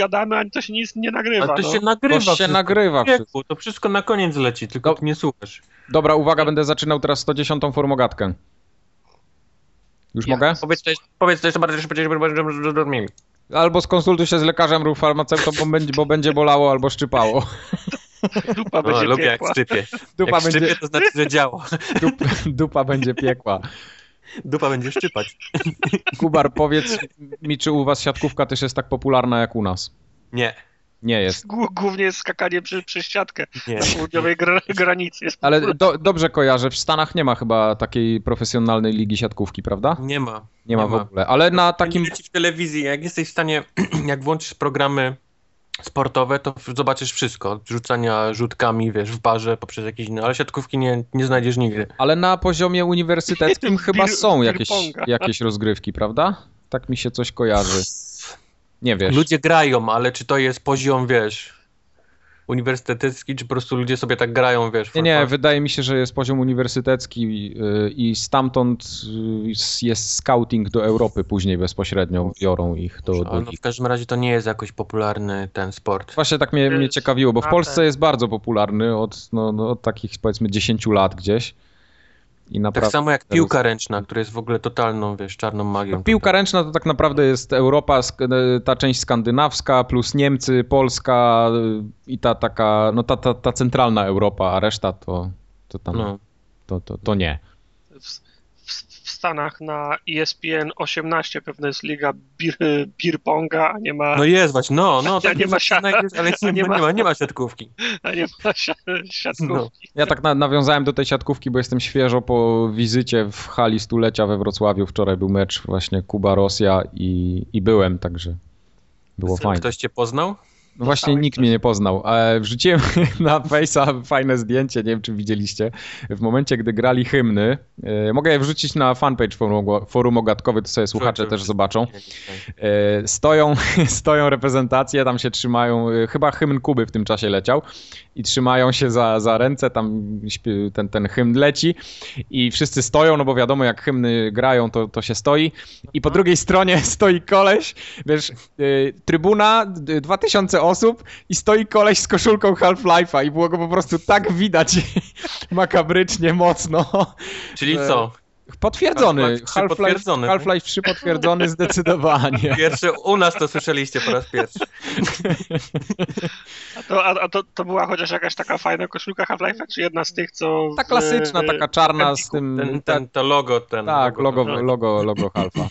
gadamy, a to się nic nie nagrywa. Ale to no. się nagrywa. To się wszystko. nagrywa wszystko. To wszystko na koniec leci, tylko No. ty nie słuchasz. Dobra, uwaga, będę zaczynał teraz 110 formogatkę. Już Ja. mogę? Powiedz to, jest- powiedz to jeszcze bardziej szybciej, żeby żeby zrozumieli. Albo skonsultuj się z lekarzem lub farmaceutą, bo będzie, bo będzie bolało albo szczypało. Dupa będzie lubię jak piekła. szczypie. Dupa jak będzie, szczypie, to znaczy, że działa. dup, dupa będzie piekła. Dupa będzie szczypać. Kubar, powiedz mi, czy u was siatkówka też jest tak popularna jak u nas? Nie, Nie jest. Głó- Głównie jest skakanie przy, przez ściatkę nie. na południowej gra, granicy. Jest Ale do, dobrze kojarzę, w Stanach nie ma chyba takiej profesjonalnej ligi siatkówki, prawda? Nie ma. Nie ma w ogóle. Ale na takim... W telewizji, jak jesteś w stanie, jak włączysz programy sportowe, to zobaczysz wszystko. Od rzucania rzutkami, wiesz, w barze, poprzez jakieś inne, ale siatkówki nie, nie znajdziesz nigdy. Ale na poziomie uniwersyteckim chyba są jakieś, jakieś rozgrywki, prawda? Tak mi się coś kojarzy. Nie wiesz. Ludzie grają, ale czy to jest poziom, wiesz, uniwersytecki, czy po prostu ludzie sobie tak grają, wiesz? Nie, nie, fun? wydaje mi się, że jest poziom uniwersytecki yy, i stamtąd yy, jest scouting do Europy później bezpośrednio, biorą ich do, do no, w każdym razie to nie jest jakoś popularny ten sport. Właśnie tak mnie, mnie ciekawiło, bo w Polsce jest bardzo popularny od, no, no, od takich powiedzmy 10 lat gdzieś. I Tak naprawdę samo jak piłka ręczna, która jest w ogóle totalną, wiesz, czarną magią. Piłka ręczna to tak naprawdę jest Europa, e, ta część skandynawska, plus Niemcy, Polska y, i ta taka, no ta, ta, ta centralna Europa, a reszta to, to tam, No. to, to, to nie. Stanach na ESPN 18 pewno jest liga bir, beer ponga, a nie ma, no jest właśnie, no, no, tak nie ma siat- znajdziesz, ale a nie, nie nie, ma- ma, nie ma siatkówki. a nie ma si- siatkówki. Ja tak na, nawiązałem do tej siatkówki, bo jestem świeżo po wizycie w hali stulecia we Wrocławiu. Wczoraj był mecz właśnie Kuba-Rosja i, i byłem, także było fajnie. Ktoś cię poznał? No właśnie nikt coś? mnie nie poznał. E, Wrzuciłem na Face'a fajne zdjęcie, nie wiem czy widzieliście. W momencie, gdy grali hymny, e, mogę je wrzucić na fanpage forum, forum ogatkowy, to sobie słuchacze też zobaczą. E, Stoją, stoją reprezentacje, tam się trzymają, chyba hymn Kuby w tym czasie leciał i trzymają się za, za ręce, tam ten, ten hymn leci i wszyscy stoją, no bo wiadomo jak hymny grają, to, to się stoi i po drugiej stronie stoi koleś, wiesz, trybuna, d- 2000 osób i stoi koleś z koszulką Half-Life'a i było go po prostu tak widać makabrycznie mocno. Czyli E, co? Potwierdzony, Half-Life 3 Half-Life potwierdzony? Half-Life 3 potwierdzony zdecydowanie. Pierwsze u nas to słyszeliście po raz pierwszy. A, to, a, to, to była chociaż jakaś taka fajna koszulka Half-Life'a, czy jedna z tych, co... Ta w- klasyczna, taka czarna z tym... Ten, ten, to logo, ten. Tak, logo, no. logo, logo Halfa.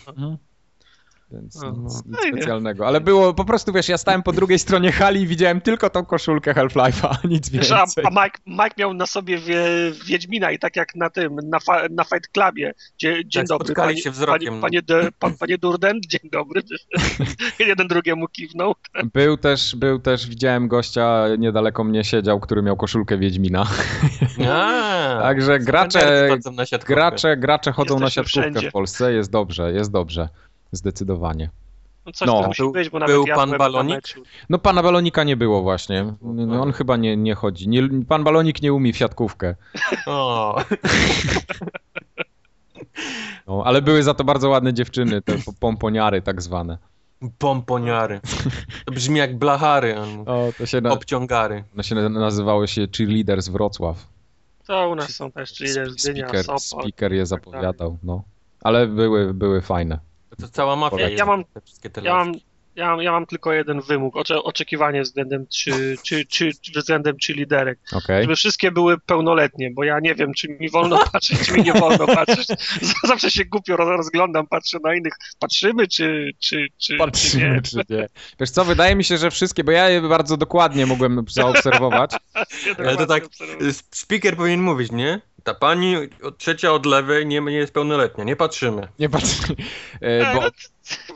Więc No, nic, fajnie. specjalnego. Ale było po prostu, wiesz, ja stałem po drugiej stronie hali i widziałem tylko tą koszulkę Half-Life'a, nic Wiesz, a, więcej. a Mike, Mike miał na sobie wie, Wiedźmina i tak jak na tym, na, fa, na Fight Clubie. Dzie, dzień Tak, dobry, panie, się wzrokiem, panie, no. panie, de, pan, panie Durden, dzień dobry. Jeden drugiemu kiwnął. Był też, był też, widziałem gościa, niedaleko mnie siedział, który miał koszulkę Wiedźmina. A, Także gracze, nerdy chodzą na siatkówkę. gracze, gracze chodzą na siatkówkę wszędzie. w Polsce, jest dobrze, jest dobrze. Zdecydowanie. No coś No. tam musi Był- być, bo nawet był ja pan byłem na Balonik? meczu. No pana Balonika nie było właśnie. No, on chyba nie, nie chodzi. Nie, pan Balonik nie umie w siatkówkę. O, No, ale były za to bardzo ładne dziewczyny, te po- pomponiary tak zwane. pomponiary. To brzmi jak blachary, O, to się, na, obciągary. one się nazywały się Cheerleaders Wrocław. To u nas są też, jest Dynia, Speaker, Sopot. speaker je tak zapowiadał, no. Ale były, były fajne. To cała mafia Ja- jest, ja mam- te wszystkie Ja mam, ja, mam, ja mam tylko jeden wymóg, ocze, oczekiwanie względem czy, czy, czy, czy względem czy liderek. Okej. Żeby wszystkie były pełnoletnie, bo ja nie wiem, czy mi wolno patrzeć, czy mi nie wolno patrzeć. Zawsze się głupio roz- rozglądam, patrzę na innych. Patrzymy, czy, czy, czy, czy Patrzymy, nie. czy nie. Wiesz co, wydaje mi się, że wszystkie, bo ja je bardzo dokładnie mogłem zaobserwować. Ale to tak, obserwuję. speaker powinien mówić, nie? Ta pani od trzecia od lewej nie, nie jest pełnoletnia, nie patrzymy. Nie patrz, e, Ej, bo, no,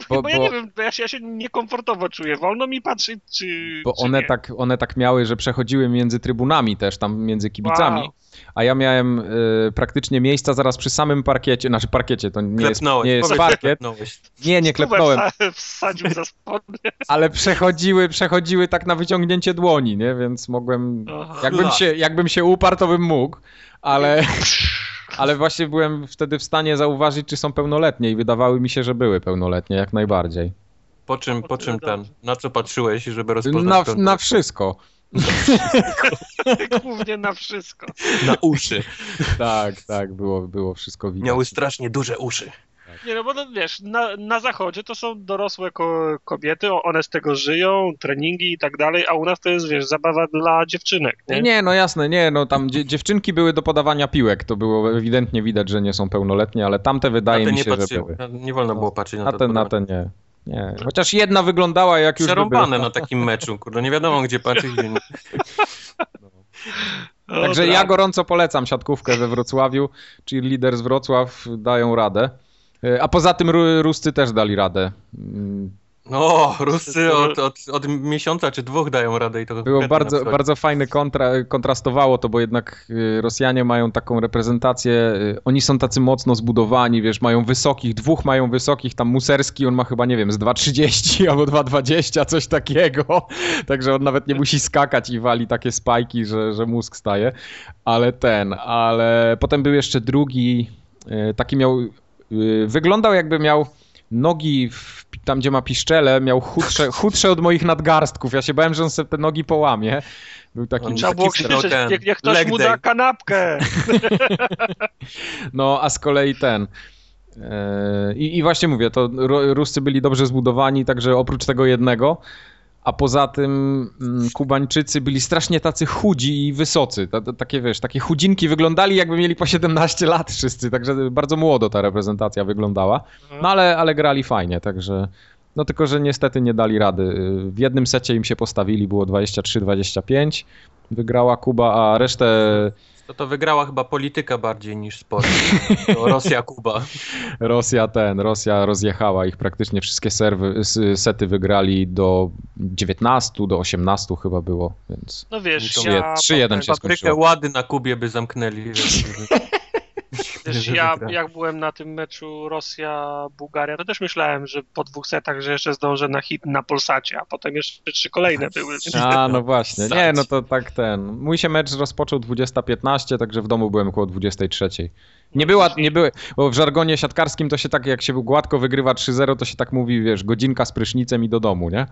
bo- bo, ja nie wiem, bo ja się, ja się niekomfortowo czuję. Wolno mi patrzeć, czy. bo czy one nie. tak, one tak miały, że przechodziły między trybunami też, tam między kibicami. Wow. A ja miałem e, praktycznie miejsca zaraz przy samym parkiecie, znaczy parkiecie, to nie jest, Klepnąłeś, nie jest powiedz, że parkiet. Nie, nie klepnąłem, wsa- Wsadził za spodnie. ale przechodziły, przechodziły tak na wyciągnięcie dłoni, nie? Więc mogłem, jakbym się, jakbym się uparł, to bym mógł, ale, ale właśnie byłem wtedy w stanie zauważyć, czy są pełnoletnie i wydawały mi się, że były pełnoletnie, jak najbardziej. Po czym, po czym ten, na co patrzyłeś, żeby rozpoznać Na, na wszystko. Głównie na wszystko. na uszy. Tak, tak, było, było wszystko widać. Miały strasznie duże uszy. Nie no bo no, wiesz, na, na zachodzie to są dorosłe ko kobiety, one z tego żyją, treningi i tak dalej, a u nas to jest, wiesz, zabawa dla dziewczynek, nie? Nie, no jasne, nie, no tam dzie dziewczynki były do podawania piłek, to było ewidentnie widać, że nie są pełnoletnie, ale tamte wydaje mi się, że były. Na- Nie wolno było patrzeć na, Na to. ten, na ten nie. Nie, chociaż jedna wyglądała jak już Przerąbane na takim meczu, kurde, nie wiadomo gdzie patrzeć. Gdzie nie. O, Także tak. ja gorąco polecam siatkówkę we Wrocławiu, czyli lider z Wrocław dają radę. E, A poza tym Ru- Ruscy też dali radę. No, Ruscy od, od, od miesiąca czy dwóch dają radę i to Było bardzo, bardzo fajny kontra, kontrastowało to, bo jednak y, Rosjanie mają taką reprezentację, y, oni są tacy mocno zbudowani, wiesz, mają wysokich, dwóch mają wysokich, tam Muserski, on ma chyba, nie wiem, z 2,30 albo 2,20, coś takiego, także on nawet nie musi skakać i wali takie spajki, że, że mózg staje, ale ten, ale potem był jeszcze drugi, y, taki miał, wyglądał jakby miał nogi w, tam, gdzie ma piszczele, miał chudsze, chudsze od moich nadgarstków. Ja się bałem, że on sobie te nogi połamie. Był taki... On Trzeba było krzyczeć, ten niech, niech ktoś mu day. da kanapkę. No, a z kolei ten... e, I, I właśnie mówię, to Ru- Ruscy byli dobrze zbudowani, także oprócz tego jednego, a poza tym mm, Kubańczycy byli strasznie tacy chudzi i wysocy. Ta, ta, takie, wiesz, takie chudzinki wyglądali jakby mieli po 17 lat wszyscy, także bardzo młodo ta reprezentacja wyglądała. No ale, ale grali fajnie, także... No tylko, że niestety nie dali rady. W jednym secie im się postawili, było 23-25. Wygrała Kuba, a resztę To, to wygrała chyba polityka bardziej niż sport. To Rosja-Kuba. Rosja ten, Rosja rozjechała ich praktycznie wszystkie serwy, sety wygrali do 19, do 18 chyba było, więc No wiesz, To ja, 3-1 się Paprykę skończyło. łady na Kubie by zamknęli. Wiesz, wiesz, że ja jak byłem na tym meczu Rosja-Bułgaria, to też myślałem, że po dwóch setach, że jeszcze zdążę na hit na Polsacie, a potem jeszcze trzy kolejne były. A, no właśnie. Nie, no to tak ten. Mój się mecz rozpoczął 20.15, także w domu byłem około 23. Nie była, nie były, bo w żargonie siatkarskim to się tak, jak się gładko wygrywa 3-0, to się tak mówi, wiesz, godzinka z prysznicem i do domu, nie?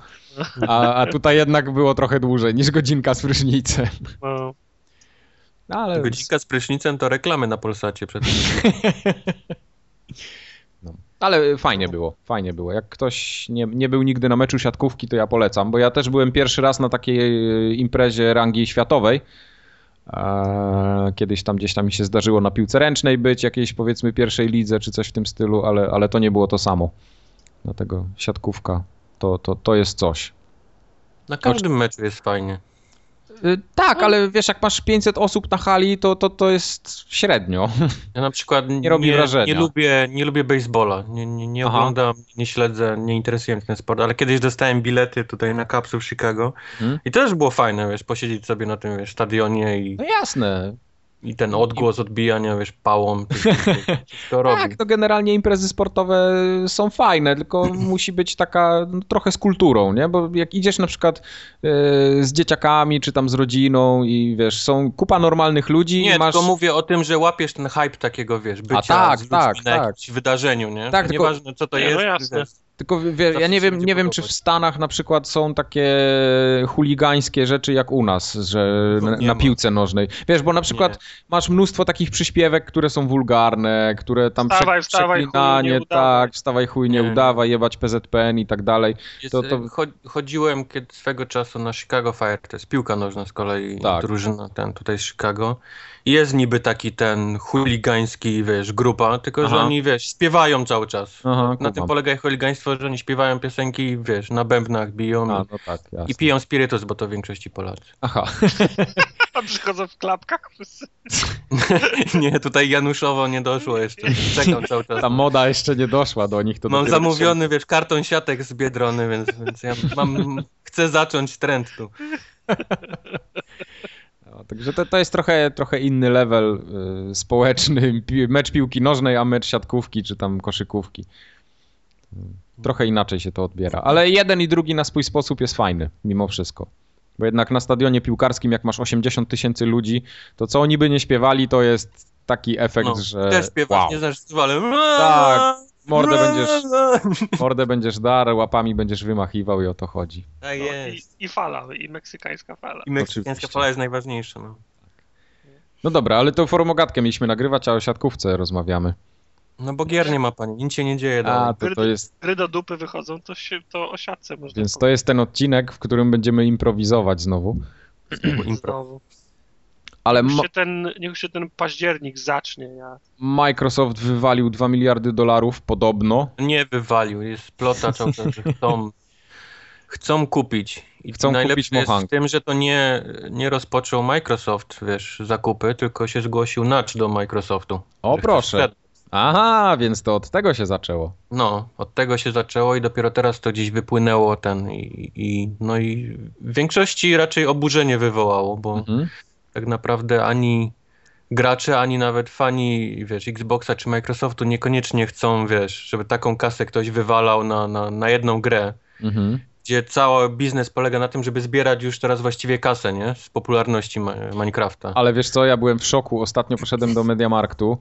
A, a tutaj jednak było trochę dłużej niż godzinka z prysznicem. No. No, ale Godzinka z prysznicem to reklamy na Polsacie przed No. Ale fajnie było, fajnie było. Jak ktoś nie, nie był nigdy na meczu siatkówki, to ja polecam, bo ja też byłem pierwszy raz na takiej e, imprezie rangi światowej. Eee, Kiedyś tam gdzieś tam mi się zdarzyło na piłce ręcznej być, jakiejś powiedzmy pierwszej lidze czy coś w tym stylu, ale, ale to nie było to samo. Dlatego siatkówka to, to, to jest coś. Na każdym meczu jest fajnie. Y, Tak, ale wiesz, jak masz 500 osób na hali, to, to, to jest średnio. Ja na przykład nie, robi wrażenia. nie lubię, nie lubię baseballa. Nie, nie, nie oglądam, nie śledzę, nie interesuje mnie ten sport, ale kiedyś dostałem bilety tutaj na Capsule w Chicago Hmm? i to też było fajne, wiesz, posiedzieć sobie na tym, wiesz, stadionie i, No jasne, i ten odgłos odbijania, wiesz, pałą. To, to robi. Tak, to generalnie imprezy sportowe są fajne, tylko musi być taka no, trochę z kulturą, nie? Bo jak idziesz na przykład e, z dzieciakami, czy tam z rodziną i wiesz, są kupa normalnych ludzi Nie, i masz... tylko mówię o tym, że łapiesz ten hype takiego, wiesz, bycia tak, z tak, na tak. jakimś wydarzeniu, nie? Tak, To tylko- Nieważne, co to Nie, no jest. jasne. Tylko wie, ja nie wiem, nie wiem, czy w. Stanach na przykład są takie chuligańskie rzeczy jak u nas, że No, na, nie na piłce nożnej. Wiesz, bo na przykład masz mnóstwo takich przyśpiewek, które są wulgarne, które tam Wstawaj, wstawaj, chuj, przeklinanie, nie tak, wstawaj chuj, nie, Nie. udawaj, jebać PZPN i tak dalej. Jest, To- to- cho- chodziłem kiedy swego czasu na Chicago Fire, to jest piłka nożna z kolei, Tak. drużyna ten tutaj z Chicago. Jest niby taki ten chuligański, wiesz, grupa, tylko że Aha. oni, wiesz, śpiewają cały czas. Aha, na tym polega ich chuligaństwo, że oni śpiewają piosenki, wiesz, na bębnach biją A, i, no tak, i piją spirytus, bo to w większości Polacy. Aha. A przychodzą w klapkach nie, tutaj Januszowo nie doszło jeszcze. Czekam cały czas. Ta moda jeszcze nie doszła do nich. To Mam zamówiony, wiesz, karton siatek z Biedrony, więc, więc ja mam, chcę zacząć trend tu. No, także to, to jest trochę, trochę inny level y, społeczny. Pi- Mecz piłki nożnej, a mecz siatkówki czy tam koszykówki. Trochę inaczej się to odbiera. Ale jeden i drugi na swój sposób jest fajny, mimo wszystko. Bo jednak na stadionie piłkarskim, jak masz 80 tysięcy ludzi, to co oni by nie śpiewali, to jest taki efekt, No, że. też śpiewasz, wow. nie znasz ale Tak. Mordę będziesz, mordę będziesz dar, łapami będziesz wymachiwał i o to chodzi. Tak No, jest. i, I fala, i meksykańska fala. I meksykańska Oczywiście. fala jest najważniejsza. No. No dobra, ale to formogatkę mieliśmy nagrywać, a o siatkówce rozmawiamy. no bo gier nie ma pani, nic się nie dzieje dalej. A, to, to jest, Gry do dupy wychodzą, to się to o siatce można więc to jest ten odcinek, w którym będziemy improwizować znowu. powiedzieć impro. znowu. Ale Niech się, ten, niech się ten październik zacznie. Ja. Microsoft wywalił 2 miliardy dolarów podobno. Nie wywalił, jest plota że chcą, chcą kupić. I Chcą najlepsze kupić jest Mojang. w tym, że to nie, nie rozpoczął Microsoft, wiesz, zakupy, tylko się zgłosił Nudge do Microsoftu. O, proszę. Aha, więc to od tego się zaczęło. No, od tego się zaczęło i dopiero teraz to gdzieś wypłynęło ten i, i no i w większości raczej oburzenie wywołało, bo Mhm. Tak naprawdę ani gracze, ani nawet fani, wiesz, Xboxa czy Microsoftu niekoniecznie chcą, wiesz, żeby taką kasę ktoś wywalał na, na, na jedną grę, Mhm. gdzie cały biznes polega na tym, żeby zbierać już teraz właściwie kasę, nie? Z popularności Minecrafta. Ale wiesz co, ja byłem w szoku. Ostatnio poszedłem do Mediamarktu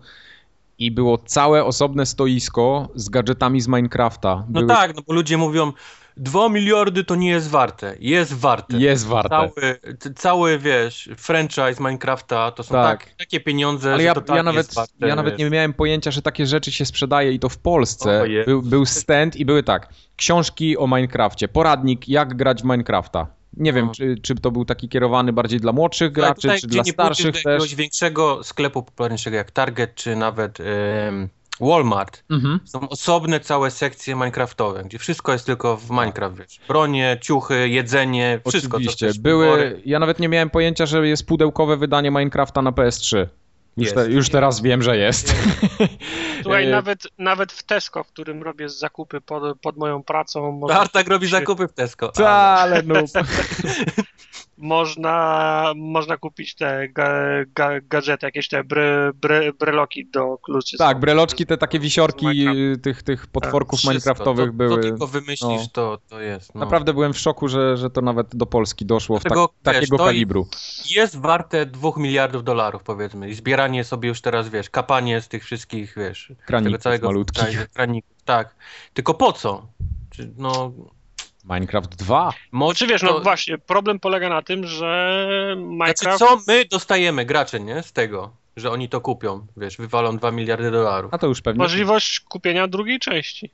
i było całe osobne stoisko z gadżetami z Minecrafta. No Były- tak, no bo ludzie mówią, 2 miliardy to nie jest warte. Jest warte. Jest warte. Cały, cały, wiesz, franchise Minecrafta to są Tak. tak. takie pieniądze, Ale że ja, to tak ja nawet, warte, ja nawet nie miałem pojęcia, że takie rzeczy się sprzedaje i to w Polsce. Był, był stand i były tak, książki o Minecrafcie, poradnik jak grać w Minecrafta. Nie wiem, No. czy, czy to był taki kierowany bardziej dla młodszych graczy, tutaj, czy dla starszych do jakiegoś też. większego sklepu popularniejszego jak Target, czy nawet em, Walmart, Mhm. są osobne całe sekcje Minecraftowe, gdzie wszystko jest tylko w Minecraft, wiesz. Bronie, ciuchy, jedzenie, wszystko. co Oczywiście. chcesz, Były, wybory. ja nawet nie miałem pojęcia, że jest pudełkowe wydanie Minecrafta na PS3. Już, te, już teraz wiem, że jest. Słuchaj, nawet, nawet w Tesco, w którym robię zakupy pod, pod moją pracą, można, Tartak robi zakupy w Tesco. Ta, ale no. można, można kupić te ga, ga, gadżety, jakieś te bry, bry, bryloki do kluczy. Tak, breloczki, te takie wisiorki tych, tych potworków Wszystko. minecraftowych to, były. To tylko wymyślisz, no. to, to jest. No. Naprawdę byłem w szoku, że, że to nawet do Polski doszło w tak, Dlatego, wiesz, takiego to i- kalibru. Jest warte 2 miliardów dolarów, powiedzmy. I zbieranie sobie już teraz, wiesz, kapanie z tych wszystkich, wiesz, Kraników tego całego malutkich. tak, kraników. Tak. Tylko po co? Czy, no, Minecraft 2. może Czy wiesz, to, no właśnie, problem polega na tym, że Znaczy, Minecraft... co my dostajemy, gracze, nie? Z tego, że oni to kupią, wiesz, wywalą 2 miliardy dolarów. A to już pewnie. Możliwość kupienia drugiej części.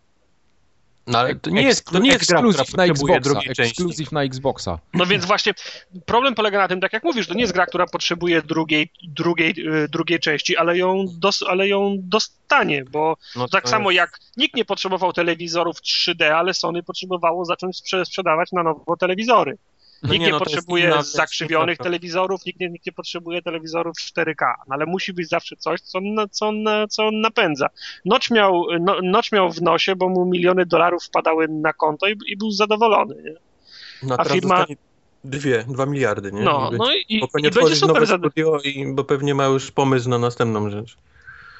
No ale to nie jest, to nie jest gra, która ekskluzyw na potrzebuje Xboxa. drugiej części. Ekskluzyw na Xboxa. No więc właśnie problem polega na tym, tak jak mówisz, to nie jest gra, która potrzebuje drugiej, drugiej, y, drugiej części, ale ją, dos, ale ją dostanie, bo No tak samo jest- jak nikt nie potrzebował telewizorów 3D, ale Sony potrzebowało zacząć sprze- sprzedawać na nowo telewizory. No Nikt nie, nie, no jest potrzebuje inna- zakrzywionych telewizorów, nikt nie, nikt nie potrzebuje telewizorów 4K, no ale musi być zawsze coś, co co co on napędza. Notch miał, no, Notch miał w nosie, bo mu miliony dolarów wpadały na konto i, i był zadowolony. Nie? No, a firma- Dwie, dwa miliardy, nie? No, I no będzie- i, bo i pewnie będzie tworzyć super nowe i, bo pewnie ma już pomysł na następną rzecz.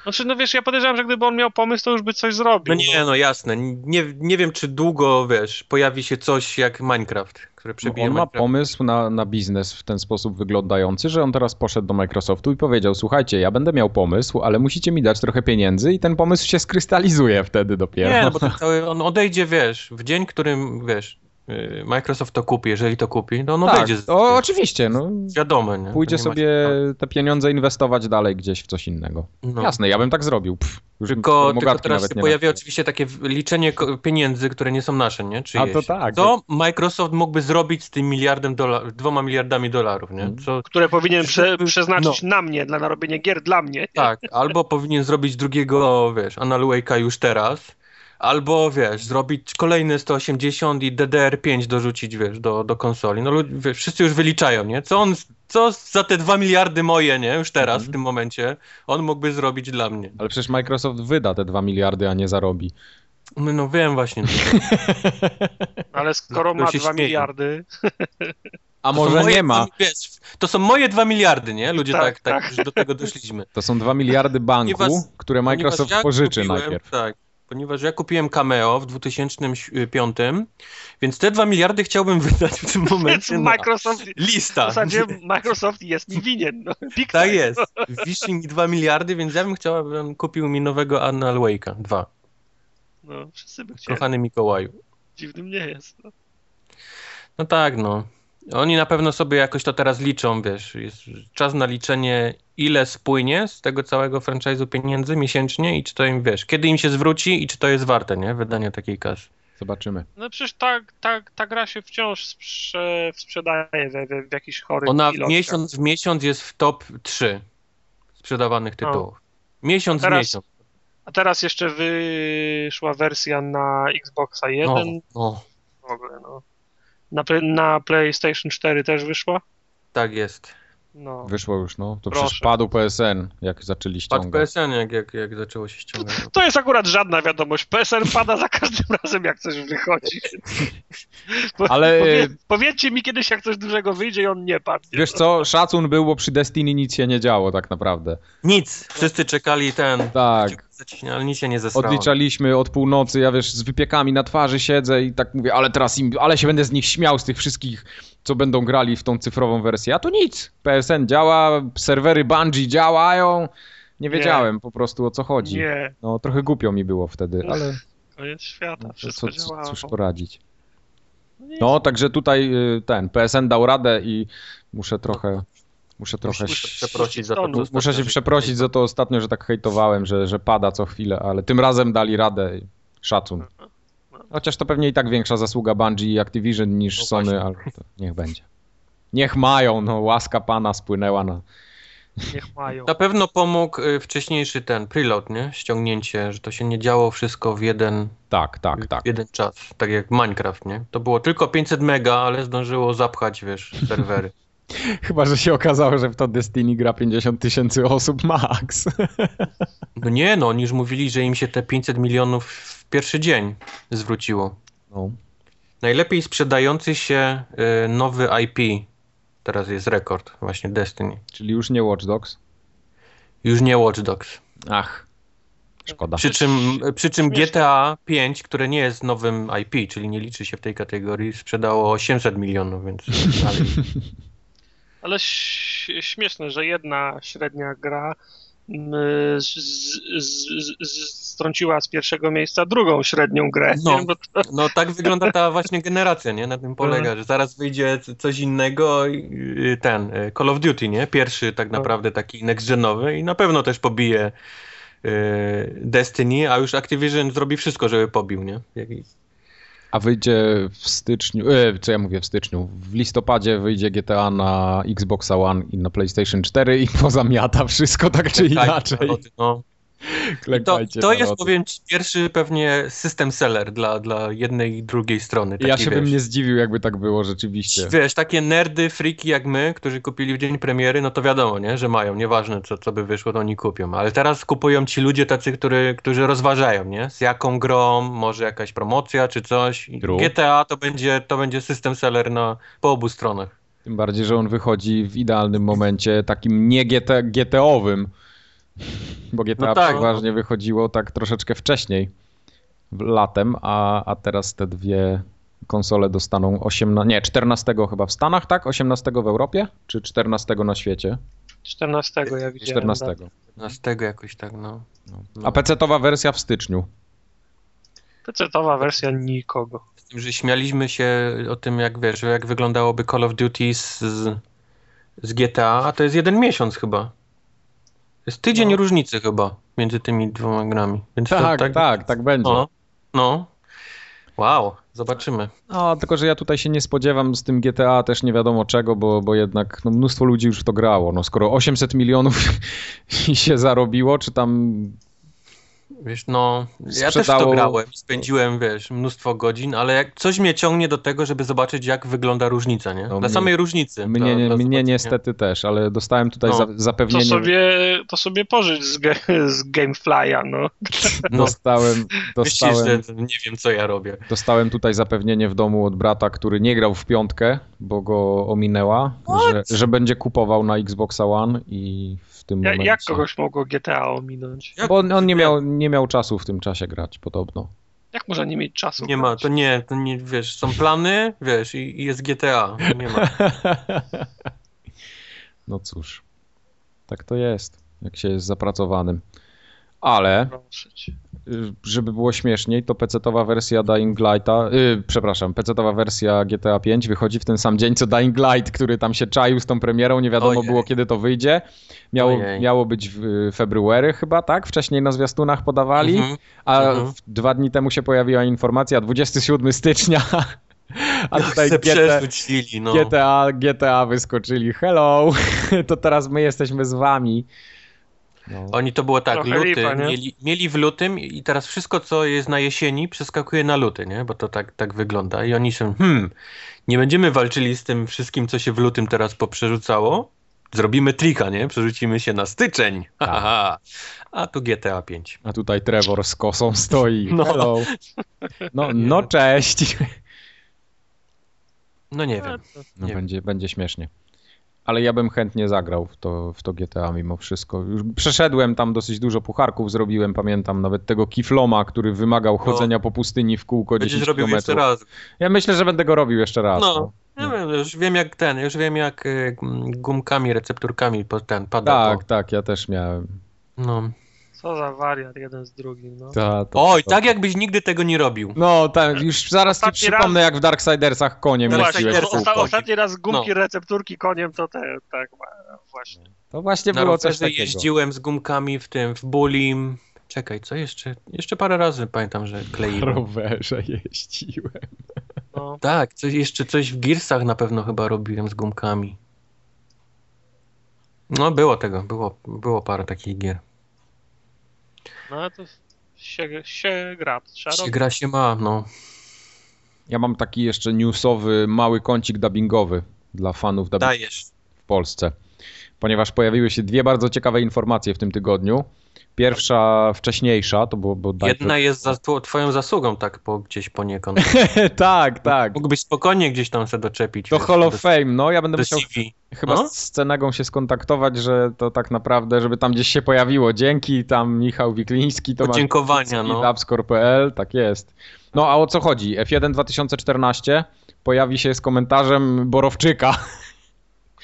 Znaczy, no wiesz, ja podejrzewam, że gdyby on miał pomysł, to już by coś zrobił. No nie, no jasne. Nie, nie wiem, czy długo, wiesz, pojawi się coś jak Minecraft, które przebije On ma Minecraft. pomysł na, na biznes w ten sposób wyglądający, że on teraz poszedł do Microsoftu i powiedział: Słuchajcie, ja będę miał pomysł, ale musicie mi dać trochę pieniędzy, i ten pomysł się skrystalizuje wtedy dopiero. Nie, no bo cały, on odejdzie, wiesz, w dzień, którym, wiesz, Microsoft to kupi, jeżeli to kupi, no on tak, odejdzie. z- o, oczywiście. No, Wiadomo, nie? pójdzie nie sobie się- te pieniądze inwestować dalej gdzieś w coś innego. no. Jasne, ja bym tak zrobił. Pff, już Tylko, tylko teraz się pojawia oczywiście takie liczenie pieniędzy, które nie są nasze, nie? Czyjeś. A to tak. Co Microsoft mógłby zrobić z tym miliardem dolarów, dwoma miliardami dolarów, nie? Mhm. Co, Które powinien prze, przeznaczyć no. na mnie, dla narobienia gier dla mnie. tak, albo powinien zrobić drugiego, wiesz, Wake'a już teraz, albo, wiesz, zrobić kolejny 180 i DDR5 dorzucić, wiesz, do, do konsoli. No wiesz, wszyscy już wyliczają, nie? Co on, co za te dwa miliardy moje, nie? Już teraz, Mhm. w tym momencie, on mógłby zrobić dla mnie. Ale przecież Microsoft wyda te 2 miliardy, a nie zarobi. No, no wiem właśnie. Ale skoro No, ma się 2 śmieję. miliardy, A To może moje nie ma. dwa- Wiesz, to są moje dwa miliardy, nie? Ludzie tak, Tak, tak, tak. już do tego doszliśmy. To są 2 miliardy banku, Ponieważ- które Microsoft pożyczy kupiłem- najpierw. Tak, ponieważ ja kupiłem Cameo w 2005, więc te dwa miliardy chciałbym wydać w tym momencie na Microsoft, w lista. zasadzie Microsoft jest mi winien. No. Tak jest. Wiszli mi dwa miliardy, więc ja bym chciał, abym kupił mi nowego Alan Wake'a 2. No, wszyscy by chcieli. Kochany Mikołaju. Dziwnym nie jest. No. No tak, no. Oni na pewno sobie jakoś to teraz liczą, wiesz, jest czas na liczenie, ile spłynie z tego całego franchise'u pieniędzy miesięcznie i czy to im, wiesz, kiedy im się zwróci i czy to jest warte, nie, wydanie takiej kasy. Zobaczymy. no przecież ta, ta, ta gra się wciąż sprze, sprzedaje we, we, w jakichś chorych Ona w miesiąc w miesiąc jest w top 3 sprzedawanych tytułów. Miesiąc Teraz- w miesiąc. A teraz jeszcze wyszła wersja na Xboxa 1 No, no, w ogóle, no. Na, na PlayStation 4 też wyszła? tak jest. No. Wyszło już, no. To Proszę. przecież padł PSN, jak zaczęli Padł ściągać. PSN, jak, jak, jak zaczęło się ściągać. To jest akurat żadna wiadomość. PSN pada za każdym razem, jak coś wychodzi. Po, Ale- Powie, powiedzcie mi kiedyś, jak coś dużego wyjdzie i on nie padnie. Wiesz co, szacun był, bo przy Destiny nic się nie działo tak naprawdę. Nic, wszyscy czekali ten, Tak. ale nic się nie zesrało. Odliczaliśmy od północy, ja wiesz, z wypiekami na twarzy siedzę i tak mówię, ale teraz im, ale się będę z nich śmiał, z tych wszystkich, co będą grali w tą cyfrową wersję. A tu nic. PSN działa, serwery Bungie działają. Nie wiedziałem po prostu o co chodzi. Nie, No trochę głupio mi było wtedy, ale koniec świata. no, Wszystko co, działało. cóż poradzić. nie No, jest- także tutaj y, ten PSN dał radę i muszę trochę muszę trochę Muszę przeprosić za to. Muszę Muszę się ostatnio przeprosić za to ostatnio, że tak hejtowałem, że, że pada co chwilę, ale tym razem dali radę. i Szacun. Chociaż to pewnie i tak większa zasługa Bungie i Activision niż No Sony, ale to niech będzie. Niech mają, no łaska pana spłynęła na... Niech mają. Na pewno pomógł y, wcześniejszy ten preload, nie? Ściągnięcie, że to się nie działo wszystko w jeden, Tak, tak, tak. w jeden czas. Tak jak Minecraft, nie? To było tylko 500 mega, ale zdążyło zapchać, wiesz, serwery. Chyba, że się okazało, że w to Destiny gra 50 tysięcy osób max. No nie, no oni już mówili, że im się te 500 milionów w pierwszy dzień zwróciło. No. Najlepiej sprzedający się y, nowy IP. Teraz jest rekord, właśnie Destiny. Czyli już nie Watch Dogs. Już nie Watch Dogs. Ach, szkoda. Przy czym, przy czym. GTA 5, które nie jest nowym IP, czyli nie liczy się w tej kategorii, sprzedało 800 milionów, więc dalej. Ale śmieszne, że jedna średnia gra mm, z, z, z, z, strąciła z pierwszego miejsca drugą średnią grę. No. nie? To, No tak wygląda ta właśnie generacja, nie? Na tym polega, że zaraz wyjdzie coś innego i y, ten y, Call of Duty, nie? Pierwszy tak naprawdę taki next-genowy i na pewno też pobije y, Destiny, a już Activision zrobi wszystko, żeby pobił, nie? A wyjdzie w styczniu, e, co ja mówię w styczniu, w listopadzie wyjdzie GTA na Xboxa One i na PlayStation 4 i pozamiata wszystko tak czy inaczej. No. To, to jest, powiem ci, pierwszy pewnie system seller dla, dla jednej i drugiej strony. Ja Taki, się wiesz, bym nie zdziwił, jakby tak było rzeczywiście. Wiesz, takie nerdy, friki jak my, którzy kupili w dzień premiery, no to wiadomo, nie, że mają, nieważne co, co by wyszło, to oni kupią. Ale teraz kupują ci ludzie tacy, który, którzy rozważają, nie? Z jaką grą, może jakaś promocja czy coś. True. GTA to będzie, to będzie system seller na, po obu stronach. Tym bardziej, że on wychodzi w idealnym momencie, takim nie GT, GT-owym. Bo GTA No tak. przeważnie wychodziło tak troszeczkę wcześniej, w- latem, a, a teraz te dwie konsole dostaną 18, nie, 14 chyba w Stanach, tak? 18 w Europie? Czy 14 na świecie? 14 ja widziałem. 14. tak. No z tego jakoś tak, no. A PC-towa wersja w styczniu. PC-towa wersja nikogo. Z tym, że śmialiśmy się o tym, jak wiesz, jak wyglądałoby Call of Duty z, z GTA, a to jest jeden miesiąc chyba. Jest tydzień No. różnicy chyba między tymi dwoma grami. Więc to Tak, tak, tak, będzie. No, no. Wow, zobaczymy. No, tylko że ja tutaj się nie spodziewam z tym GTA też nie wiadomo czego, bo, bo jednak no, mnóstwo ludzi już w to grało. No, skoro 800 milionów się zarobiło, czy tam Wiesz, no, ja też Sprzedało- to grałem, spędziłem, wiesz, mnóstwo godzin, ale jak coś mnie ciągnie do tego, żeby zobaczyć, jak wygląda różnica, nie? No, Na mnie- samej różnicy. mnie, dla- nie, dla mnie niestety też, ale dostałem tutaj No. za, To zapewnienie. sobie, to sobie pożycz z, ge- z Gamefly'a, no. No, Dostałem, myślisz, dostałem, że nie wiem, co ja robię. dostałem tutaj zapewnienie w domu od brata, który nie grał w piątkę, bo go ominęła, że, że będzie kupował na Xboxa One i w tym Ja, momencie... jak kogoś mogło GTA ominąć? Jak- Bo on, on nie, miał, nie miał czasu w tym czasie grać, podobno. Jak można nie mieć czasu? Nie ma, grać? to nie, to nie, wiesz, są plany, wiesz, i, i jest GTA. Nie ma. No cóż, tak to jest, jak się jest zapracowanym. Ale żeby było śmieszniej, to PC-towa wersja Dying Light'a, yy, przepraszam, PC-towa wersja GTA 5 wychodzi w ten sam dzień co Dying Light, który tam się czaił z tą premierą, nie wiadomo Ojej. było kiedy to wyjdzie. Miało, Ojej. miało być w y, february chyba, tak? Wcześniej na zwiastunach podawali, Mhm. a mhm. dwa dni temu się pojawiła informacja, 27 stycznia, a tutaj GTA, no. GTA, GTA wyskoczyli, hello, to teraz my jesteśmy z wami. No. Oni to było tak, Trochę luty, lipa, mieli, mieli w lutym i teraz wszystko, co jest na jesieni, przeskakuje na luty, nie? Bo to tak, tak wygląda. I oni są, hmm, nie będziemy walczyli z tym wszystkim, co się w lutym teraz poprzerzucało. Zrobimy trika, nie? Przerzucimy się na styczeń. Ha, ha, ha. A tu GTA 5. A tutaj Trevor z kosą stoi. No. Hello. No, no cześć. No nie wiem. No, Nie będzie, będzie śmiesznie. Ale ja bym chętnie zagrał w to, w to GTA mimo wszystko. Już przeszedłem tam dosyć dużo pucharków, zrobiłem, pamiętam nawet tego kifloma, który wymagał chodzenia po pustyni w kółko Będziesz 10 robił jeszcze kilometrów. raz. Ja myślę, że będę go robił jeszcze raz. No. No. Ja wiem, już wiem jak ten, już wiem jak y, gumkami, recepturkami ten pada Tak, to. tak, ja też miałem. No. Co za wariat jeden z drugim, no. Ta, to, Oj, to. tak jakbyś nigdy tego nie robił. No, tak, już zaraz ci Ostatni przypomnę, jak w Darksidersach koniem No jeździłeś właśnie, osta- ostatni raz gumki No. recepturki koniem to te, tak, właśnie. To właśnie Na było coś takiego. jeździłem z gumkami w tym, w Bulim. Czekaj, co jeszcze? Jeszcze parę razy pamiętam, że Na kleiłem. rowerze jeździłem. No. Tak, coś, jeszcze coś w Gearsach na pewno chyba robiłem z gumkami. No było tego, było, było parę takich gier. No ale to się, się gra, trzeba Się robić. gra się ma, no. Ja mam taki jeszcze newsowy, mały kącik dubbingowy dla fanów dubbingu Dajesz. w Polsce. Ponieważ pojawiły się dwie bardzo ciekawe informacje w tym tygodniu. Pierwsza wcześniejsza, to było bodajże... Jedna jest za tw- twoją zasługą, tak po, gdzieś poniekąd. tak, tak. Mógłbyś spokojnie gdzieś tam se doczepić. To wiesz, Hall of do- Fame, no ja będę musiał CV. chyba No? z Scenegą się skontaktować, że to tak naprawdę, żeby tam gdzieś się pojawiło. Dzięki, tam Michał Wikliński, to Podziękowania, no. Dubscore.pl, tak jest. No a o co chodzi? F1 2014 pojawi się z komentarzem Borowczyka.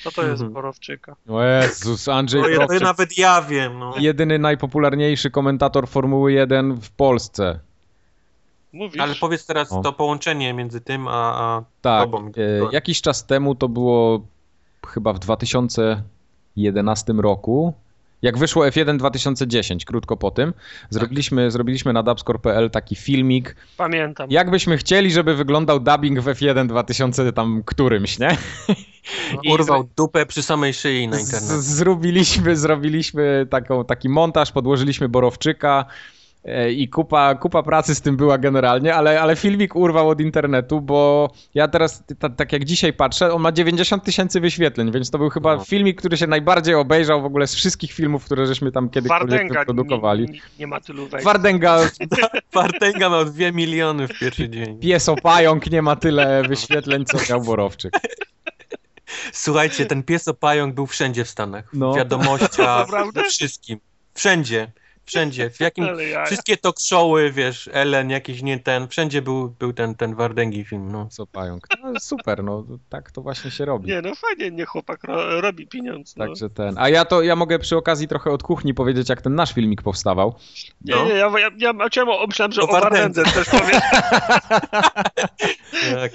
Co to jest Mhm. Borowczyka? O Jezus, Andrzej To, ja- to Borowczyk. nawet ja wiem, no. Jedyny najpopularniejszy komentator Formuły 1 w Polsce. Mówisz? Ale powiedz teraz O. to połączenie między tym, a, a Tak, tobą. e, jakiś czas temu, to było chyba w 2011 roku, jak wyszło F1 2010, krótko po tym, zrobiliśmy, zrobiliśmy na dubscore.pl taki filmik, Pamiętam. jakbyśmy chcieli, żeby wyglądał dubbing w F1 2000 tam którymś, nie? I Urwał dupę przy samej szyi na Z- internet. Zrobiliśmy, zrobiliśmy taką, taki montaż, podłożyliśmy Borowczyka i kupa, kupa pracy z tym była generalnie, ale, ale filmik urwał od internetu, bo ja teraz, ta, tak jak dzisiaj patrzę, on ma 90 tysięcy wyświetleń, więc to był chyba No. filmik, który się najbardziej obejrzał w ogóle z wszystkich filmów, które żeśmy tam kiedykolwiek Wardęga produkowali. nie, nie, nie ma tylu wejść. Wardęga, Wartęga miał 2 miliony w pierwszy dzień. piesopająk nie ma tyle wyświetleń, co miał Borowczyk. Słuchajcie, ten pies opająk był wszędzie w Stanach. No. W wiadomościach, we wszystkim. Wszędzie. Wszędzie. W jakim... Wszystkie talk showy, wiesz, Ellen, jakiś nie ten, wszędzie był, był ten, ten Wardęgi film, no. Piesopająk. No, super, no tak to właśnie się robi. nie, no fajnie, nie chłopak ro, robi pieniądz. No. Także ten. A ja to ja mogę przy okazji trochę od kuchni powiedzieć, jak ten nasz filmik powstawał. Nie, No. nie, ja, ja, ja chciałem, o- myślałem, że O o Wardędze też powiem.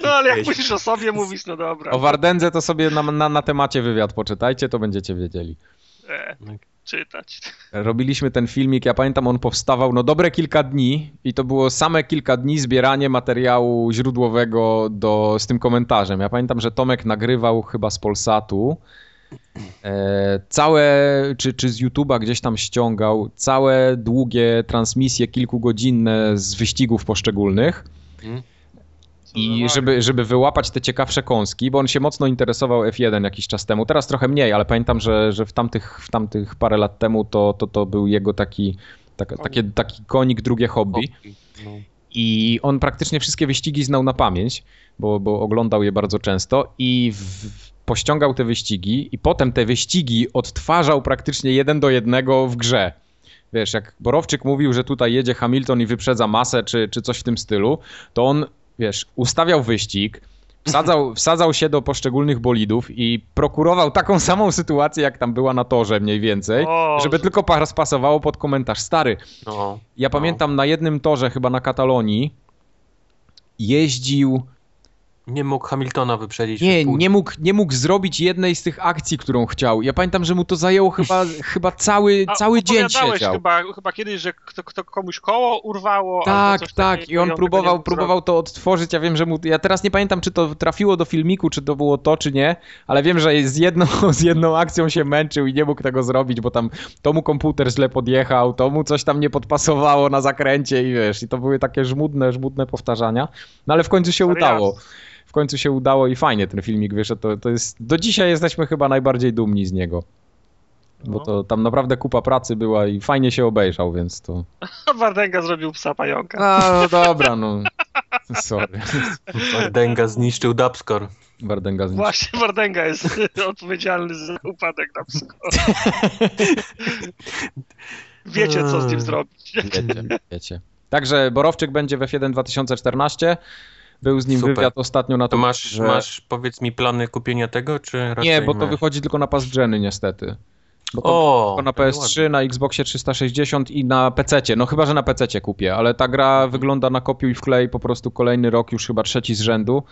No ale jak musisz o sobie mówić, no dobra. O Wardędze to sobie na, na, na temacie wywiad poczytajcie, to będziecie wiedzieli. E, czytać. Robiliśmy ten filmik, ja pamiętam, on powstawał no dobre kilka dni i to było same kilka dni zbieranie materiału źródłowego do, z tym komentarzem. Ja pamiętam, że Tomek nagrywał chyba z Polsatu e, całe, czy, czy z YouTube'a gdzieś tam ściągał całe długie transmisje kilkugodzinne z wyścigów poszczególnych. Mm. I żeby, żeby wyłapać te ciekawsze kąski, bo on się mocno interesował F1 jakiś czas temu, teraz trochę mniej, ale pamiętam, że, że w, tamtych, w tamtych parę lat temu to, to, to był jego taki, tak, takie, taki konik, drugie hobby. No. I on praktycznie wszystkie wyścigi znał na pamięć, bo, bo oglądał je bardzo często i w, pościągał te wyścigi i potem te wyścigi odtwarzał praktycznie jeden do jednego w grze. Wiesz, jak Borowczyk mówił, że tutaj jedzie Hamilton i wyprzedza masę, czy, czy coś w tym stylu, to on, wiesz, ustawiał wyścig, Wsadzał, wsadzał się do poszczególnych bolidów i prokurował taką samą sytuację, jak tam była na torze mniej więcej, O, żeby tylko pas- pasowało pod komentarz. Stary, No. ja pamiętam na jednym torze, chyba na Katalonii, jeździł Nie mógł Hamiltona wyprzedzić. Nie, nie mógł, nie mógł zrobić jednej z tych akcji, którą chciał. Ja pamiętam, że mu to zajęło chyba, chyba cały, A cały dzień siedział. Chyba, chyba kiedyś, że kto, kto komuś koło urwało. albo Tak, coś tak. I on próbował, próbował to odtworzyć. Ja wiem, że mu. Ja teraz nie pamiętam, czy to trafiło do filmiku, czy to było to, czy nie, ale wiem, że z jedną, z jedną akcją się męczył i nie mógł tego zrobić, bo tam to mu komputer źle podjechał, to mu coś tam nie podpasowało na zakręcie i wiesz, i to były takie żmudne, żmudne powtarzania. No ale w końcu się udało. W końcu się udało i fajnie ten filmik wyszedł. To, to jest, do dzisiaj jesteśmy chyba najbardziej dumni z niego. Bo No. to tam naprawdę kupa pracy była i fajnie się obejrzał, więc to. Wardęga zrobił psa pająka. A, no dobra, no. Sorry. Denga zniszczył Dubscore. Bardęga z Właśnie Wardęga jest odpowiedzialny za upadek psko. Wiecie, co z nim zrobić. Wiecie, wiecie. Także Borowczyk będzie w F1 2014. Był z nim Super. wywiad ostatnio na To to. masz, że... masz, powiedz mi, plany kupienia tego, czy raczej Nie, bo to nie? wychodzi tylko na pas Geny niestety. Bo to O, tylko na to PS3, na Xboxie 360 i na PC. No chyba, że na PC kupię, ale ta gra wygląda na kopiuj wklej po prostu kolejny rok, już chyba trzeci z rzędu.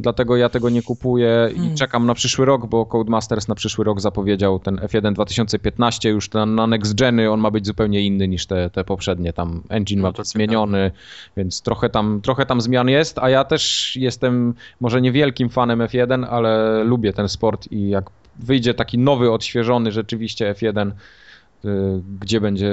Dlatego ja tego nie kupuję i Hmm. czekam na przyszły rok, bo Codemasters na przyszły rok zapowiedział ten F1 2015, już ten, na Next Geny on ma być zupełnie inny niż te, te poprzednie. Tam engine No ma być zmieniony, więc trochę tam, trochę tam zmian jest, a ja też jestem może niewielkim fanem F1, ale lubię ten sport i jak wyjdzie taki nowy, odświeżony rzeczywiście F1, y, gdzie będzie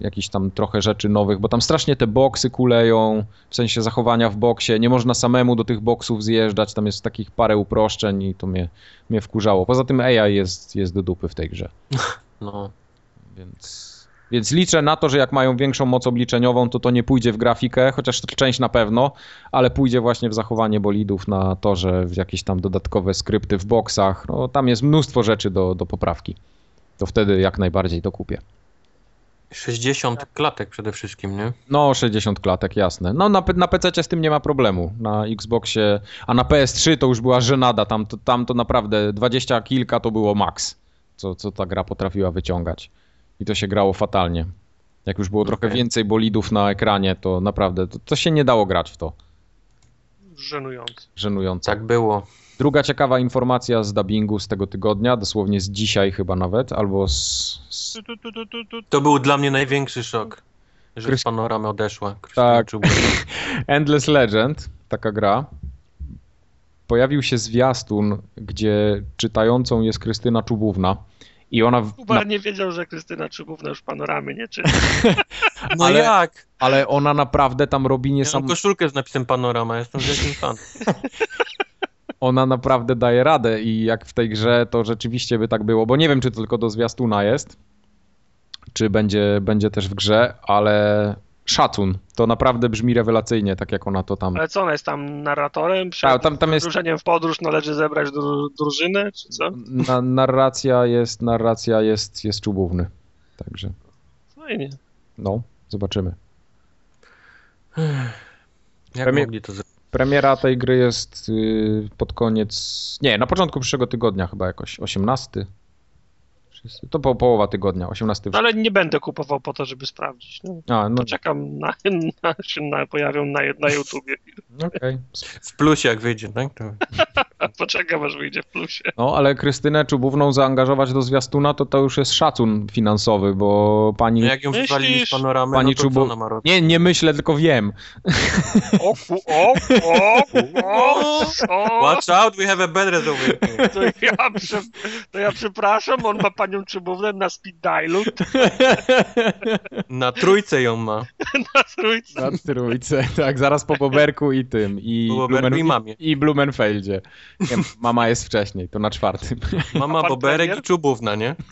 jakiś tam trochę rzeczy nowych, bo tam strasznie te boksy kuleją, w sensie zachowania w boksie, nie można samemu do tych boksów zjeżdżać, tam jest takich parę uproszczeń i to mnie, mnie wkurzało. Poza tym AI jest, jest do dupy w tej grze, No. więc... Więc liczę na to, że jak mają większą moc obliczeniową, to to nie pójdzie w grafikę, chociaż część na pewno, ale pójdzie właśnie w zachowanie bolidów na torze, w jakieś tam dodatkowe skrypty w boksach. No, tam jest mnóstwo rzeczy do, do poprawki. To wtedy jak najbardziej to kupię. 60 klatek przede wszystkim, nie? No, 60 klatek, jasne. No, na, na PC z tym nie ma problemu. Na Xboxie, a na PS3 to już była żenada. Tam to, tam to naprawdę 20 kilka to było max, co, co ta gra potrafiła wyciągać. I to się grało fatalnie. Jak już było trochę Okej. więcej bolidów na ekranie, to naprawdę to, to się nie dało grać w to. Żenujące. Żenujące. Tak było. Druga ciekawa informacja z dubbingu z tego tygodnia, dosłownie z dzisiaj chyba nawet, albo z, z. To był dla mnie największy szok, że Krys- z panoramy odeszła. Krystyna Tak. Endless Legend, taka gra. Pojawił się zwiastun, gdzie czytającą jest Krystyna Czubówna. I ona. W, Kuba nie wiedział, że Krystyna Czubówna już panoramy nie czyta. No Ale- jak? ale ona naprawdę tam robi Ja mam niesam... koszulkę z napisem panorama, jestem wielkim fan. Ona naprawdę daje radę i jak w tej grze to rzeczywiście by tak było, bo nie wiem, czy to tylko do zwiastuna jest, czy będzie, będzie też w grze, ale szacun. To naprawdę brzmi rewelacyjnie, tak jak ona to tam. Ale co, ona jest tam narratorem? Przed Tak, tam- tam jest- wyruszeniem w podróż należy zebrać dru- drużynę, czy co? Na, narracja jest, narracja jest, jest czubówny. Także, Fajnie. no, zobaczymy. Jak Premie- mogli to zrobić? Premiera tej gry jest y, pod koniec. Nie, na początku przyszłego tygodnia, chyba jakoś 18. To po, połowa tygodnia, 18 No, ale nie będę kupował po to, żeby sprawdzić. No. A, no Poczekam na, na się na, pojawią na, na YouTubie. okej. W plusie jak wyjdzie, tak? To... Poczekam, aż wyjdzie w plusie. No, ale Krystynę Czubówną zaangażować do zwiastuna, to to już jest szacun finansowy, bo pani... No jak ją wywalili z panoramy, Pani no to Czubu- co ona ma robić? Nie, nie myślę, tylko wiem. O, ku, o, o, o, o, Watch out, we have a bedrest over here. to ja, prze, to ja przepraszam, on ma panią Czubównę na speed dialu, Na trójce ją ma. na trójce. Na trójce, tak, zaraz po Boberku i tym. I, Po Boberku i mamie. I Blumenfeldzie. Nie, mama jest wcześniej, to na czwartym. Mama Boberek i Czubówna, nie?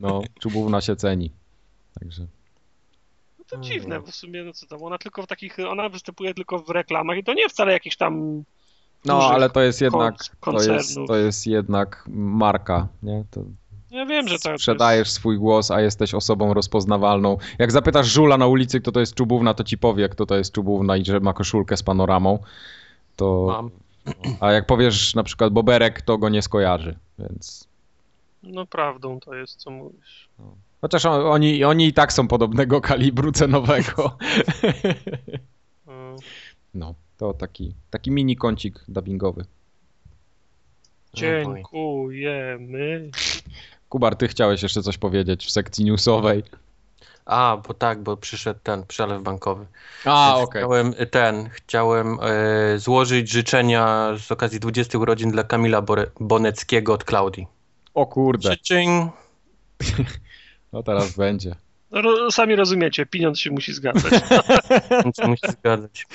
No, Czubówna się ceni. Także... No to dziwne, bo w sumie, no co tam, ona tylko w takich, ona występuje tylko w reklamach i to nie wcale jakiś tam No, ale to jest jednak, to jest, to jest jednak marka, nie? To, Ja wiem, że to sprzedajesz swój głos, a jesteś osobą rozpoznawalną. Jak zapytasz żula na ulicy, kto to jest czubówna, to ci powie, kto to jest czubówna i że ma koszulkę z panoramą. To... Mam. A jak powiesz na przykład Boberek, to go nie skojarzy, więc... No prawdą to jest, co mówisz. Chociaż on, oni, oni i tak są podobnego kalibru cenowego. No, to taki, taki mini kącik dubbingowy. Dziękujemy. Kubar, ty chciałeś jeszcze coś powiedzieć w sekcji newsowej. A, bo tak, bo przyszedł ten przelew bankowy. A, okej. Chciałem ten, chciałem e, złożyć życzenia z okazji 20 urodzin dla Kamila Bore- Boneckiego od Klaudii. O kurde, Życzeń. no teraz będzie. No, ro, sami rozumiecie, pieniądz się musi zgadzać. Nic nie musi zgadzać.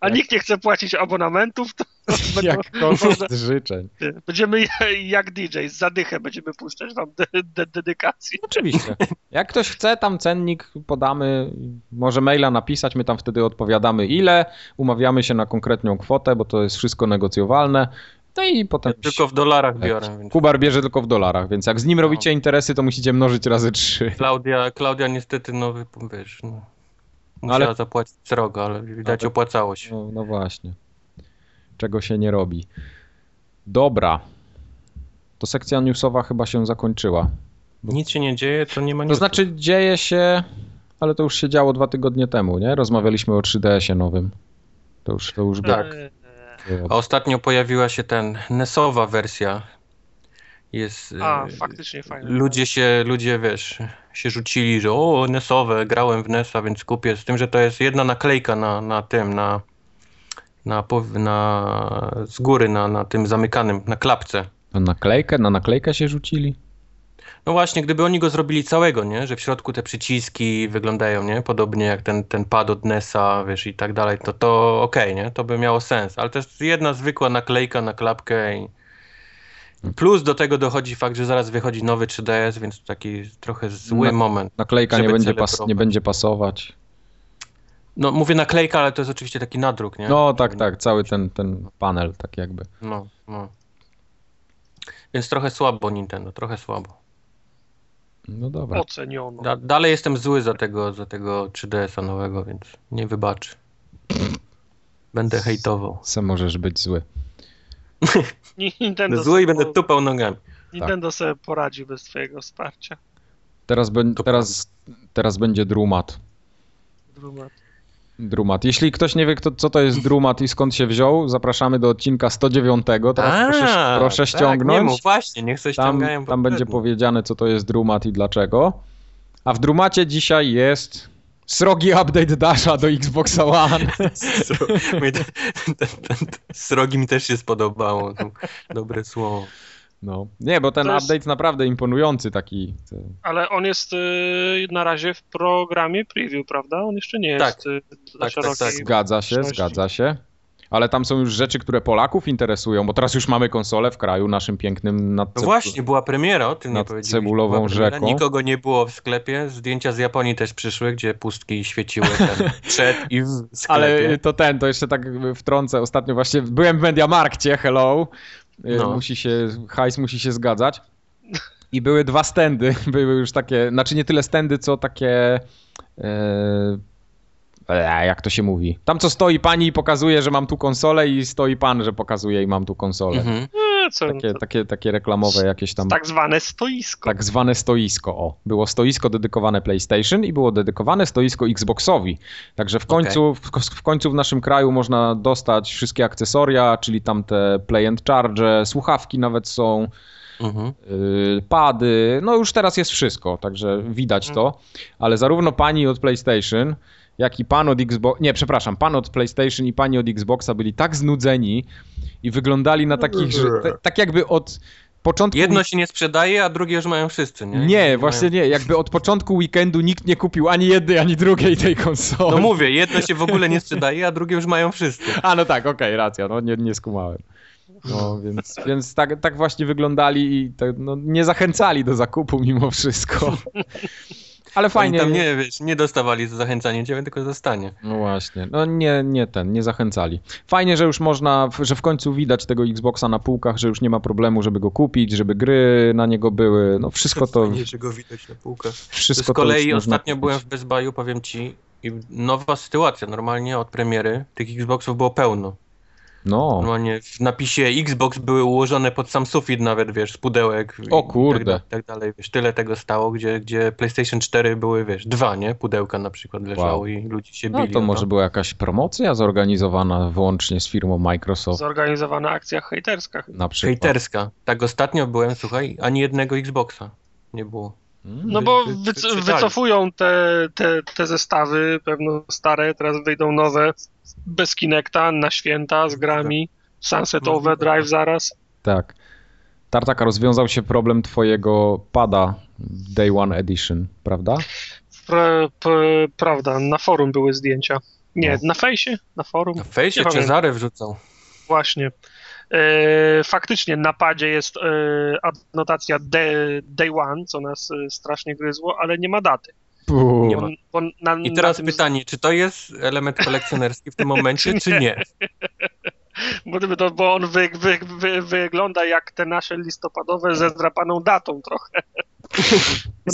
A nikt nie chce płacić abonamentów, to Jak koszt życzeń. będziemy jak DJ, z zadychę będziemy puszczać wam de, de, dedykację. Oczywiście. Jak ktoś chce, tam cennik podamy, może maila napisać, my tam wtedy odpowiadamy ile, umawiamy się na konkretną kwotę, bo to jest wszystko negocjowalne. No i potem... Tylko w dolarach biorę. Więc Kubar bierze tylko w dolarach, więc jak z nim No. robicie interesy, to musicie mnożyć razy trzy. Klaudia, Klaudia niestety, no wiesz, no, No, ale- musiała zapłacić srogo, ale widać Ale- opłacało się. No, no właśnie. Czego się nie robi. Dobra. To sekcja newsowa chyba się zakończyła. Nic się nie dzieje, to nie ma To nic. znaczy dzieje się, ale to już się działo dwa tygodnie temu, nie? Rozmawialiśmy o 3DS-ie nowym. To już, to już Tak. A ostatnio pojawiła się ten NES-owa wersja. Jest. A, e, faktycznie fajne. Ludzie się, ludzie wiesz, się rzucili, że o, NES-owe, grałem w NES-a, więc kupię. Z tym, że to jest jedna naklejka na, na tym, na, na, na z góry, na, na tym zamykanym, na klapce. Na naklejkę? Na naklejkę się rzucili? No właśnie, gdyby oni go zrobili całego, nie? Że w środku te przyciski wyglądają, nie? Podobnie jak ten, ten pad od NES-a, wiesz, i tak dalej, to to okej, nie? To by miało sens, ale to jest jedna zwykła naklejka na klapkę i plus do tego dochodzi fakt, że zaraz wychodzi nowy 3DS, więc taki trochę zły Na- moment. Naklejka nie będzie, pas, nie będzie pasować. No mówię naklejka, ale to jest oczywiście taki nadruk, nie? No tak, tak, cały ten, ten panel, tak jakby. No, no. Więc trochę słabo Nintendo, trochę słabo. No dobra. Oceniono. Da, dalej jestem zły za tego, za tego 3DS-a nowego, więc nie wybaczy. Będę hejtował. Se możesz być zły. Nintendo, zły i będę tupał nogami. Nintendo sobie poradzi bez twojego wsparcia. Teraz, To teraz, teraz będzie drumat. Drumat. Drumat. Jeśli ktoś nie wie, kto, co to jest drumat i skąd się wziął, zapraszamy do odcinka 109. Teraz proszę, proszę tak, ściągnąć. nie mów, właśnie, niech coś tam, ściągają. tam będzie powiedziane, co to jest drumat i dlaczego. A w drumacie dzisiaj jest srogi update Dasha do Xboxa One. Srogi mi też się spodobało. Dobre słowo. No. Nie, bo ten To jest- update naprawdę imponujący taki. Ale on jest y, na razie w programie preview, prawda? On jeszcze nie Tak. jest y, dla tak, szerokiej tak. Zgadza się, zgadza się. Ale tam są już rzeczy, które Polaków interesują, bo teraz już mamy konsolę w kraju naszym pięknym nad No cebu- właśnie, była premiera, o tym nie nad powiedzieliśmy. cebulową rzeką. Nikogo nie było w sklepie. Zdjęcia z Japonii też przyszły, gdzie pustki świeciły ten przed i w sklepie. Ale to ten, to jeszcze tak wtrącę. Ostatnio właśnie byłem w Mediamarkcie, hello. Y, No. Musi się, hajs musi się zgadzać. I były dwa stędy, były już takie, znaczy nie tyle stędy, co takie, e, jak to się mówi. Tam co stoi pani i pokazuje, że mam tu konsolę i stoi pan, że pokazuje i mam tu konsolę. Mhm. Co, Takie, to, takie, takie reklamowe jakieś tam, tak zwane stoisko. tak zwane stoisko, o. Było stoisko dedykowane PlayStation i było dedykowane stoisko Xboxowi. Także w końcu, w, w końcu w naszym kraju można dostać wszystkie akcesoria, czyli tam te play and charge, słuchawki nawet są, Mhm. yy, pady, no już teraz jest wszystko, także widać to, ale zarówno pani od PlayStation, jak i pan od Xbox, nie, przepraszam, pan od PlayStation i pani od Xboxa byli tak znudzeni i wyglądali na takich, że tak jakby od początku... Jedno się nie sprzedaje, a drugie już mają wszyscy, nie? Nie, właśnie nie, jakby od początku weekendu nikt nie kupił ani jednej, ani drugiej tej konsoli. No mówię, jedno się w ogóle nie sprzedaje, a drugie już mają wszyscy. A no tak, okej, racja, no nie, nie skumałem. No więc, więc tak, tak właśnie wyglądali i tak, no, nie zachęcali do zakupu mimo wszystko. Ale fajnie. Oni tam nie, wiesz, nie dostawali za zachęcanie ciebie, tylko za stanie. No właśnie, no nie, nie ten, nie zachęcali. Fajnie, że już można, że w końcu widać tego Xboxa na półkach, że już nie ma problemu, żeby go kupić, żeby gry na niego były, no wszystko to... Fajnie, że go widać na półkach. Wszystko Z kolei to już można ostatnio byłem w Best Buyu, powiem ci, i nowa sytuacja. Normalnie od premiery tych Xboxów było pełno. No, Normalnie w napisie Xbox były ułożone pod sam sufit nawet, wiesz, z pudełek. i O kurde. Tak, da- tak dalej, wiesz, tyle tego stało, gdzie, gdzie PlayStation 4 były, wiesz, dwa, nie? Pudełka na przykład leżało Wow. i ludzie się no bili. to o może była jakaś promocja zorganizowana wyłącznie z firmą Microsoft Zorganizowana akcja hejterska. na przykład. Hejterska. Tak ostatnio byłem, słuchaj, ani jednego Xboxa nie było. Mm. No bo wy- wycofują te, te, te zestawy, pewno stare, teraz wyjdą nowe bez Kinecta na święta z grami. Sunset. Overdrive zaraz. Tak. Tartaka, rozwiązał się problem twojego pada Day One Edition, prawda? Pra, p, prawda, na forum były zdjęcia. Nie, No. na fejsie? Na forum? Na fejsie. Cezary wrzucał. Właśnie. E, faktycznie na padzie jest e, adnotacja day, day one, co nas e, strasznie gryzło, ale nie ma daty. Nie Bo, ma. bo na, I teraz tym, pytanie, czy to jest element kolekcjonerski w tym momencie, czy nie? Bo, to, bo on wy, wy, wy, wygląda jak te nasze listopadowe ze zdrapaną datą trochę.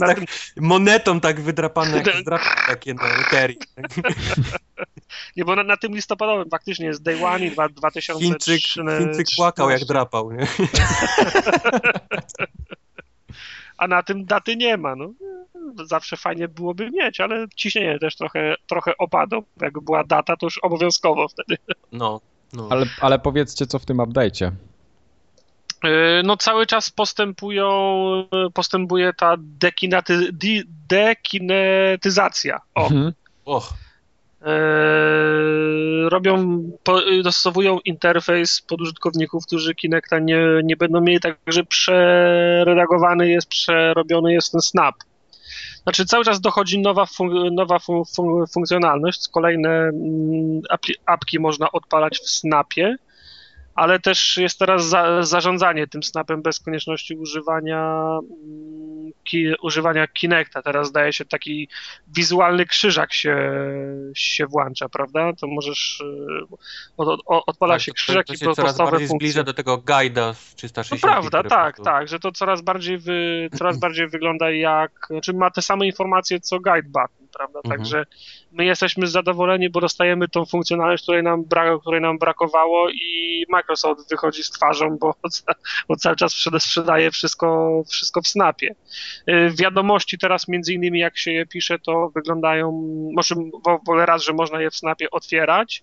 Tak monetą tak wydrapane, jak zdrapane takie na loterii. nie, bo na, na tym listopadowym faktycznie jest day one i dwa- 2003. Chińczyk, Chińczyk płakał jak drapał, nie? a na tym daty nie ma. No. Zawsze fajnie byłoby mieć, ale ciśnienie też trochę, trochę opadło. Jakby była data, to już obowiązkowo wtedy. No, no. Ale, ale powiedzcie, co w tym update'cie. Yy, No cały czas postępują, postępuje ta dekinaty, di, dekinetyzacja. O, Mhm. Och, Eee, robią, po, dostosowują interfejs pod użytkowników, którzy Kinecta nie, nie będą mieli, także przeredagowany jest, przerobiony jest ten snap. Znaczy cały czas dochodzi nowa, fun- nowa fun- fun- funkcjonalność, kolejne mm, apki można odpalać w snapie, ale też jest teraz za, zarządzanie tym snapem bez konieczności używania, mm, ki, używania Kinecta. Teraz daje się taki wizualny krzyżak się, się włącza, prawda? To możesz, y, od, od, odpala tak, się to- krzyżak to, i się coraz podstawowe bardziej funkcje. zbliża do tego guida z 360. No prawda, tak, prostu- tak, że to coraz bardziej, wy, coraz bardziej wygląda jak, znaczy ma te same informacje co guide button, prawda, Mhm. także my jesteśmy zadowoleni, bo dostajemy tą funkcjonalność, której nam, bra, której nam brakowało i Microsoft wychodzi z twarzą, bo, bo cały czas sprzeda- sprzedaje wszystko, wszystko w snapie. Y, Wiadomości teraz między innymi jak się je pisze, to wyglądają, może w ogóle raz, że można je w snapie otwierać,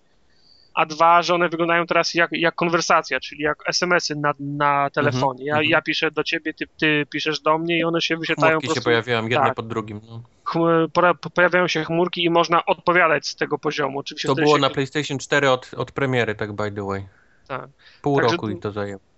a dwa, że one wyglądają teraz jak, jak konwersacja, czyli jak SMS-y na, na telefonie. Ja, mhm. ja piszę do ciebie, ty, ty piszesz do mnie i one się wyświetlają Chmurki po się prostu. pojawiają jedne tak. pod drugim. No. Pojawiają się chmurki i można odpowiadać z tego poziomu. Oczywiście To było się, na PlayStation 4 od, od premiery, tak by the way. Tak. Pół Także roku i to zajęło.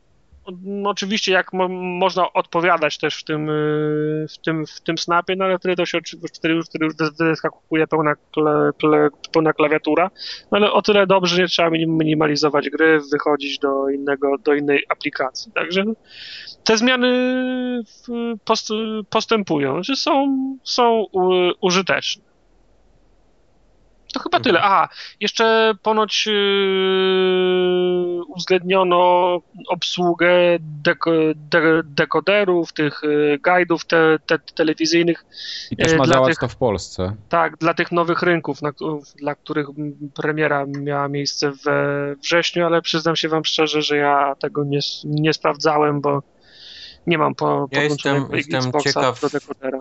No, Oczywiście jak mo, można odpowiadać też w tym, y, w tym, w tym snapie, no ale wtedy to się wtedy już, wtedy już wyskakuje pełna, kle, kle, pełna klawiatura, no ale o tyle dobrze, nie trzeba minim- minimalizować gry, wychodzić do innego, do innej aplikacji. Także te zmiany post, postępują, że są, są u, użyteczne. To chyba tyle. Aha, jeszcze ponoć yy, uwzględniono obsługę deko, de, dekoderów, tych yy, guidów te, te, telewizyjnych, I też E, ma działać tych- to w Polsce. tak, dla tych nowych rynków, na, dla których premiera miała miejsce we wrześniu, ale przyznam się wam szczerze, że ja tego nie, nie sprawdzałem, bo nie mam po, Ja jestem- jestem ciekaw.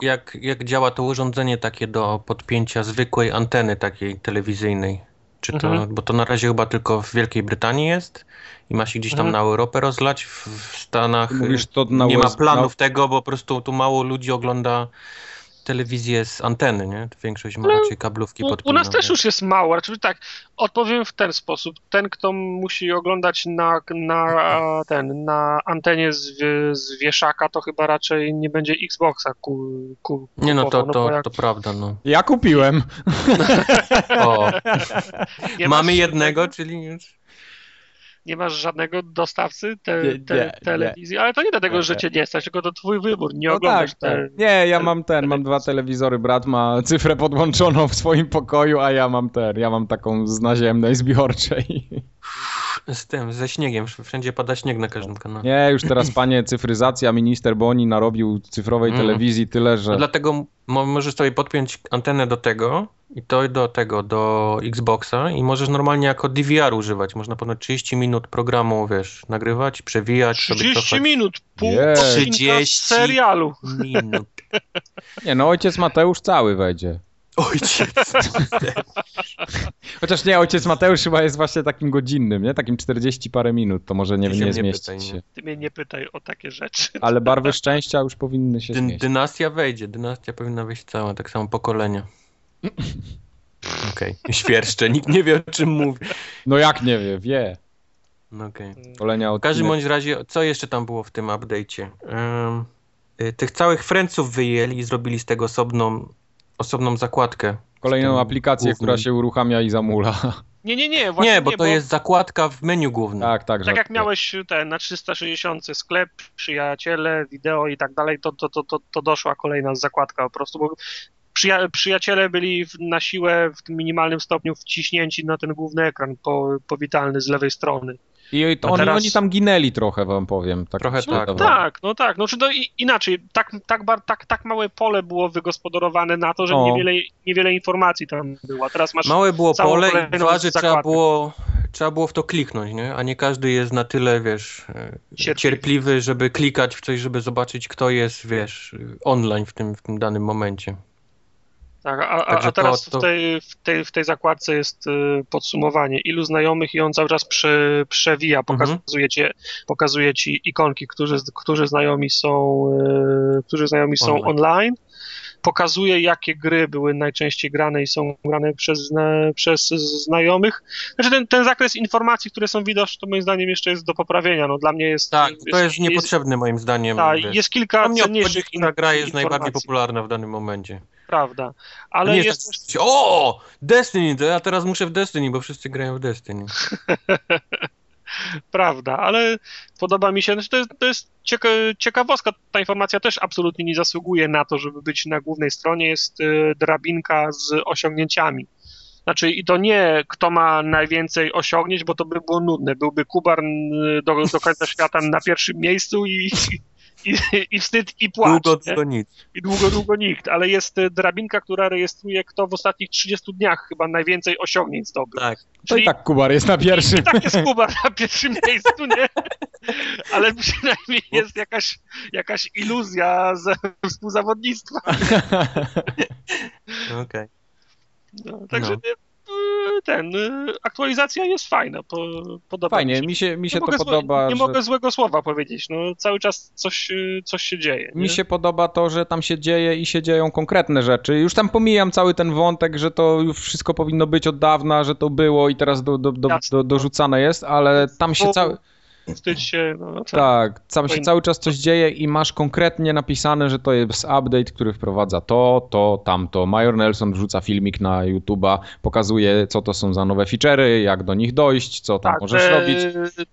Jak, jak działa to urządzenie takie do podpięcia zwykłej anteny takiej telewizyjnej? Czy to, Mhm. bo to na razie chyba tylko w Wielkiej Brytanii jest i ma się gdzieś tam Mhm. na Europę rozlać, w, w Stanach mówisz to na nie ma planów tego, bo po prostu tu mało ludzi ogląda telewizję z anteny, nie? Większość ma raczej kablówki U, u nas też już jest mało, raczej tak, odpowiem w ten sposób. Ten, kto musi oglądać na, na, ten, na antenie z, z wieszaka, to chyba raczej nie będzie Xboxa ku, ku, Nie no, to, kupował, to, jak to prawda, no. Ja kupiłem. O, mamy jednego, czyli już... Nie masz żadnego dostawcy te, Nie, te, nie, telewizji, ale to nie dlatego, Nie, że nie. cię nie stać, tylko to twój wybór, nie No oglądasz tak, te... tak. Nie, ja mam ten, mam dwa telewizory, brat ma cyfrę podłączoną w swoim pokoju, a ja mam ten, ja mam taką z naziemnej, zbiorczej. Z tym, ze śniegiem. Wszędzie pada śnieg na każdym kanale. Nie, już teraz panie cyfryzacja, minister Boni narobił cyfrowej Mm. telewizji tyle, że... No dlatego mo- możesz sobie podpiąć antenę do tego i to do tego, do Xboxa i możesz normalnie jako DVR używać. Można ponad 30 minut programu, wiesz, nagrywać, przewijać. sobie 30 cofać. minut, pół odcinka 30. serialu. minut. Nie, no ojciec Mateusz cały wejdzie. Ojciec. Chociaż nie, ojciec Mateusz chyba jest właśnie takim godzinnym, nie? Takim 40 parę minut, to może nie, nie nie pytaj, nie? się. Ty mnie nie pytaj o takie rzeczy. Ale barwy szczęścia już powinny się zmieścić. dynastia wejdzie, dynastia powinna wejść cała, tak samo pokolenia. Okej, świerszcze, nikt nie wie o czym mówi. No jak nie wie, wie. No okej. Kolenia W każdym bądź razie, co jeszcze tam było w tym update'cie? Y, tych całych Friendsów wyjęli i zrobili z tego osobną, osobną zakładkę. Kolejną aplikację, głównym. która się uruchamia i zamula. Nie, nie, nie, właśnie Nie, bo to jest zakładka w menu głównym. Tak, tak. Tak jak miałeś ten na 360 sklep, przyjaciele, wideo i tak dalej, to, to, to, to, to doszła kolejna zakładka po prostu, bo przyja przyjaciele byli w, na siłę w tym minimalnym stopniu wciśnięci na ten główny ekran po, powitalny z lewej strony. I to teraz- oni tam ginęli trochę, wam powiem. Tak Trochę tak. Tak, no tak, no czy to inaczej, tak, tak, bar, tak, tak małe pole było wygospodarowane na to, że niewiele, niewiele informacji tam było. Teraz masz Małe było pole i dwa, że trzeba było, trzeba było w to kliknąć, nie? A nie każdy jest na tyle, wiesz, e, Cierpliwy. cierpliwy, żeby klikać w coś, żeby zobaczyć, kto jest, wiesz, online w tym, w tym danym momencie. Tak, a, a, a teraz to- to- W, tej, w, tej, w tej zakładce jest y, podsumowanie, ilu znajomych i on cały czas prze, przewija, Mhm. pokazuje, ci, pokazuje ci ikonki, którzy, którzy znajomi są, y, którzy znajomi są Online. Pokazuje, jakie gry były najczęściej grane i są grane przez, przez znajomych. Znaczy ten, ten zakres informacji, które są widoczne, to moim zdaniem jeszcze jest do poprawienia. No, dla mnie jest. Tak, to jest niepotrzebne moim zdaniem. tak, jest kilka cenniejszych która gra jest najbardziej informacji, popularna w danym momencie. Prawda. Ale Ale nie jest jest tak, o, Destiny, to ja teraz muszę w Destiny, bo wszyscy grają w Destiny. Prawda, ale podoba mi się, znaczy to jest, to jest cieka ciekawostka, ta informacja też absolutnie nie zasługuje na to, żeby być na głównej stronie, jest y, drabinka z osiągnięciami. Znaczy i to nie kto ma najwięcej osiągnięć, bo to by było nudne, byłby Kubar y, do, do końca świata na pierwszym miejscu i, i, i wstyd i płacz. Długo nie? to nic. I długo, długo nikt, ale jest y, drabinka, która rejestruje kto w ostatnich 30 dniach chyba najwięcej osiągnięć zdobył. Tak. To i tak Kubar jest na pierwszym. I tak jest Kuba na pierwszym miejscu, nie? Ale przynajmniej jest jakaś, jakaś iluzja ze współzawodnictwa. Okej. No, także No. Ten, y, aktualizacja jest fajna, po, podoba Fajnie, mi się. mi się, to mogę złe- podoba. Nie że... mogę złego słowa powiedzieć, no cały czas coś, y, coś się dzieje. Mi nie? się podoba to, że tam się dzieje i się dzieją konkretne rzeczy. Już tam pomijam cały ten wątek, że to już wszystko powinno być od dawna, że to było i teraz do, do, do, do, dorzucane jest, ale tam się cały. Wstydź się, no, tak. Tak, tam się cały czas coś dzieje i masz konkretnie napisane, że to jest update, który wprowadza to, to, tamto. Major Nelson wrzuca filmik na YouTube'a, pokazuje, co to są za nowe feature'y, jak do nich dojść, co tam Tak, możesz te, robić.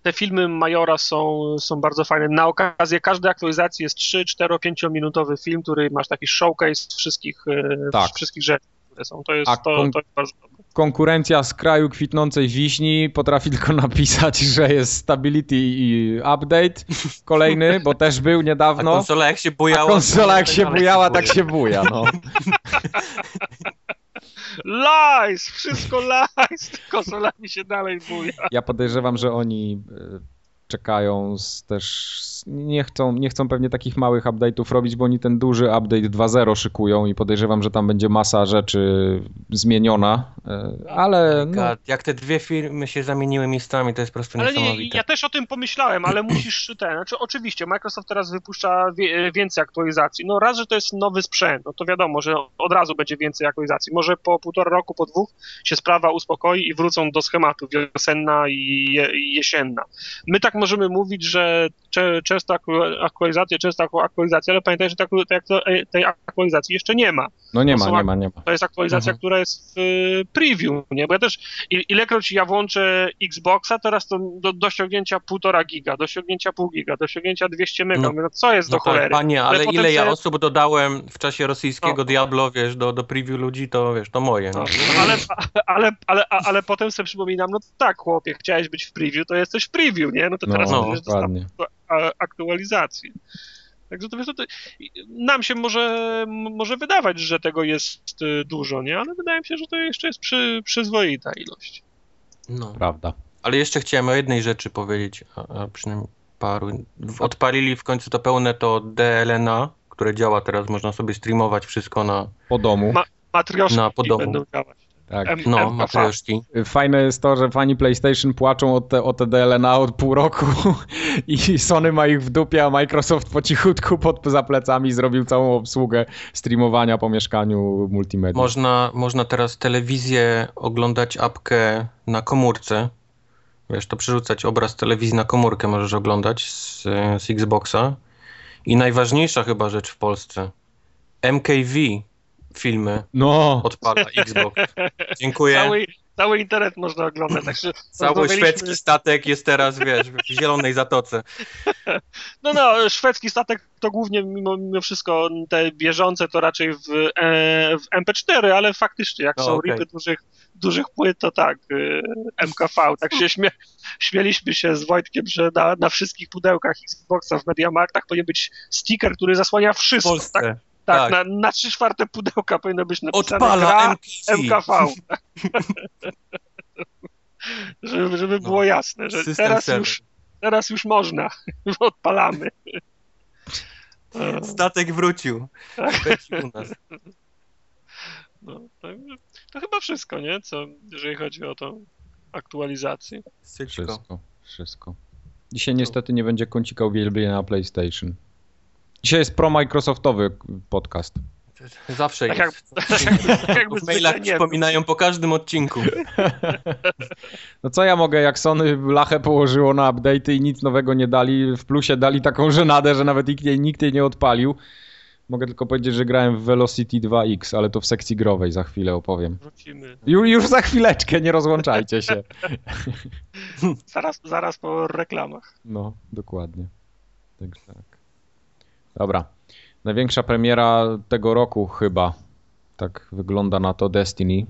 te filmy Majora są, są bardzo fajne. Na okazję każdej aktualizacji jest 3, 4, 5 minutowy film, który masz taki showcase wszystkich, e, Tak. wszystkich rzeczy, które są. To jest, A to, to jest bardzo dobre. Konkurencja z kraju kwitnącej wiśni potrafi tylko napisać, że jest stability i update kolejny, bo też był A niedawno. konsola jak się A bujała... konsola jak się bujała, buja. tak się buja, no. Lies! Wszystko lies! Konsola mi się dalej buja. Ja podejrzewam, że oni e, czekają z też. Nie chcą, nie chcą pewnie takich małych update'ów robić, bo oni ten duży update 2.0 szykują i podejrzewam, że tam będzie masa rzeczy zmieniona, e, ale no, Jak te dwie firmy się zamieniły miejscami, to jest po prostu Ale nie, niesamowite. ja też o tym pomyślałem, ale musisz ten, znaczy oczywiście Microsoft teraz wypuszcza wie, więcej aktualizacji. No raz, że to jest nowy sprzęt, no to wiadomo, że od razu będzie więcej aktualizacji. Może po półtora roku, po dwóch się sprawa uspokoi i wrócą do schematu wiosenna i jesienna. My tak możemy mówić, że często aktu- aktualizacje, często aktualizacje, ale pamiętaj, że te, aktu- te, aktu- te aktualizacji jeszcze nie ma. No nie ma, nie ma, nie ma. To jest aktualizacja, Mhm. która jest w y, preview, nie? Bo ja też, ilekroć ja włączę Xboxa, teraz to do, do ściągnięcia 1,5 giga, do ściągnięcia pół giga, do ściągnięcia 200 mega. No. No, co jest No do cholery? tak, panie, ale potem ile ja osób dodałem w czasie rosyjskiego No. Diablo, wiesz, do, do preview ludzi, to wiesz, to moje. No, No. ale, ale, ale, ale potem sobie przypominam, no tak, chłopie, chciałeś być w preview, to jesteś w preview, nie? No to teraz No, dokładnie. a- aktualizację. Także to wiesz, no to nam się może, może wydawać, że tego jest y, dużo, nie? Ale wydaje mi się, że to jeszcze jest przy, przyzwoita ilość. no. Prawda. Ale jeszcze chciałem o jednej rzeczy powiedzieć, a, a przynajmniej paru. Odpalili w końcu to pełne to DLNA, które działa teraz, można sobie streamować wszystko na, Po domu. Ma- Matrioszki Na podobu. będą działać. Tak. M- no, MKV. matrioszki. Fajne jest to, że fani PlayStation płaczą o te, o te DLNA od pół roku i Sony ma ich w dupie, a Microsoft po cichutku pod, za plecami zrobił całą obsługę streamowania po mieszkaniu multimedia. Można, można teraz telewizję oglądać apkę na komórce. Wiesz, to przerzucać obraz telewizji na komórkę możesz oglądać z, z Xboxa. I najważniejsza chyba rzecz w Polsce. MKV filmy No, odpala Xbox. Dziękuję. Cały, cały internet można oglądać. Także Cały szwedzki statek jest teraz, wiesz, w zielonej zatoce. No, no, szwedzki statek to głównie mimo, mimo wszystko te bieżące to raczej w, e, w MP4, ale faktycznie jak O, są okej. ripy dużych, dużych płyt, to tak, y, MKV. Tak się śmie, śmieliśmy się z Wojtkiem, że na, na wszystkich pudełkach Xboxa w Mediamarktach powinien być sticker, który zasłania W wszystko. Polsce. Tak, tak, tak. Na, na trzy czwarte pudełka powinno być napisane Odpala gra MKV. MKV. żeby, żeby było No. jasne, że teraz już, teraz już można. Odpalamy. E, Statek wrócił. Nas. No, to chyba wszystko, nie? Co, jeżeli chodzi o tą aktualizację. Wszystko, wszystko. Dzisiaj niestety nie będzie kącika uwielbienia na PlayStation. Dzisiaj jest pro-Microsoftowy podcast. Zawsze Tak jest. Tak jakby w mailach zwykle nie przypominają po każdym odcinku. No co ja mogę, jak Sony lachę położyło na update'y i nic nowego nie dali, w plusie dali taką żenadę, że nawet nikt jej, nikt jej nie odpalił. Mogę tylko powiedzieć, że grałem w Velocity 2X, ale to w sekcji growej, za chwilę opowiem. Wrócimy. Ju, już za chwileczkę, nie rozłączajcie się. Zaraz, zaraz po reklamach. No, dokładnie. Także tak. Dobra. Największa premiera tego roku chyba. Tak wygląda na to Destiny.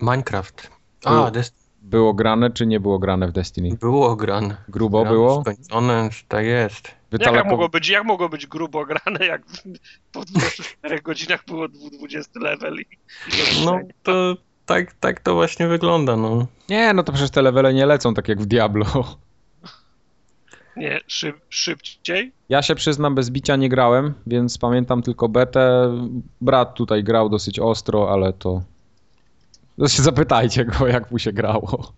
Minecraft. Było. A, Dest- Było grane, czy nie było grane w Destiny? było grane. Grubo Grane, było? Skończone, tak jest. Jak, mogło być, jak mogło być grubo grane, jak po 24 godzinach było 20 level i, i No to tak, tak to właśnie wygląda, no. Nie, no to przecież te levele nie lecą tak jak w Diablo. Nie, szyb, szybciej. Ja się przyznam, bez bicia nie grałem, więc pamiętam tylko betę. Brat tutaj grał dosyć ostro, ale to... to się zapytajcie go, jak mu się grało.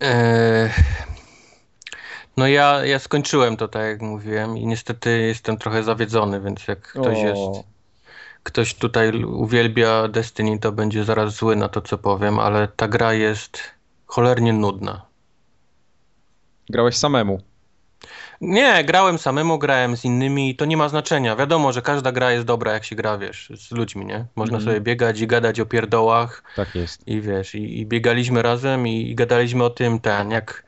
Eee, no ja, ja skończyłem to, tak jak mówiłem i niestety jestem trochę zawiedzony, więc jak ktoś O. jest, ktoś tutaj uwielbia Destiny, to będzie zaraz zły na to, co powiem, ale ta gra jest cholernie nudna. Grałeś samemu. Nie, grałem samemu, grałem z innymi i to nie ma znaczenia. Wiadomo, że każda gra jest dobra, jak się gra, wiesz, z ludźmi, nie? Można Mhm. sobie biegać i gadać o pierdołach Tak jest. i wiesz, i, i biegaliśmy razem i, i gadaliśmy o tym, ten, jak,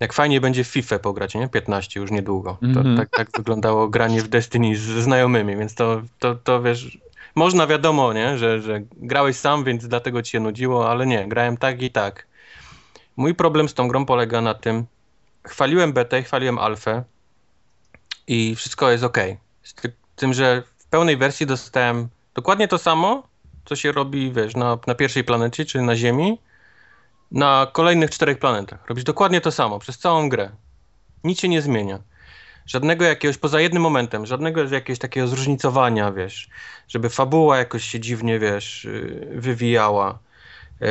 jak fajnie będzie w FIFA pograć, nie? 15 już niedługo. To, Mhm. tak, tak wyglądało granie w Destiny z, ze znajomymi, więc to, to, to wiesz, można wiadomo, nie? Że, że grałeś sam, więc dlatego ci się nudziło, ale nie, grałem tak i tak. Mój problem z tą grą polega na tym, chwaliłem betę, chwaliłem alfę i wszystko jest ok. Z ty- tym, że w pełnej wersji dostałem dokładnie to samo, co się robi, wiesz, na, na pierwszej planecie, czyli na Ziemi, na kolejnych czterech planetach. Robisz dokładnie to samo przez całą grę. Nic się nie zmienia. Żadnego jakiegoś, poza jednym momentem, żadnego jakiegoś takiego zróżnicowania, wiesz, żeby fabuła jakoś się dziwnie, wiesz, yy, wywijała. Yy,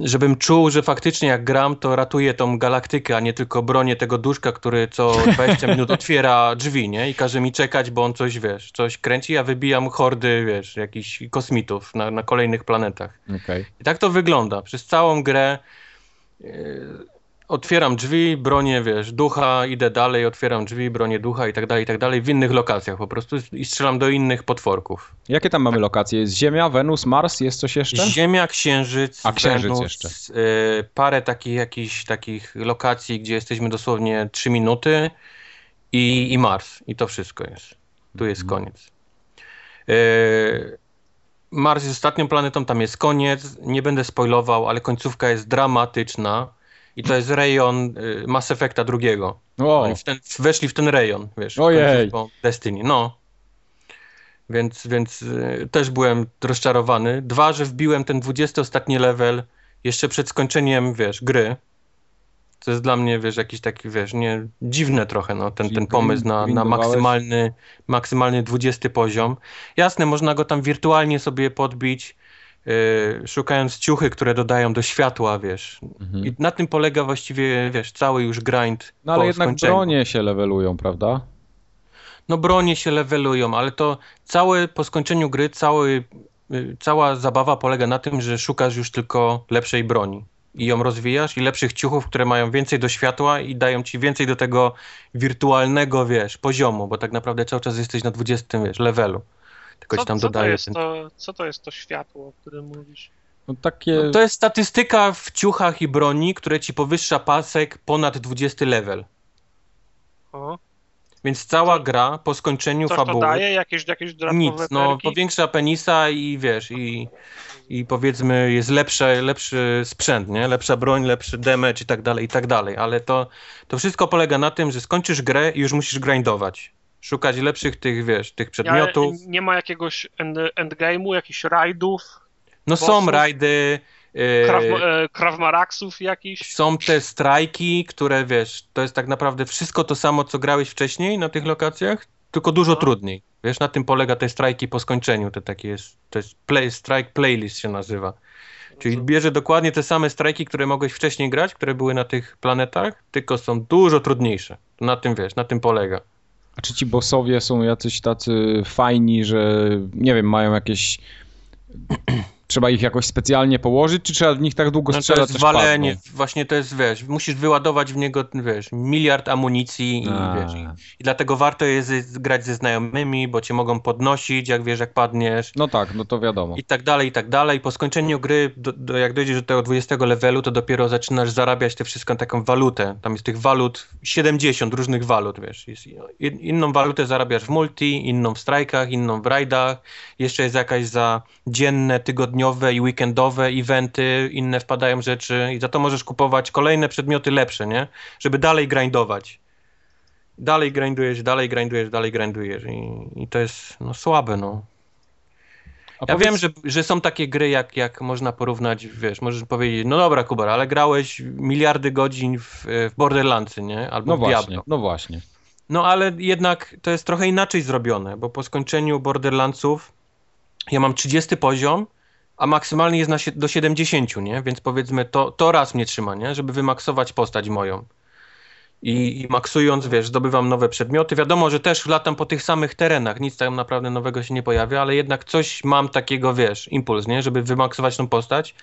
żebym czuł, że faktycznie jak gram, to ratuję tą galaktykę, a nie tylko bronię tego duszka, który co 20 minut otwiera drzwi, nie? I każe mi czekać, bo on coś, wiesz, coś kręci, a wybijam hordy, wiesz, jakichś kosmitów na, na kolejnych planetach. Okej. I tak to wygląda. Przez całą grę yy, otwieram drzwi, bronię, wiesz, ducha, idę dalej, otwieram drzwi, bronię ducha i tak dalej, i tak dalej, w innych lokacjach po prostu i strzelam do innych potworków. Jakie tam mamy lokacje? Jest Ziemia, Wenus, Mars, jest coś jeszcze? Ziemia, Księżyc, A, Księżyc Wenus, jeszcze. y, parę takich jakichś takich lokacji, gdzie jesteśmy dosłownie 3 minuty i, i Mars. I to wszystko jest. Tu jest Mhm. koniec. Y, Mars jest ostatnią planetą, tam jest koniec. Nie będę spoilował, ale końcówka jest dramatyczna. I to jest rejon y, Mass Effecta drugiego. O, Oni w ten, weszli w ten rejon, wiesz. Ojej. końcówką Destiny, no. Więc, więc y, też byłem rozczarowany. Dwa, że wbiłem ten 20 ostatni level jeszcze przed skończeniem, wiesz, gry. To jest dla mnie, wiesz, jakiś taki, wiesz, nie, dziwne trochę, no, ten, Czyli ten pomysł na, na maksymalny, maksymalny 20 poziom. Jasne, można go tam wirtualnie sobie podbić, yy, szukając ciuchy, które dodają do światła, wiesz. mhm. I na tym polega właściwie, wiesz, cały już grind No ale jednak skończeniu. bronie się levelują, prawda? No bronie się levelują, ale to całe, po skończeniu gry, cały, y, cała zabawa polega na tym, że szukasz już tylko lepszej broni. I ją rozwijasz i lepszych ciuchów, które mają więcej do światła i dają ci więcej do tego wirtualnego, wiesz, poziomu, bo tak naprawdę cały czas jesteś na 20, wiesz, levelu. Tylko ci Co, tam co, to dodaje jest ten... to, co to jest to światło, o którym mówisz? No takie... No, to jest statystyka w ciuchach i broni, które ci powyższa pasek ponad 20 level. O, Więc cała gra po skończeniu coś to fabuły... daje? Jakieś, jakieś dodatkowe Nic, no perki? powiększa penisa i wiesz, i, i powiedzmy jest lepsze, lepszy sprzęt, nie? Lepsza broń, lepszy damage i tak dalej, i tak dalej, ale to, to wszystko polega na tym, że skończysz grę i już musisz grindować. Szukać lepszych tych, wiesz, tych Ale przedmiotów. nie ma jakiegoś end, endgame'u, jakichś rajdów, No są bossów? rajdy, e, krav, e, jakichś? są te strajki, które wiesz, to jest tak naprawdę wszystko to samo, co grałeś wcześniej na tych lokacjach, tylko dużo No. trudniej. Wiesz, na tym polega te strajki po skończeniu, to takie jest, to jest play, strike playlist się nazywa. Czyli bierze dokładnie te same strajki, które mogłeś wcześniej grać, które były na tych planetach, tylko są dużo trudniejsze. Na tym wiesz, na tym polega. A czy ci bossowie są jacyś tacy fajni, że nie wiem, mają jakieś... Trzeba ich jakoś specjalnie położyć, czy trzeba w nich tak długo No to strzelać, jest walenie, padną? właśnie to jest, wiesz, musisz wyładować w niego, wiesz, miliard amunicji i A. wiesz, i, dlatego warto jest grać ze znajomymi, bo cię mogą podnosić, jak wiesz, jak padniesz. No tak, no to wiadomo. I tak dalej, i tak dalej. Po skończeniu gry, do, do, jak dojdziesz do tego 20 levelu, to dopiero zaczynasz zarabiać te wszystko na taką walutę. Tam jest tych walut 70 różnych walut, wiesz. Jest, in- inną walutę zarabiasz w multi, inną w strajkach, inną w rajdach. Jeszcze jest jakaś za dzienne, tygodniowe i weekendowe eventy, inne wpadają rzeczy i za to możesz kupować kolejne przedmioty lepsze, nie? Żeby dalej grindować. Dalej grindujesz, dalej grindujesz, dalej grindujesz i, i to jest no, słabe, no. A Ja powiedz- wiem, że, że są takie gry, jak, jak można porównać, wiesz, możesz powiedzieć, no dobra, Kubar, ale grałeś miliardy godzin w, w Borderlandsy, nie? Albo No w właśnie, Diablo. no właśnie. No ale jednak to jest trochę inaczej zrobione, bo po skończeniu Borderlandsów ja mam 30 poziom, a maksymalnie jest na, do 70, nie? Więc powiedzmy, to, to raz mnie trzyma, nie? Żeby wymaksować postać moją. I, I maksując, wiesz, zdobywam nowe przedmioty. Wiadomo, że też latam po tych samych terenach, nic tam naprawdę nowego się nie pojawia, ale jednak coś mam takiego, wiesz, impuls, nie? Żeby wymaksować tą postać.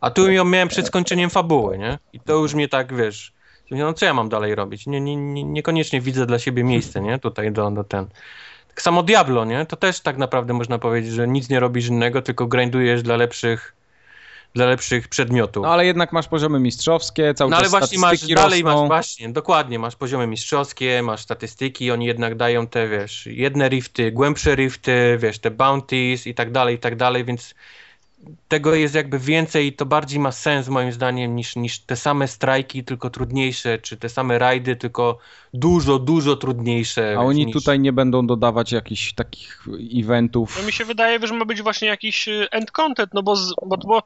A tu ją miałem przed skończeniem fabuły, nie? I to już mnie tak, wiesz, no co ja mam dalej robić? Nie, nie, nie, niekoniecznie widzę dla siebie miejsce, nie? Tutaj do, do ten. Tak samo Diablo, nie? To też tak naprawdę można powiedzieć, że nic nie robisz innego, tylko grindujesz dla lepszych, dla lepszych przedmiotów. No ale jednak masz poziomy mistrzowskie, cały No ale czas właśnie masz, dalej rosną. masz, właśnie, dokładnie, masz poziomy mistrzowskie, masz statystyki, oni jednak dają te, wiesz, jedne rifty, głębsze rifty, wiesz, te bounties i tak dalej, i tak dalej, więc tego jest jakby więcej i to bardziej ma sens moim zdaniem niż, niż te same strajki, tylko trudniejsze, czy te same rajdy, tylko dużo, dużo trudniejsze. A oni niż... tutaj nie będą dodawać jakichś takich eventów. No mi się wydaje, że ma być właśnie jakiś y, end content, no bo, z, bo, bo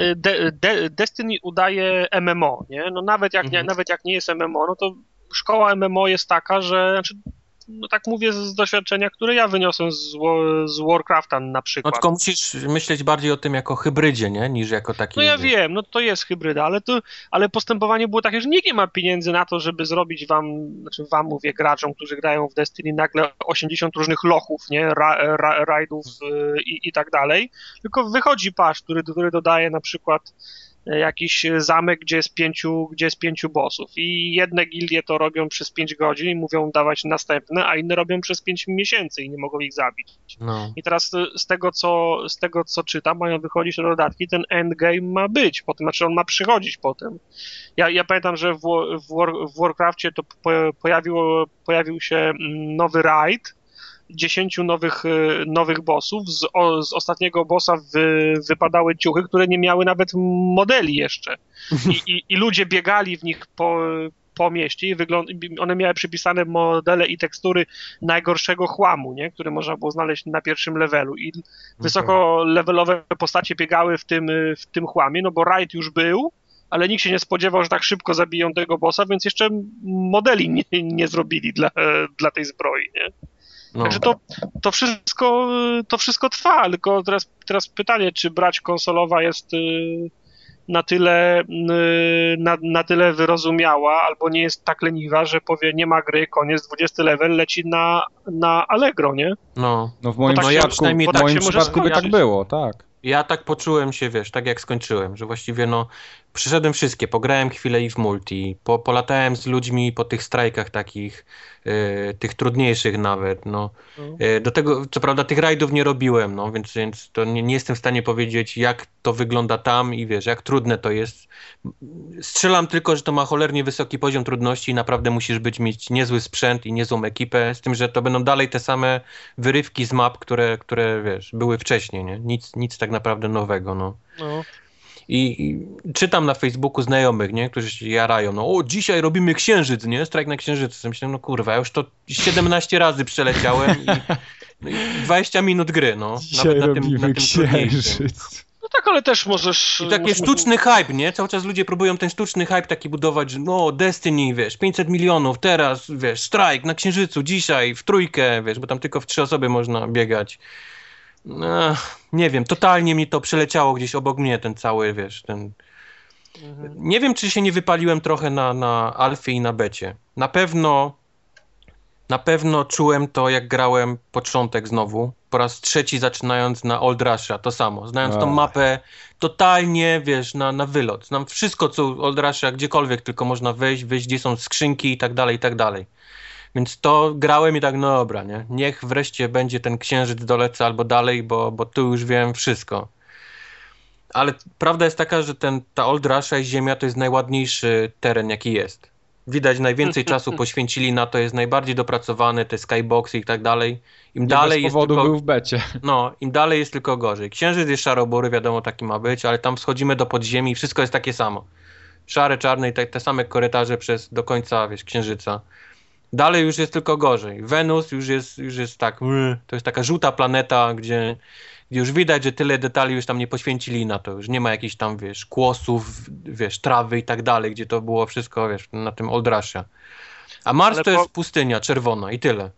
y, de, de, Destiny udaje MMO, nie? No nawet jak, nie, Mhm. nawet jak nie jest MMO, no to szkoła MMO jest taka, że znaczy, no tak mówię z, doświadczenia, które ja wyniosłem z, z Warcrafta na No przykład. tylko musisz myśleć bardziej o tym jako hybrydzie, nie? Niż jako taki. No ja wiem, no to jest hybryda, ale to, ale postępowanie było takie, że nikt nie ma pieniędzy na to, żeby zrobić wam, znaczy wam mówię, graczom, którzy grają w Destiny nagle 80 różnych lochów, nie, ra, ra, rajdów y, i, i tak dalej, tylko wychodzi pasz, który, który dodaje na przykład jakiś zamek, gdzie jest pięciu, gdzie jest pięciu bossów i jedne gildie to robią przez pięć godzin i mówią dawać następne, a inne robią przez pięć miesięcy i nie mogą ich zabić. No. I teraz y, z tego, co, z tego, co czytam, mają wychodzić dodatki, ten endgame ma być, potem, znaczy on ma przychodzić potem. Ja, ja pamiętam, że w, w, War, w Warcraftie to po, pojawiło, pojawił się mm, nowy raid, 10 nowych, y, nowych bossów. Z, o, z ostatniego bossa wy, wypadały ciuchy, które nie miały nawet modeli jeszcze. I, i, i ludzie biegali w nich po, po mieście i one miały przypisane modele i tekstury najgorszego chłamu, nie? który można było znaleźć na pierwszym levelu i wysoko levelowe postacie biegały w tym, w tym chłamie, no bo raid już był, ale nikt się nie spodziewał, że tak szybko zabiją tego bossa, więc jeszcze modeli nie, nie zrobili dla, dla tej zbroi, nie? No. Także to, to, wszystko, to wszystko trwa, tylko teraz, teraz pytanie, czy brać konsolowa jest y, na tyle, y, na, na tyle wyrozumiała, albo nie jest tak leniwa, że powie nie ma gry, koniec, 20 level, leci na, na Allegro, nie? No, no w moim tak w moim tak przypadku by tak było, tak. Ja tak poczułem się, wiesz, tak jak skończyłem, że właściwie no Przyszedłem wszystkie, pograłem chwilę i w multi, po, polatałem z ludźmi po tych strajkach takich, y, tych trudniejszych nawet, no. Y, do tego, co prawda tych rajdów nie robiłem, no, więc, więc to nie, nie, jestem w stanie powiedzieć, jak to wygląda tam i wiesz, jak trudne to jest. Strzelam tylko, że to ma cholernie wysoki poziom trudności i naprawdę musisz być, mieć niezły sprzęt i niezłą ekipę, z tym, że to będą dalej te same wyrywki z map, które, które wiesz, były wcześniej, nie? Nic, nic tak naprawdę nowego, no. no. I, I, czytam na Facebooku znajomych, nie, którzy się jarają, no o, dzisiaj robimy księżyc, nie, strajk na księżycu. Myślę, no kurwa, ja już to 17 razy przeleciałem i, no i 20 minut gry, no. Dzisiaj nawet na tym, na tym księżyc. No tak, ale też możesz... I taki sztuczny hype, nie? Cały czas ludzie próbują ten sztuczny hype taki budować, że no Destiny, wiesz, 500 milionów, teraz, wiesz, strajk na Księżycu, dzisiaj, w trójkę, wiesz, bo tam tylko w trzy osoby można biegać. Ech, nie wiem, totalnie mi to przeleciało gdzieś obok mnie, ten cały, wiesz, ten... Mhm. Nie wiem, czy się nie wypaliłem trochę na, na alfie i na becie. Na pewno na pewno czułem to, jak grałem początek znowu. Po raz trzeci zaczynając na Old Russia, to samo. Znając tą mapę totalnie, wiesz, na, na wylot. Znam wszystko, co Old Russia, gdziekolwiek tylko można wejść, wyjść, gdzie są skrzynki i tak dalej, i tak dalej. Więc to grałem i tak, no dobra, nie? Niech wreszcie będzie ten księżyc dolecę albo dalej, bo, bo tu już wiem wszystko. Ale prawda jest taka, że ten, ta Old Russia i Ziemia to jest najładniejszy teren, jaki jest. Widać, najwięcej czasu poświęcili na to, jest najbardziej dopracowany, te skyboxy i tak dalej. Im Nie dalej bez powodu jest tylko, był w becie. No, im dalej jest tylko gorzej. Księżyc jest szarobury, wiadomo, taki ma być, ale tam schodzimy do podziemi i wszystko jest takie samo. Szare, czarne i te, te same korytarze przez do końca, wiesz, księżyca. Dalej już jest tylko gorzej. Wenus już jest, już jest tak, to jest taka żółta planeta, gdzie, gdzie już widać, że tyle detali już tam nie poświęcili na to. Już nie ma jakichś tam, wiesz, kłosów, wiesz, trawy i tak dalej, gdzie to było wszystko, wiesz, na tym Old Russia. A Mars ale to po... jest pustynia czerwona i tyle.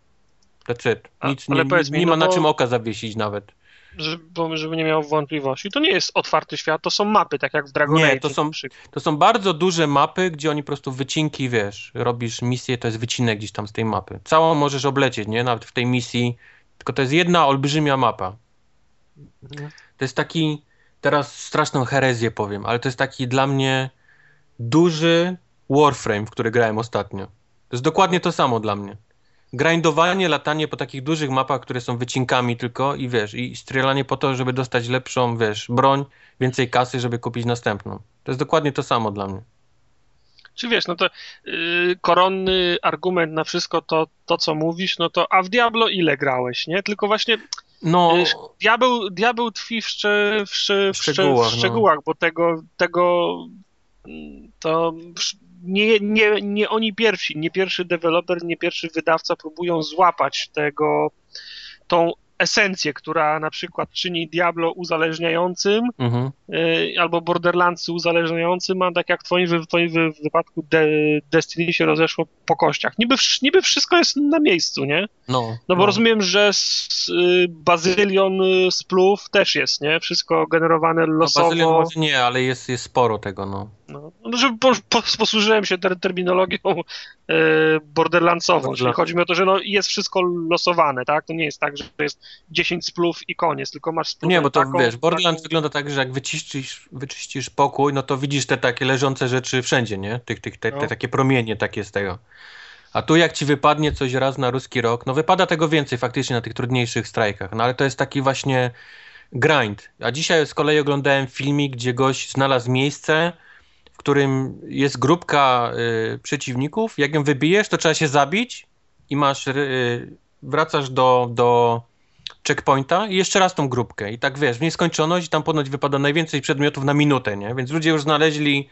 That's it. Nic, nie, nie, nie, ma no na czym oka zawiesić nawet żeby, żeby nie miał wątpliwości. To nie jest otwarty świat, to są mapy, tak jak w Dragon Nie, to są, to są bardzo duże mapy, gdzie oni po prostu wycinki, wiesz, robisz misję, to jest wycinek gdzieś tam z tej mapy. Całą możesz oblecieć, nie? Nawet w tej misji, tylko to jest jedna olbrzymia mapa. To jest taki, teraz straszną herezję powiem, ale to jest taki dla mnie duży Warframe, w który grałem ostatnio. To jest dokładnie to samo dla mnie grindowanie, latanie po takich dużych mapach, które są wycinkami tylko i wiesz, i strzelanie po to, żeby dostać lepszą, wiesz, broń, więcej kasy, żeby kupić następną. To jest dokładnie to samo dla mnie. Czy wiesz, no to yy, koronny argument na wszystko to, to, co mówisz, no to a w Diablo ile grałeś, nie? Tylko właśnie no, yy, diabeł, diabeł tkwi w, w, w, szczegółach, w szczegółach no. bo tego, tego to nie, nie, nie oni pierwsi, nie pierwszy deweloper, nie pierwszy wydawca próbują złapać tego, tą esencję, która na przykład czyni Diablo uzależniającym mhm. y, albo Borderlandsy uzależniającym, a tak jak w twoim, w twoim wypadku De, Destiny się rozeszło po kościach. Niby, niby wszystko jest na miejscu, nie? No, no bo no. rozumiem, że z, y, Bazylion y, Spluf też jest, nie? Wszystko generowane losowo. No, Bazylion może nie, ale jest, jest sporo tego, no. No, no że po, po, posłużyłem się ter, terminologią e, borderlandsową, czyli chodzi mi o to, że no, jest wszystko losowane, tak? To nie jest tak, że jest 10 splów i koniec, tylko masz spluf Nie, bo to taką, wiesz, Borderlands taką... wygląda tak, że jak wyczyścisz, wyczyścisz pokój, no to widzisz te takie leżące rzeczy wszędzie, nie? Tych, tych, te, te No. takie promienie takie z tego. A tu jak ci wypadnie coś raz na ruski rok, no wypada tego więcej faktycznie na tych trudniejszych strajkach, no ale to jest taki właśnie grind. A dzisiaj z kolei oglądałem filmik, gdzie gość znalazł miejsce, w którym jest grupka y, przeciwników. Jak ją wybijesz, to trzeba się zabić i masz, y, wracasz do, do checkpointa i jeszcze raz tą grupkę. I tak wiesz, w nieskończoność i tam ponoć wypada najwięcej przedmiotów na minutę, nie? Więc ludzie już znaleźli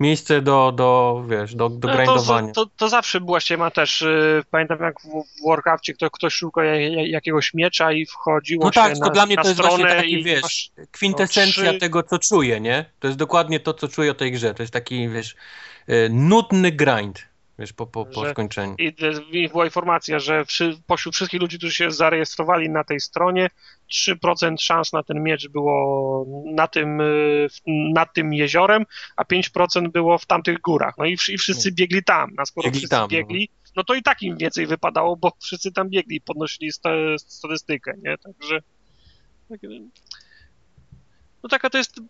miejsce do, do wiesz, do, do No, grindowania. To, to, to zawsze właśnie ma też, y, pamiętam jak w, w Warcraftie ktoś, ktoś szukał ja- ja- jakiegoś miecza i wchodziło No tak, tylko dla mnie to jest właśnie taki, wiesz, masz, kwintesencja no, trzy- tego, co czuję, nie? To jest dokładnie to, co czuję o tej grze. To jest taki, wiesz, y, nudny grind, wiesz, po, po, po Że- skończeniu. i, i była informacja, że wszy, pośród wszystkich ludzi, którzy się zarejestrowali na tej stronie, 3% szans na ten miecz było na tym, y, nad tym jeziorem, a 5% było w tamtych górach. No i, i wszyscy biegli tam. A skoro Biegli wszyscy tam, no. biegli, no to i tak im więcej wypadało, bo wszyscy tam biegli i podnosili sta, statystykę, nie? Także... tak, No taka to jest...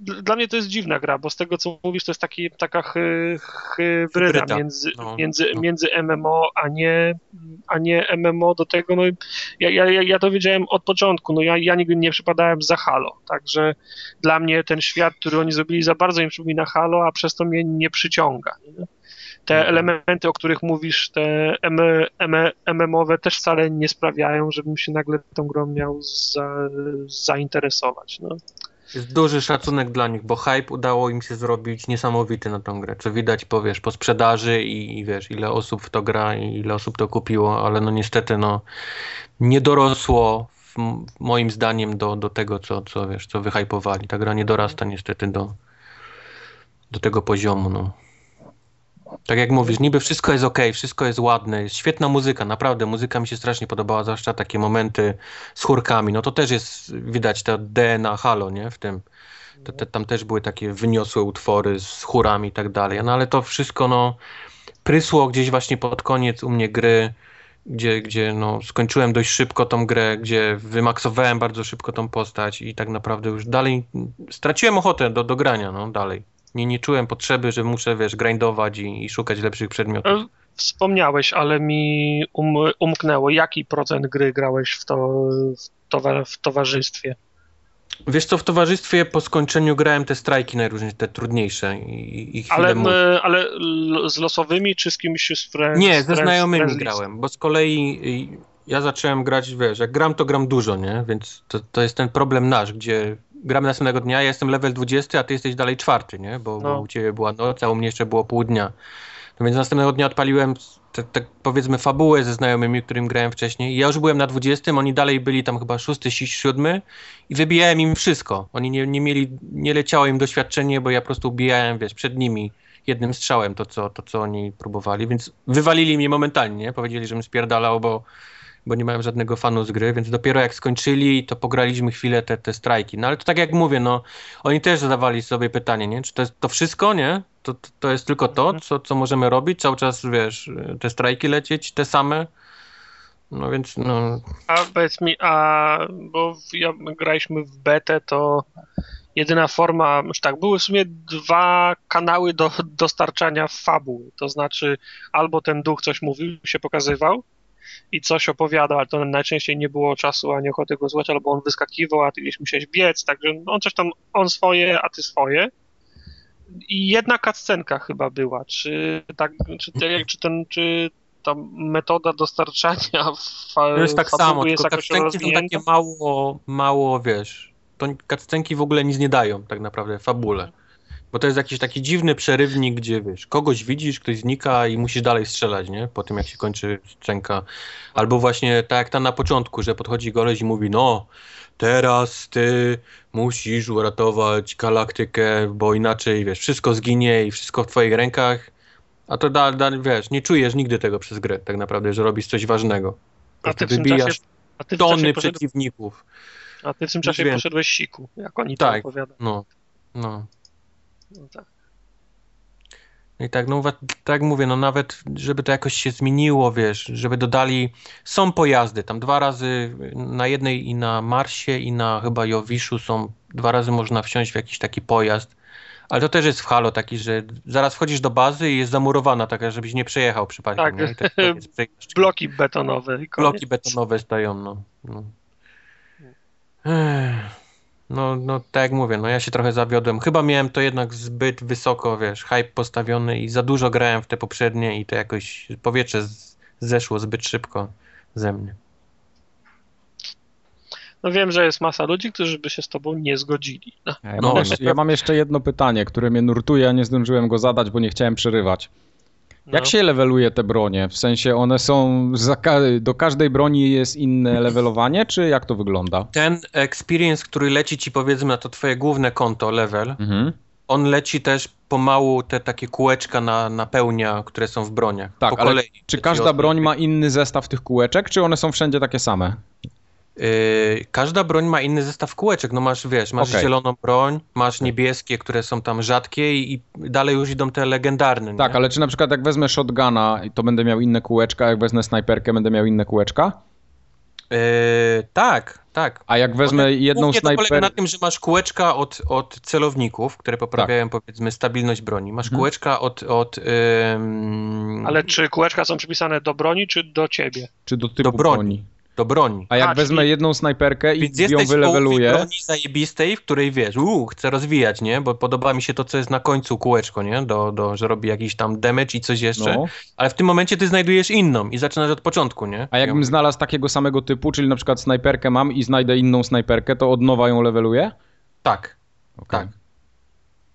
Dla mnie to jest dziwna gra, bo z tego co mówisz, to jest taki, taka hy, hybryda między, no, między, no. między MMO, a nie, a nie MMO do tego. No, ja, ja, ja- to wiedziałem od początku. No, ja, ja nigdy nie przypadałem za Halo. Także dla mnie ten świat, który oni zrobili, za bardzo mi przypomina Halo, a przez to mnie nie przyciąga. Nie? Te Mhm. elementy, o których mówisz, te MMOwe też wcale nie sprawiają, żebym się nagle tą grą miał za, zainteresować. No. Jest duży szacunek dla nich, bo hype udało im się zrobić niesamowity na tą grę. Co widać po, wiesz, po sprzedaży i, i wiesz, ile osób w to gra i ile osób to kupiło, ale no niestety no nie dorosło w, moim zdaniem do, do tego, co, co wiesz, co wyhypowali. Ta gra nie dorasta niestety do, do tego poziomu, no. Tak jak mówisz, niby wszystko jest ok, wszystko jest ładne, jest świetna muzyka, naprawdę muzyka mi się strasznie podobała, zwłaszcza takie momenty z chórkami, no to też jest, widać to DNA Halo, nie, w tym. To, tam też były takie wyniosłe utwory z chórami i tak dalej, no ale to wszystko, no, prysło gdzieś właśnie pod koniec u mnie gry, gdzie, gdzie no, skończyłem dość szybko tą grę, gdzie wymaksowałem bardzo szybko tą postać i tak naprawdę już dalej straciłem ochotę do, do grania, no, dalej. Nie, nie czułem potrzeby, że muszę, wiesz, grindować i, i szukać lepszych przedmiotów. E, Wspomniałeś, ale mi um, umknęło, jaki procent gry grałeś w, to, w, towa, w towarzystwie? Wiesz co, w towarzystwie po skończeniu grałem te strajki najróżniejsze, te trudniejsze i, i Ale, mu- m, ale z losowymi czy z kimś z friends? Nie, ze znajomymi friends grałem, bo z kolei y, ja zacząłem grać, wiesz, jak gram, to gram dużo, nie? Więc to, to jest ten problem nasz, gdzie gramy następnego dnia, ja jestem level 20, a ty jesteś dalej czwarty, nie? Bo, No. bo u ciebie była noc, a u mnie jeszcze było pół dnia. No więc następnego dnia odpaliłem te, te, powiedzmy fabułę ze znajomymi, którym grałem wcześniej. Ja już byłem na 20, oni dalej byli tam chyba 6, 7 i wybijałem im wszystko. Oni nie, nie mieli, nie leciało im doświadczenie, bo ja po prostu ubijałem, wiesz, przed nimi jednym strzałem to co, to, co oni próbowali, więc wywalili mnie momentalnie, nie? powiedzieli, żebym spierdalał, bo, bo nie miałem żadnego fanu z gry, więc dopiero jak skończyli, to pograliśmy chwilę te, te strajki. No ale to tak jak mówię, no oni też zadawali sobie pytanie, nie? Czy to jest to wszystko, nie? To, to, jest tylko to, co, co możemy robić? Cały czas, wiesz, te strajki lecieć, te same? No więc, no, A powiedz mi, a bo ja, my graliśmy w betę, to jedyna forma, już tak, były w sumie dwa kanały do dostarczania fabuły, to znaczy albo ten duch coś mówił, się pokazywał i coś opowiadał, ale to najczęściej nie było czasu ani ochoty go słuchać, albo on wyskakiwał, a ty gdzieś musiałeś biec, także on coś tam, on swoje, a ty swoje. I jedna cutscenka chyba była, czy tak, czy, czy ten, czy ta metoda dostarczania fa, to jest tak samo, jest tylko cutscenki są takie mało, mało, wiesz, to cutscenki w ogóle nic nie dają tak naprawdę fabule. Bo to jest jakiś taki dziwny przerywnik, gdzie wiesz, kogoś widzisz, ktoś znika i musisz dalej strzelać, nie? Po tym jak się kończy scenka. Albo właśnie tak jak ta na początku, że podchodzi goleś i mówi, no, teraz ty musisz uratować galaktykę, bo inaczej, wiesz, wszystko zginie i wszystko w twoich rękach. A to da, da, wiesz, nie czujesz nigdy tego przez grę, tak naprawdę, że robisz coś ważnego. A ty wybijasz czasie, a ty tony poszedł, przeciwników. a ty w tym czasie poszedłeś siku, jak oni to Tak. opowiadają. No, no. No tak. I tak, no tak mówię, no nawet, żeby to jakoś się zmieniło, wiesz, żeby dodali, są pojazdy, tam dwa razy na jednej i na Marsie i na chyba Jowiszu są, dwa razy można wsiąść w jakiś taki pojazd, ale to też jest w Halo taki, że zaraz wchodzisz do bazy i jest zamurowana taka, żebyś nie przejechał przypadkiem, Tak. nie? Jest. Bloki betonowe. Bloki betonowe stoją, no. no. Ech. No, no, tak jak mówię, no ja się trochę zawiodłem. Chyba miałem to jednak zbyt wysoko, wiesz, hype postawiony i za dużo grałem w te poprzednie i to jakoś powietrze z, zeszło zbyt szybko ze mnie. No wiem, że jest masa ludzi, którzy by się z tobą nie zgodzili. No. Ja, No, mam, na jeszcze, pewno. ja mam jeszcze jedno pytanie, które mnie nurtuje, a nie zdążyłem go zadać, bo nie chciałem przerywać. Jak No. się leveluje te bronie? W sensie one są, ka- do każdej broni jest inne levelowanie, czy jak to wygląda? Ten experience, który leci ci powiedzmy na to twoje główne konto, level, Mhm. on leci też pomału te takie kółeczka na, napełnia, które są w broniach. Tak, po ale kolei. Czy każda broń ma inny zestaw tych kółeczek, czy one są wszędzie takie same? Yy, każda broń ma inny zestaw kółeczek. No masz, wiesz, masz Okej. zieloną broń, masz niebieskie, które są tam rzadkie i, i dalej już idą te legendarne. Tak, nie? ale czy na przykład jak wezmę shotguna, to będę miał inne kółeczka, jak wezmę snajperkę, będę miał inne kółeczka? Yy, tak, tak. A jak wezmę jedną Głównie to polega na snajperkę... tym, że masz kółeczka od, od celowników, które poprawiają powiedzmy stabilność broni. Masz Tak. Mhm. kółeczka od... od ym, Ale czy kółeczka są przypisane do broni, czy do ciebie? Czy do typu do broni. broni? Do broni. A jak A, wezmę czyli- jedną snajperkę i Więc ją wyleweluję... broni zajebistej, w której wiesz, uuu, chcę rozwijać, nie? Bo podoba mi się to, co jest na końcu kółeczko, nie? Do, do, że robi jakiś tam damage i coś jeszcze. No. Ale w tym momencie ty znajdujesz inną i zaczynasz od początku, nie? A jakbym znalazł takiego samego typu, czyli na przykład snajperkę mam i znajdę inną snajperkę, to od nowa ją leveluję? Tak, Okej. tak.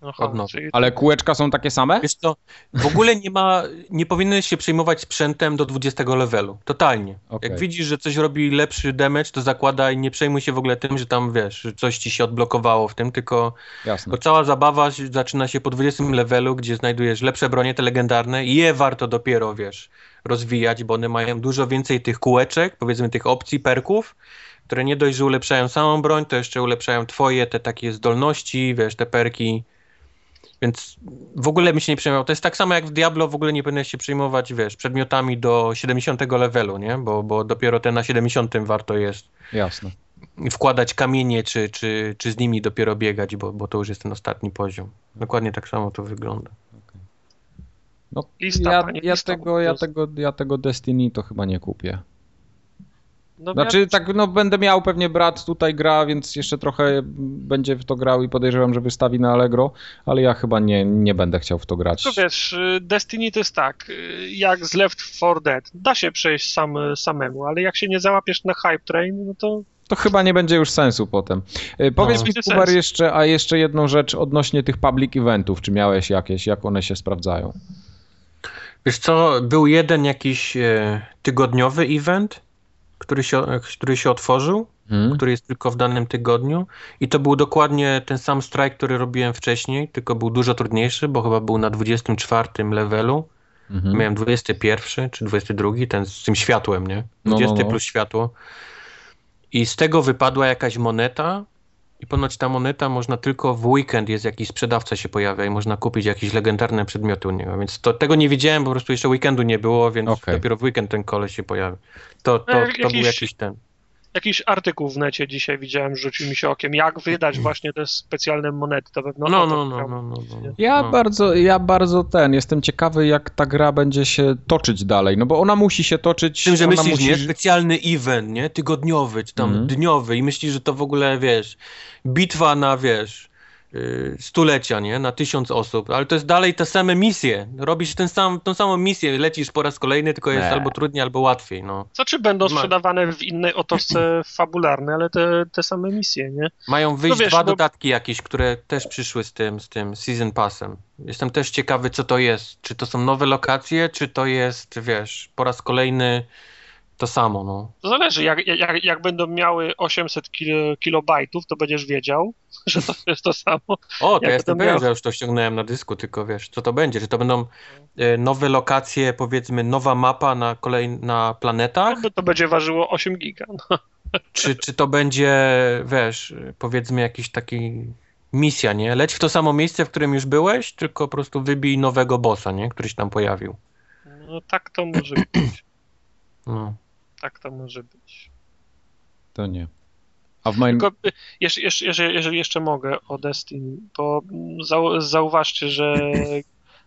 Aha, czyli Ale kółeczka są takie same? Wiesz co, w ogóle nie ma, nie powinieneś się przejmować sprzętem do 20 levelu. Totalnie. Okej. Jak widzisz, że coś robi lepszy damage, to zakładaj, nie przejmuj się w ogóle tym, że tam, wiesz, że coś ci się odblokowało w tym, tylko Jasne. Bo cała zabawa zaczyna się po 20 levelu, gdzie znajdujesz lepsze bronie, te legendarne i je warto dopiero, wiesz, rozwijać, bo one mają dużo więcej tych kółeczek, powiedzmy tych opcji, perków, które nie dość, że ulepszają samą broń, to jeszcze ulepszają twoje te takie zdolności, wiesz, te perki. Więc w ogóle bym się nie przejmował. To jest tak samo jak w Diablo, w ogóle nie powinieneś się przejmować, wiesz, przedmiotami do 70 levelu, nie? Bo, bo dopiero te na 70 warto jest Jasne. wkładać kamienie, czy, czy, czy z nimi dopiero biegać, bo, bo to już jest ten ostatni poziom. Dokładnie tak samo to wygląda. No, Lista, ja, ja, lista, tego, ja, tego, ja tego Destiny to chyba nie kupię. No Znaczy, tak, no będę miał pewnie brat tutaj gra, więc jeszcze trochę będzie w to grał i podejrzewam, że wystawi na Allegro, ale ja chyba nie, nie będę chciał w to grać. tylko wiesz, y, Destiny to jest tak, y, jak z Left 4 Dead. Da się przejść sam, samemu, ale jak się nie załapiesz na hype train, no to To chyba nie będzie już sensu potem. Powiedz mi, będzie Kubar, jeszcze, a jeszcze jedną rzecz odnośnie tych public eventów. Czy miałeś jakieś, jak one się sprawdzają? Wiesz co, był jeden jakiś e, tygodniowy event, który się, który się otworzył, Hmm? który jest tylko w danym tygodniu i to był dokładnie ten sam strike, który robiłem wcześniej, tylko był dużo trudniejszy, bo chyba był na 24 levelu. Mhm. Miałem 21 czy 22, ten z tym światłem, nie? No, no, 20 no. plus światło. I z tego wypadła jakaś moneta. I ponoć ta moneta można tylko w weekend jest jakiś sprzedawca się pojawia i można kupić jakieś legendarne przedmioty u niego. Więc to, tego nie wiedziałem, po prostu jeszcze weekendu nie było, więc Okej. dopiero w weekend ten koleś się pojawi. To, to, E, to był jakiś ten. Jakiś artykuł w necie dzisiaj widziałem, rzucił mi się okiem, jak wydać właśnie te specjalne monety. To pewno No, no, no, no, no, no. Ja no. bardzo, ja bardzo ten, jestem ciekawy jak ta gra będzie się toczyć dalej, no bo ona musi się toczyć. Tym, że myślisz, musi... nie? Specjalny event, nie? Tygodniowy, czy tam Mhm. dniowy i myślisz, że to w ogóle, wiesz, bitwa na, wiesz, stulecia, nie? Na tysiąc osób, ale to jest dalej te same misje. Robisz ten sam, tą samą misję, lecisz po raz kolejny, tylko jest Nie. albo trudniej, albo łatwiej, no. Co czy będą sprzedawane w innej otoczce fabularnej, ale te, te same misje, nie? Mają wyjść wiesz, dwa bo- dodatki jakieś, które też przyszły z tym, z tym Season Passem. Jestem też ciekawy, co to jest. Czy to są nowe lokacje, czy to jest, wiesz, po raz kolejny to samo, no. To zależy, jak, jak, jak będą miały 800 kilo, kilobajtów, to będziesz wiedział, że to jest to samo. O, to ja jestem to pewien, że już to ściągnąłem na dysku, tylko wiesz, co to będzie? Czy to będą e, nowe lokacje, powiedzmy, nowa mapa na kolej na planetach? To będzie ważyło 8 giga. No. Czy, czy to będzie, wiesz, powiedzmy, jakiś taki misja, nie? Leć w to samo miejsce, w którym już byłeś, tylko po prostu wybij nowego bossa, nie? Który się tam pojawił. No tak to może być. No. Tak to może być. To nie. A w moim... Tylko y, jeszcze, jeszcze, jeżeli, jeszcze mogę o Destiny, bo zau, zauważcie, że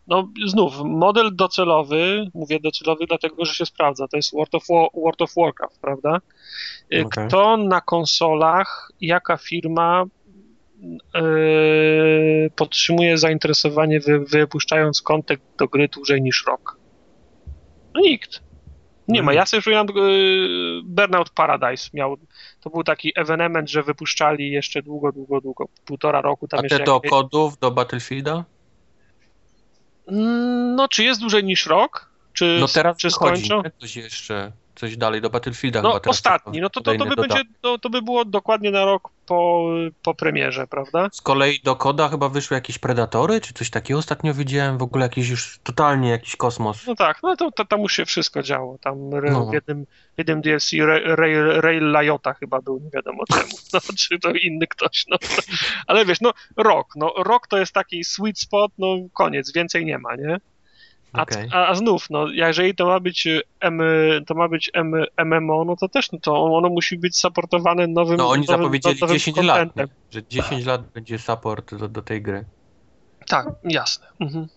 no znów model docelowy, mówię docelowy dlatego, że się sprawdza, to jest World of, War, World of Warcraft, prawda? Y, Okej. Kto na konsolach, jaka firma yy, podtrzymuje zainteresowanie wy, wypuszczając kontent do gry dłużej niż rok? No nikt. Nie ma. nikt. Ja sobie przypominam yy, Burnout Paradise miał, to był taki ewenement, że wypuszczali jeszcze długo, długo, długo, półtora roku tam A te do kodów, do Battlefielda? Mm, No, czy jest dłużej niż rok? Czy, No teraz czy skończą? Coś jeszcze, coś dalej do Battlefielda No, ostatni. No to, to, to, by będzie, to, to by było dokładnie na rok po, po premierze, prawda? Z kolei do koda chyba wyszły jakieś Predatory, czy coś takiego ostatnio widziałem, w ogóle jakiś już totalnie jakiś kosmos. No tak, no to, to tam już się wszystko działo. Tam re- No. w, jednym, w jednym DLC Ra- Rail, Rail Lajota chyba był, nie wiadomo czemu. No, czy to inny ktoś, no. Ale wiesz, no rok, no rok to jest taki sweet spot, no koniec, więcej nie ma, nie? A, Okej. a, a znów, no, jeżeli to ma być y, M, to ma być M, MMO, no to też no, to ono musi być supportowane nowym No oni nowym, zapowiedzieli nowym 10 lat, contentem. że 10 lat będzie support do, do tej gry. Tak, jasne. Mhm.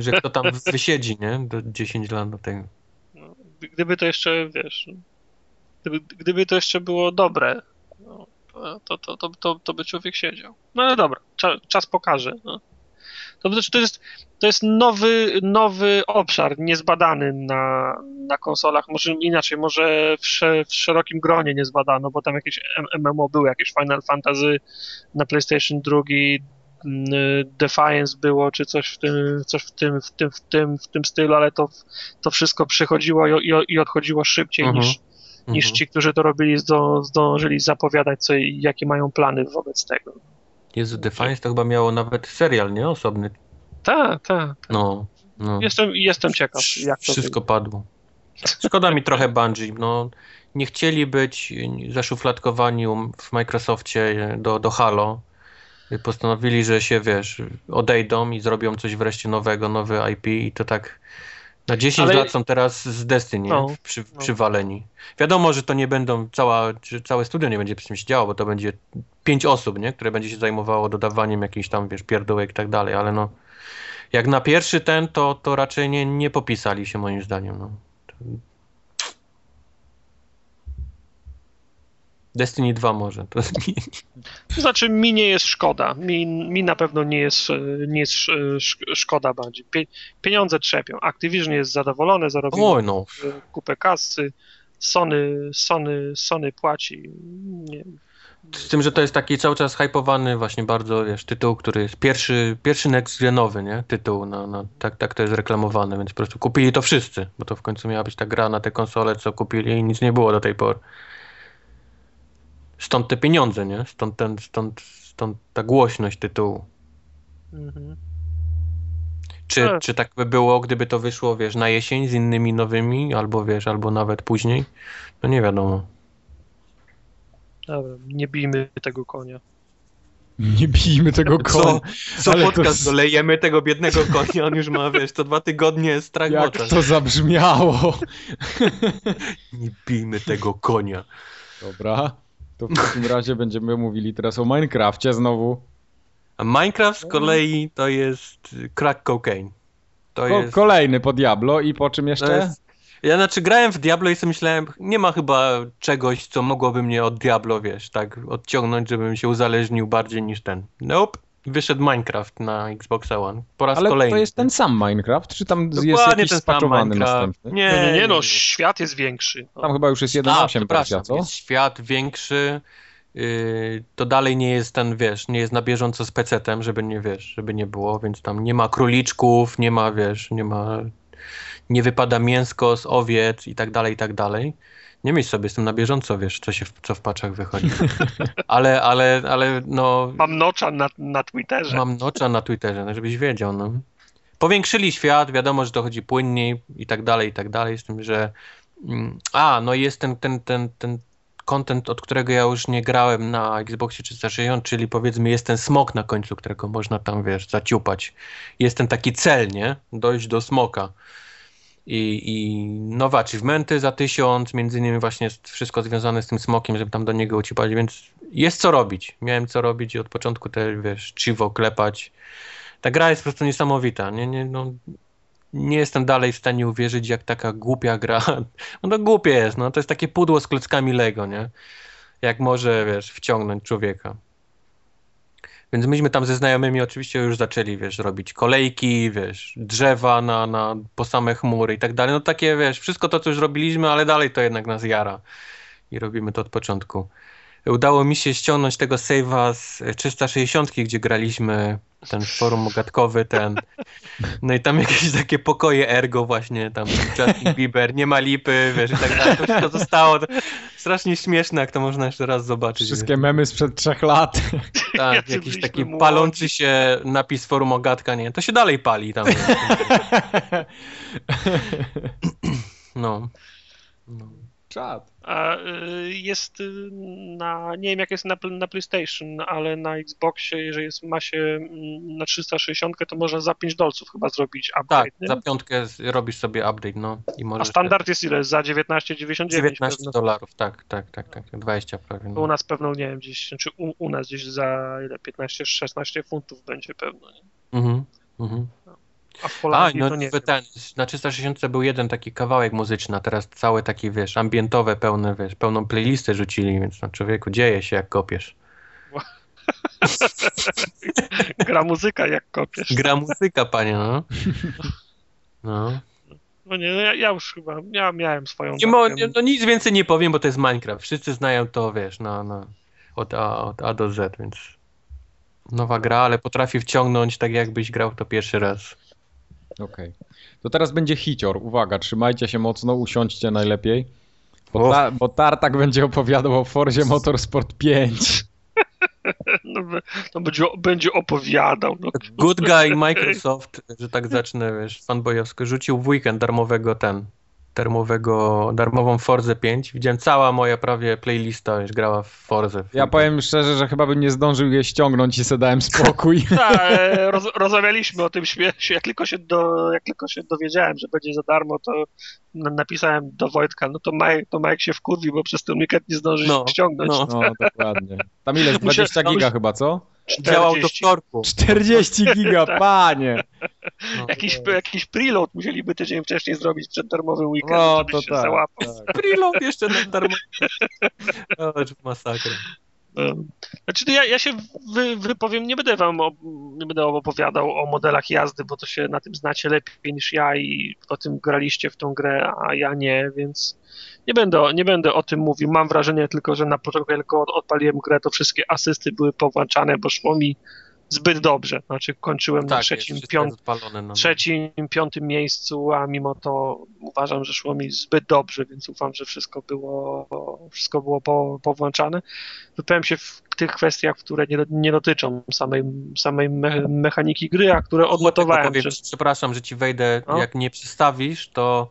Że kto tam wysiedzi, nie? Do 10 lat do tego. No, gdyby to jeszcze, wiesz, gdyby, gdyby to jeszcze było dobre, no, to, to, to, to, to by człowiek siedział. No ale dobra, cza, czas pokaże. No. To, znaczy, to, jest, to jest nowy, nowy obszar, niezbadany na, na konsolach. Może inaczej, może w, w szerokim gronie nie zbadano, bo tam jakieś MMO były, jakieś Final Fantasy na PlayStation 2, mm, Defiance było, czy coś w tym, coś w tym, w tym, w tym, w tym stylu, ale to, to wszystko przychodziło i, i, odchodziło szybciej Mhm. niż, niż Mhm. ci, którzy to robili, zdążyli zapowiadać, co, i jakie mają plany wobec tego. Jezu, Defiance to chyba miało nawet serial, nie? Osobny. Tak, tak. No. no. Jestem, jestem ciekaw, jak to Wszystko padło. Szkoda mi trochę Bungie. No, nie chcieli być zaszufladkowani w Microsoftie do, do Halo. Postanowili, że się, wiesz, odejdą i zrobią coś wreszcie nowego, nowy IP i to tak na 10 Ale- lat są teraz z Destiny No, przy, no. przywaleni. Wiadomo, że to nie będą, cała, że całe studio nie będzie przy tym siedziało, bo to będzie pięć osób, nie? które będzie się zajmowało dodawaniem jakichś tam, wiesz, pierdółek i tak dalej, ale no jak na pierwszy ten, to, to raczej nie, nie popisali się moim zdaniem. No. Destiny 2 może. To To znaczy, mi nie jest szkoda. Mi, mi na pewno nie jest, e, nie jest sz- szkoda bardziej. Pie, pieniądze trzepią. Activision jest zadowolone, zarobiło Oj no. e, kupę kasy. Sony, Sony, Sony płaci. Nie, Z tym, że to jest taki cały czas hypowany właśnie bardzo, wiesz, tytuł, który jest pierwszy, pierwszy next genowy, nie? Tytuł, na, na, tak, tak to jest reklamowane, więc po prostu kupili to wszyscy, bo to w końcu miała być ta gra na te konsole, co kupili i nic nie było do tej pory. Stąd te pieniądze, nie? Stąd, ten, stąd, stąd ta głośność tytułu. Mhm. Czy, Tak. czy tak by było, gdyby to wyszło, wiesz, na jesień z innymi nowymi, albo wiesz, albo nawet później? No nie wiadomo. Dobra, nie bijmy tego konia. Nie bijmy tego Co, konia. co Ale to podcast z- dolejemy tego biednego konia, on już ma, wiesz, co dwa tygodnie strach Jak oczach. to zabrzmiało. Nie bijmy tego konia. Dobra. To w takim razie będziemy mówili teraz o Minecrafcie znowu. A Minecraft z kolei to jest crack cocaine. To Ko- jest... Kolejny po Diablo i po czym jeszcze? jest... Ja znaczy grałem w Diablo i sobie myślałem, nie ma chyba czegoś, co mogłoby mnie od Diablo, wiesz, tak odciągnąć, żebym się uzależnił bardziej niż ten. Nope. Wyszedł Minecraft na Xbox One. Po raz Ale kolejny. to jest ten sam Minecraft, czy tam jest Dokładnie jakiś ten sam spaczowany następny? Nie, Nie, nie, nie, no, świat jest większy. Tam chyba już jest A, 1.8 przepraszam, wersja, co? jest świat większy, yy, to dalej nie jest ten, wiesz, nie jest na bieżąco z pecetem, żeby nie, wiesz, żeby nie było, więc tam nie ma króliczków, nie ma, wiesz, nie ma, nie wypada mięsko z owiec i tak dalej, i tak dalej. Nie myśl sobie, jestem na bieżąco, wiesz, co się, w- co w paczach wychodzi. Ale, ale, ale, no, Mam nocza na, na Twitterze. mam nocza na Twitterze, no, żebyś wiedział, no. Powiększyli świat, wiadomo, że to chodzi płynniej i tak dalej, i tak dalej, z tym, że mm, a, no jest ten, ten, ten, ten content, od którego ja już nie grałem na Xboxie 360, czyli powiedzmy jest ten smok na końcu, którego można tam, wiesz, zaciupać. Jest ten taki cel, nie? Dojść do smoka. I, i nowe achievementy za tysiąc, między innymi właśnie wszystko związane z tym smokiem, żeby tam do niego uciupać, więc jest co robić. Miałem co robić i od początku też, wiesz, chivo klepać. Ta gra jest po prostu niesamowita. Nie, nie, no, nie jestem dalej w stanie uwierzyć, jak taka głupia gra. No to głupie jest, no to jest takie pudło z klockami Lego, nie? Jak może, wiesz, wciągnąć człowieka. Więc myśmy tam ze znajomymi oczywiście już zaczęli, wiesz, robić kolejki, wiesz, drzewa na, na, po same chmury i tak dalej. No takie, wiesz, wszystko to, co już robiliśmy, ale dalej to jednak nas jara. I robimy to od początku udało mi się ściągnąć tego save'a z 360, gdzie graliśmy ten forum ogatkowy, ten. No i tam jakieś takie pokoje ergo właśnie, tam Justin Bieber, nie ma lipy, wiesz, i tak dalej. To wszystko zostało. To strasznie śmieszne, jak to można jeszcze raz zobaczyć. Wszystkie wiesz. memy sprzed trzech lat. Tak, jakiś taki palący się napis forum ogatka, nie? To się dalej pali tam. No. no. Czad. A y, jest y, na, nie wiem jak jest na, na PlayStation, ale na Xboxie, jeżeli jest, ma się mm, na 360, to można za 5 dolców chyba zrobić update. Tak, nie? za piątkę robisz sobie update, no. I możesz A standard jest ile? Za 19,99? 19 dolarów, tak, tak, tak, tak, 20 prawie. No. U nas pewno, nie wiem, gdzieś, czy u, u nas gdzieś za ile? 15-16 funtów będzie pewno, nie? Mhm, mhm. No. A w Holandii a, no, to nie ten, Na 360 był jeden taki kawałek muzyczny, a teraz całe takie, wiesz, ambientowe, pełne, wiesz, pełną playlistę rzucili, więc na człowieku dzieje się jak kopiesz. Gra muzyka jak kopiesz. Gra muzyka, panie, no. No. No nie, no ja, ja, już chyba, ja miałem swoją... Nie mo, no nic więcej nie powiem, bo to jest Minecraft. Wszyscy znają to, wiesz, no, no, od, A, od A do Z, więc nowa gra, ale potrafi wciągnąć tak jakbyś grał to pierwszy raz. Okej. Okay. To teraz będzie hicior. Uwaga, trzymajcie się mocno, usiądźcie najlepiej. Bo, ta, bo Tartak będzie opowiadał o Forzie Motorsport 5. No, no będzie, będzie opowiadał. No. Good guy Microsoft, że tak zacznę, wiesz, fanboyowsko, rzucił w weekend darmowego ten, darmowego, darmową Forze 5. Widziałem cała moja prawie playlista już grała w Forze. Ja powiem szczerze, że chyba bym nie zdążył je ściągnąć i sobie dałem spokój. tak, roz, rozmawialiśmy o tym śmiechu. Jak tylko, się do, jak tylko się dowiedziałem, że będzie za darmo, to napisałem do Wojtka, no to Mike, to Mike się wkurwi, bo przez ten weekend nie zdąży no, ściągnąć. No. no, dokładnie. Tam ile? 20 giga chyba, co? 40. Działał do wtorku. 40 giga, tak. panie! No, jakiś, jakiś preload musieliby tydzień wcześniej zrobić przed darmowym weekendem, no, żeby to się tak, załapał. Tak. Preload jeszcze na darmo. O, masakra. Znaczy, ja, ja się wy, wypowiem, nie będę wam nie będę opowiadał o modelach jazdy, bo to się na tym znacie lepiej niż ja i o tym graliście w tą grę, a ja nie, więc nie będę, nie będę o tym mówił. Mam wrażenie tylko, że na początku, jak odpaliłem grę, to wszystkie asysty były powłączane, bo szło mi zbyt dobrze. Znaczy kończyłem tak, na trzecim, piąt... no. trzecim, piątym miejscu, a mimo to uważam, że szło mi zbyt dobrze, więc ufam, że wszystko było, wszystko było po, powłączane. Wypowiem się w tych kwestiach, które nie, nie dotyczą samej, samej me, mechaniki gry, a które odnotowałem. Powiem, że... Przepraszam, że ci wejdę. No? Jak nie przestawisz, to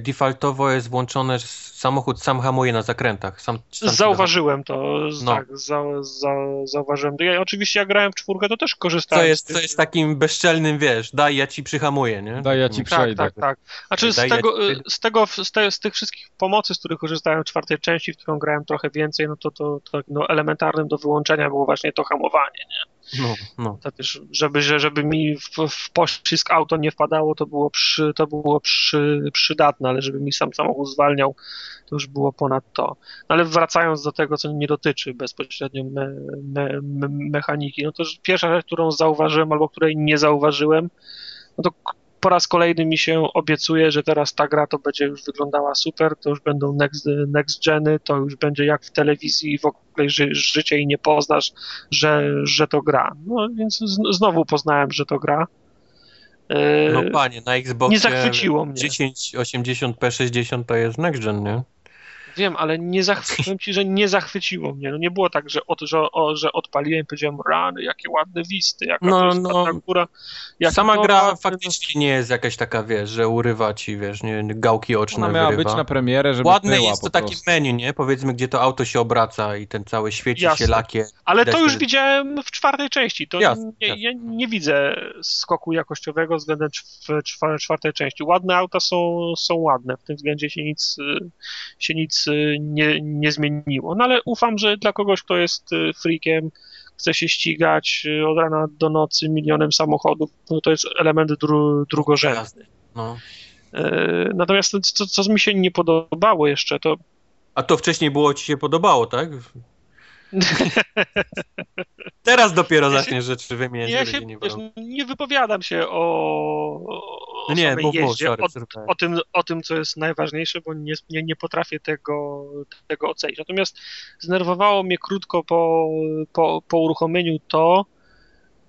defaultowo jest włączone, że samochód sam hamuje na zakrętach. Sam, sam Zauważyłem to, no. tak, za, za, zauważyłem. Ja, oczywiście jak grałem w czwórkę, to też korzystałem. To jest, to jest takim bezczelnym, wiesz, daj ja ci przyhamuję, nie? Daj ja ci tak, przejdę. Tak, tak, Znaczy z tego, ja z, tego z, te, z, tych wszystkich pomocy, z których korzystałem w czwartej części, w którą grałem trochę więcej, no to, to, to no, elementarnym do wyłączenia było właśnie to hamowanie, nie? No, no. To też, żeby, żeby mi w, w pościsk auto nie wpadało, to było, przy, to było przy, przydatne, ale żeby mi sam samochód zwalniał, to już było ponad to. No ale wracając do tego, co nie dotyczy bezpośrednio me, me, me, mechaniki, no to pierwsza rzecz, którą zauważyłem albo której nie zauważyłem, no to po raz kolejny mi się obiecuje, że teraz ta gra to będzie już wyglądała super, to już będą next, next geny, to już będzie jak w telewizji w ogóle ży, życie i nie poznasz, że, że to gra. No więc znowu poznałem, że to gra. No panie, na Xboxie nie zachwyciło mnie. 1080p 60 to jest next gen, nie? Wiem, ale nie zachwyciłem ci, że nie zachwyciło mnie. No nie było tak, że, od, że, o, że odpaliłem i powiedziałem, rany, jakie ładne wisty, jaka No, to jest no. góra. Sama to gra faktycznie nie jest jakaś taka, wiesz, że urywa ci, wiesz, nie, gałki oczne Ona miała wyrywa. być na premierę, żeby Ładne była jest to prostu. menu, nie? Powiedzmy, gdzie to auto się obraca i ten cały świeci Jasne. się lakie. Ale to już widziałem w czwartej części. To Jasne, nie, jasne. ja nie widzę skoku jakościowego względem czw- czwa- czwartej części. Ładne auta są, są ładne, w tym względzie się nic, y, się nic y, nie, nie zmieniło. No ale ufam, że dla kogoś, kto jest y, freakiem, chce się ścigać y, od rana do nocy milionem samochodów, no to jest element dru, drugorzędny. No. Natomiast to, co, co mi się nie podobało jeszcze, to A to wcześniej było ci się podobało, tak? Teraz dopiero Ja zaczniesz rzeczy wymieniać. ja się nie nie wypowiadam się o, o No nie, mów, jeździe, sorry, o, o, tym, o tym, co jest najważniejsze, bo nie, nie, nie potrafię tego, tego ocenić. Natomiast znerwowało mnie krótko po, po, po uruchomieniu to,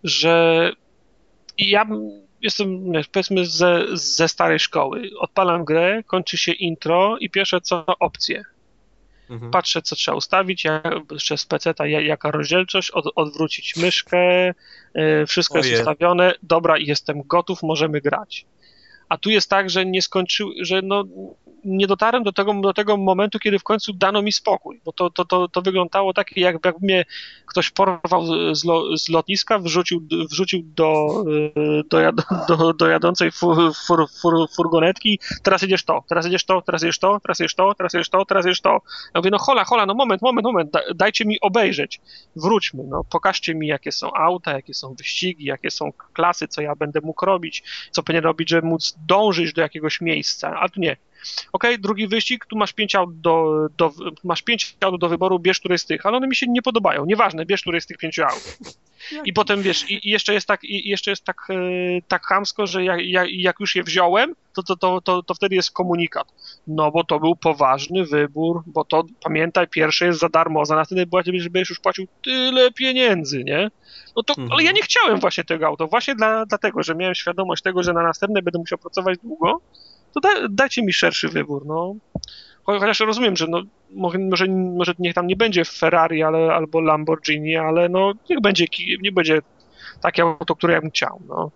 że ja jestem, powiedzmy, ze, ze starej szkoły. Odpalam grę, kończy się intro i pierwsze co opcje. Mhm. Patrzę, co trzeba ustawić, jak, jeszcze z PC-ta, ja- jaka rozdzielczość, od, odwrócić myszkę, y, wszystko jest ustawione, dobra, jestem gotów, możemy grać. A tu jest tak, że nie skończył, że no, nie dotarłem do tego, do tego momentu, kiedy w końcu dano mi spokój, bo to, to, to, to wyglądało tak, jak, jakby mnie ktoś porwał z, lo- z lotniska, wrzucił, wrzucił do, y, do, jad- do, do jadącej fur, fur, fur, furgonetki, teraz jedziesz to, teraz jedziesz to, teraz jedziesz to, teraz jedziesz to, teraz jedziesz to, teraz jedziesz to. Ja mówię, no hola, hola, no moment, moment, moment, da, dajcie mi obejrzeć, wróćmy, no pokażcie mi, jakie są auta, jakie są wyścigi, jakie są klasy, co ja będę mógł robić, co powinien robić, żeby móc dążyć do jakiegoś miejsca, a tu nie. Okej, drugi wyścig, tu masz pięć aut do, do, masz pięć aut do wyboru, bierz które z tych, ale one mi się nie podobają, nieważne, bierz które z tych pięciu aut. I potem wiesz, i, i jeszcze jest tak, i jeszcze jest tak, e, tak chamsko, że jak, jak, jak już je wziąłem, to, to, to, to, to wtedy jest komunikat. No bo to był poważny wybór, bo to pamiętaj, pierwsze jest za darmo, a za ciebie, żebyś już płacił tyle pieniędzy, nie? No to, Mhm. ale ja nie chciałem właśnie tego auta, właśnie dla, dlatego, że miałem świadomość tego, że na następne będę musiał pracować długo, to da, dajcie mi szerszy wybór, no. Cho- Chociaż rozumiem, że no, może, może, niech tam nie będzie Ferrari ale, albo Lamborghini, ale no niech będzie, nie będzie takie auto, które ja bym chciał, no.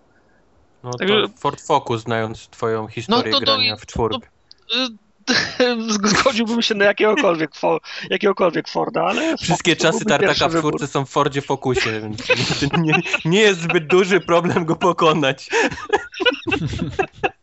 No Ford Focus, znając twoją historię to- to- grania w czwórkę. Y, Zgodziłbym się na jakiegokolwiek, fo, jakiegokolwiek Forda, ale... Wszystkie Focus czasy tartaka w czwórce są w Fordzie Focusie, więc nie, nie jest zbyt duży problem go pokonać.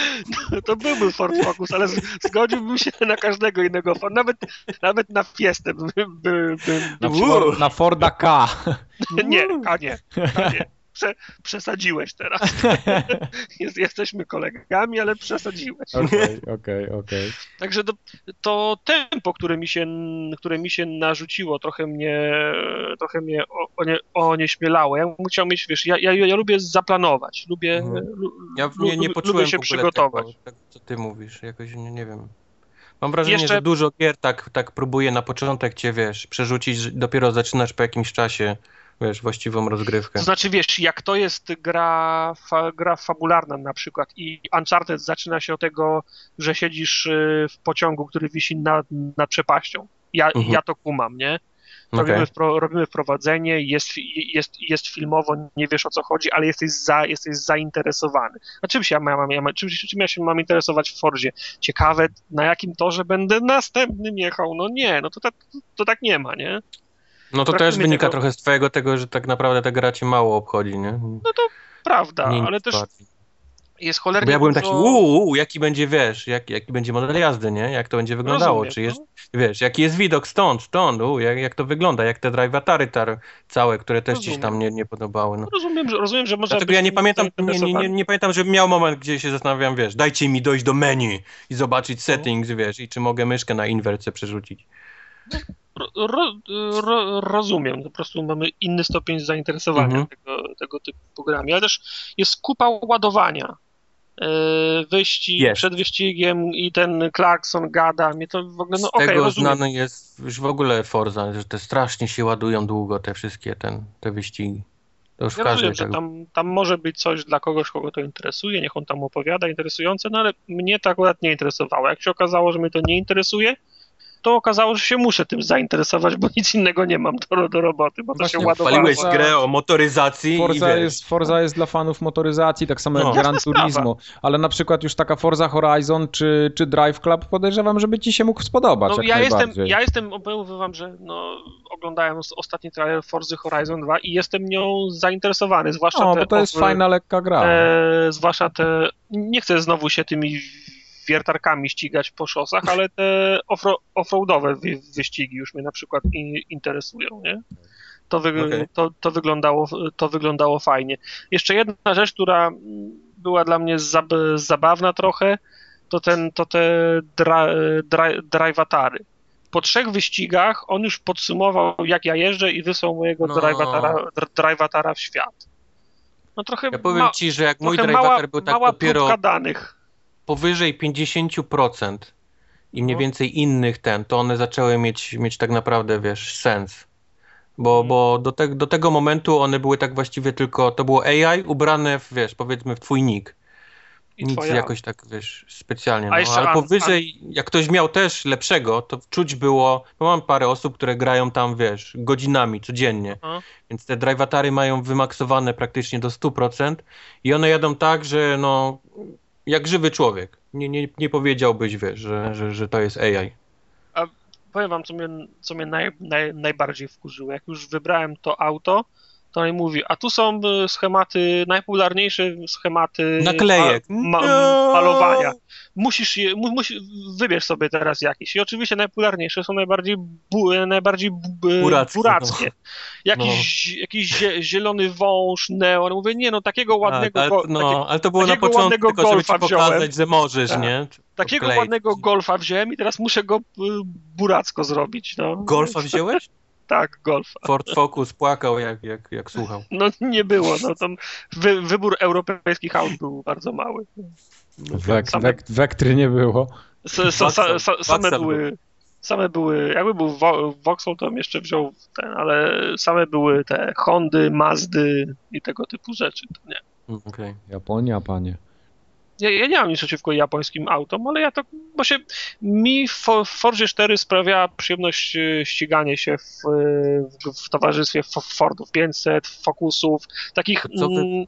To byłby Ford Focus, ale z- zgodziłbym się na każdego innego Ford, nawet, nawet na Fiestę bym... By, by, Na, by, For, na Forda K. nie, a nie, a nie. Prze, przesadziłeś teraz. Jest, jesteśmy kolegami, ale przesadziłeś. Okej, okej, okej. Także to, to tempo, które mi, się, które mi się narzuciło, trochę mnie, trochę mnie o, o nie, onieśmielało. Ja bym chciał mieć, wiesz, ja, ja, ja lubię zaplanować, lubię, Mhm. Ja lu- nie, nie lubię się przygotować. Tego, tego, co ty mówisz, jakoś nie, nie wiem. Mam wrażenie, Jeszcze- że dużo gier tak, tak próbuje na początek cię, wiesz, przerzucić, dopiero zaczynasz po jakimś czasie, wiesz, właściwą rozgrywkę. To znaczy, wiesz, jak to jest gra, fa, gra fabularna na przykład i Uncharted zaczyna się od tego, że siedzisz y, w pociągu, który wisi nad, nad przepaścią. Ja, Mhm. ja to kumam, nie? Robimy, wpro, robimy wprowadzenie, jest, jest, jest filmowo, nie wiesz o co chodzi, ale jesteś, za, jesteś zainteresowany. A czym się ja mam, ja mam, czym, czym ja się mam interesować w Fordzie? Ciekawe, na jakim torze będę następnym jechał? No nie, no to tak, to tak nie ma, nie? No to brakuje też wynika tego- trochę z twojego tego, że tak naprawdę ta gra cię mało obchodzi, nie? Prawda, Nie ale też bardziej. jest Bo cholernie ja byłem taki, dużo- uuu, jaki będzie, wiesz, jak, jaki będzie model jazdy, nie? Jak to będzie wyglądało, Rozumiem, czy jest, no. wiesz, jaki jest widok stąd, stąd, uu, jak, jak to wygląda, jak te drivatary tar całe, które też gdzieś tam Rozumiem. nie, nie podobały, no. No rozumiem, że, rozumiem, że może Dlatego ja nie pamiętam, nie, nie, nie, nie pamiętam, że miał moment, gdzie się zastanawiam, wiesz, dajcie mi dojść do menu i zobaczyć settings, wiesz, i czy mogę myszkę na inwercję przerzucić. Ro, ro, ro, rozumiem, po prostu mamy inny stopień zainteresowania Mhm. tego, tego typu grami, ale też jest kupa ładowania. Yy, Wyścig, Jest. przed wyścigiem i ten Clarkson gada, mnie to w ogóle, no okej, tego rozumiem. znany jest już w ogóle Forza, że te strasznie się ładują długo, te wszystkie ten, te wyścigi. To już Ja rozumiem, że tak. tam, tam może być coś dla kogoś, kogo to interesuje, niech on tam opowiada, interesujące, no ale mnie to akurat nie interesowało. Jak się okazało, że mnie to nie interesuje, to okazało, że się muszę tym zainteresować, bo nic innego nie mam do, do roboty, bo to Właśnie się ładowało. Paliłeś Forza- grę o motoryzacji Forza i jest, Forza jest dla fanów motoryzacji, tak samo No. jak Gran. Turismo, ale na przykład już taka Forza Horizon czy, czy Drive Club podejrzewam, żeby ci się mógł spodobać No, jak ja, jestem, ja jestem, wam, że no, oglądałem os- ostatni trailer Forzy Horizon 2 i jestem nią zainteresowany, zwłaszcza No, te bo to jest fajna, lekka gra. te, zwłaszcza te, nie chcę znowu się tymi wiertarkami ścigać po szosach, ale te offro- offroadowe wy, wyścigi już mnie na przykład interesują, nie? To, wy, Okej. to, to, wyglądało, to wyglądało fajnie. Jeszcze jedna rzecz, która była dla mnie zab, zabawna trochę, to, ten, to te dra, dra, drivatary. Po trzech wyścigach on już podsumował, jak ja jeżdżę i wysłał mojego No. drivatara, dr- drivatara w świat. No trochę Ja powiem ma, ci, że jak mój drivatar był tak mała dopiero danych. Powyżej 50% i mniej No. więcej innych ten, to one zaczęły mieć, mieć tak naprawdę, wiesz, sens. Bo, Mhm. bo do, te, do tego momentu one były tak właściwie tylko, to było AI ubrane w, wiesz, powiedzmy w twój nick. I Nic twoja. jakoś tak, wiesz, specjalnie. No. Ale powyżej, jak ktoś miał też lepszego, to czuć było, bo mam parę osób, które grają tam, wiesz, godzinami, codziennie. Więc te drivatary mają wymaksowane praktycznie do 100% i one jadą tak, że no, jak żywy człowiek. Nie, nie, nie powiedziałbyś, wiesz, że, że, że to jest AI. Powiem wam, co mnie, co mnie naj, naj, najbardziej wkurzyło. Jak już wybrałem to auto, on mówi, a tu są y, schematy, najpopularniejsze schematy Naklejek. ma, ma, No. malowania. Musisz je, mu, musi, wybierz sobie teraz jakieś. I oczywiście najpopularniejsze są najbardziej, bu, najbardziej bu, Burackie, burackie. no. Jakiś, jakiś zie, zielony wąż, neon. Mówię, nie no, takiego ładnego, Tak, ale, no, takie, ale to było na takiego początku ładnego tylko, żeby ci golfa pokazać, wziąłem. że możesz, Tak. nie? takiego Odkleić. ładnego golfa wziąłem i teraz muszę go y, buracko zrobić. No. Golfa wziąłeś? Tak, golfa. Ford Focus płakał, jak, jak, jak słuchał. No nie było, no tam wy, wybór europejskich aut był bardzo mały. Wek, same- wek, wektry nie było. S, s, sa, same były, same były, jakby był Vauxhall, to bym jeszcze wziął ten, ale same były te Hondy, Mazdy i tego typu rzeczy. To nie. Okej. Japonia, panie. Ja, ja nie mam nic przeciwko japońskim autom, ale ja to, bo się, mi w Fo- w Fordzie 4 sprawia przyjemność e, ściganie się w, w, w towarzystwie Fordów 500, Focusów, takich, Co wy- mm,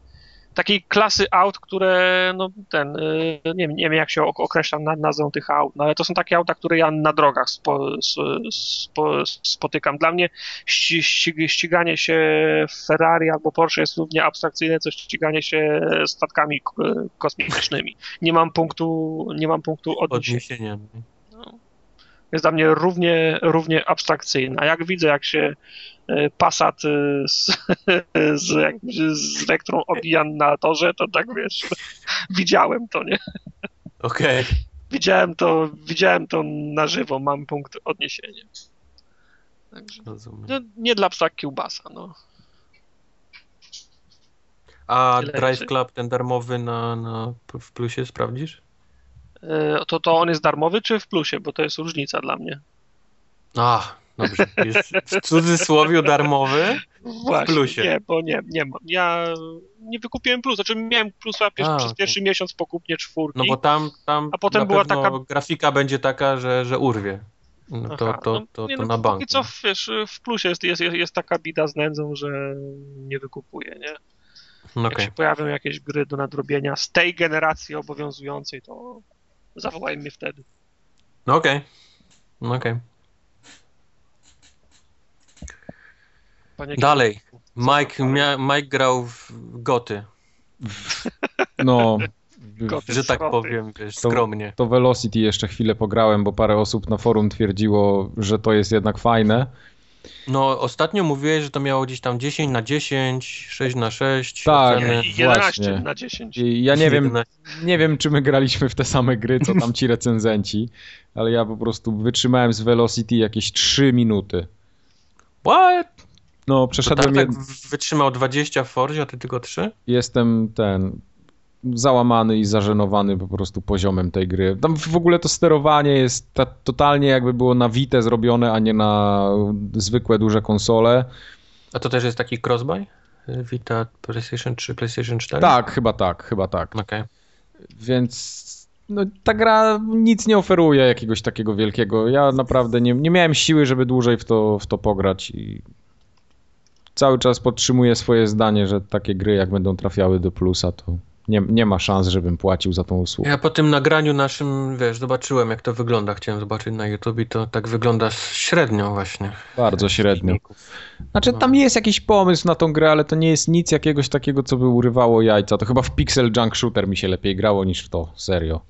takiej klasy aut, które, no ten, e, nie, wiem- nie wiem jak się ok- określa na, nazwą tych aut, no ale to są takie auta, które ja na drogach spo, spo, spotykam. Dla mnie ści, ści, ściganie się Ferrari albo Porsche jest równie abstrakcyjne, co ściganie się statkami kosmicznymi. Nie mam punktu, nie mam punktu odniesienia. Odniesienie. Jest dla mnie równie, równie abstrakcyjne. A jak widzę, jak się Passat e, z, z, z Vectrą obija na torze, to tak wiesz, widziałem to, nie? Okej. Widziałem to, widziałem to na żywo, mam punkt odniesienia. Także, no, nie dla psa kiełbasa, no. A Tyle Drive Club, ten darmowy na, na, w plusie sprawdzisz? E, To, to on jest darmowy czy w plusie? Bo to jest różnica dla mnie. A, dobrze. Jest w cudzysłowie darmowy. Właśnie, plusie. Nie, bo nie, nie mam. Ja nie wykupiłem plus. Znaczy miałem plusa pier- A, przez pierwszy miesiąc po kupnie czwórki. No bo tam, tam A potem była taka- grafika będzie taka, że, że urwie. No to, Aha, to, no, to, nie, to no, na bank. Póki co, wiesz, w plusie jest, jest, jest taka bida z nędzą, że nie wykupuję, nie? No Jak się pojawią jakieś gry do nadrobienia z tej generacji obowiązującej, to zawołaj mnie wtedy. No okej. No okej. Panie Dalej. Mike, mia, Mike grał w Goty, No, Goty że tak powiem, wiesz, To- skromnie. to Velocity jeszcze chwilę pograłem, bo parę osób na forum twierdziło, że to jest jednak fajne. No ostatnio mówiłeś, że to miało gdzieś tam 10 na 10, 6 na 6. Tak. oceny. I 11 Właśnie. na 10. I ja nie wiem, 11. nie wiem, czy my graliśmy w te same gry, co tam ci recenzenci, ale ja po prostu wytrzymałem z Velocity jakieś 3 minuty. What? No, To przeszedłem, Tartak jed... wytrzymał 20 w Forzie, a ty tylko 3? jestem ten załamany i zażenowany po prostu poziomem tej gry. Tam w ogóle to sterowanie jest ta, totalnie jakby było na Vita zrobione, a nie na zwykłe duże konsole. A to też jest taki crossbuy? Vita, PlayStation 3, PlayStation 4? Tak, chyba tak, chyba tak. Okej. Więc no, ta gra nic nie oferuje jakiegoś takiego wielkiego. Ja naprawdę nie, nie miałem siły, żeby dłużej w to, w to pograć i cały czas podtrzymuję swoje zdanie, że takie gry jak będą trafiały do plusa, to nie, nie ma szans, żebym płacił za tą usługę. Ja po tym nagraniu naszym, wiesz, zobaczyłem jak to wygląda. Chciałem zobaczyć na YouTube i to tak wygląda średnio właśnie. Bardzo średnio. Znaczy tam jest jakiś pomysł na tą grę, ale to nie jest nic jakiegoś takiego, co by urywało jajca. To chyba w Pixel Junk Shooter mi się lepiej grało niż w to, serio.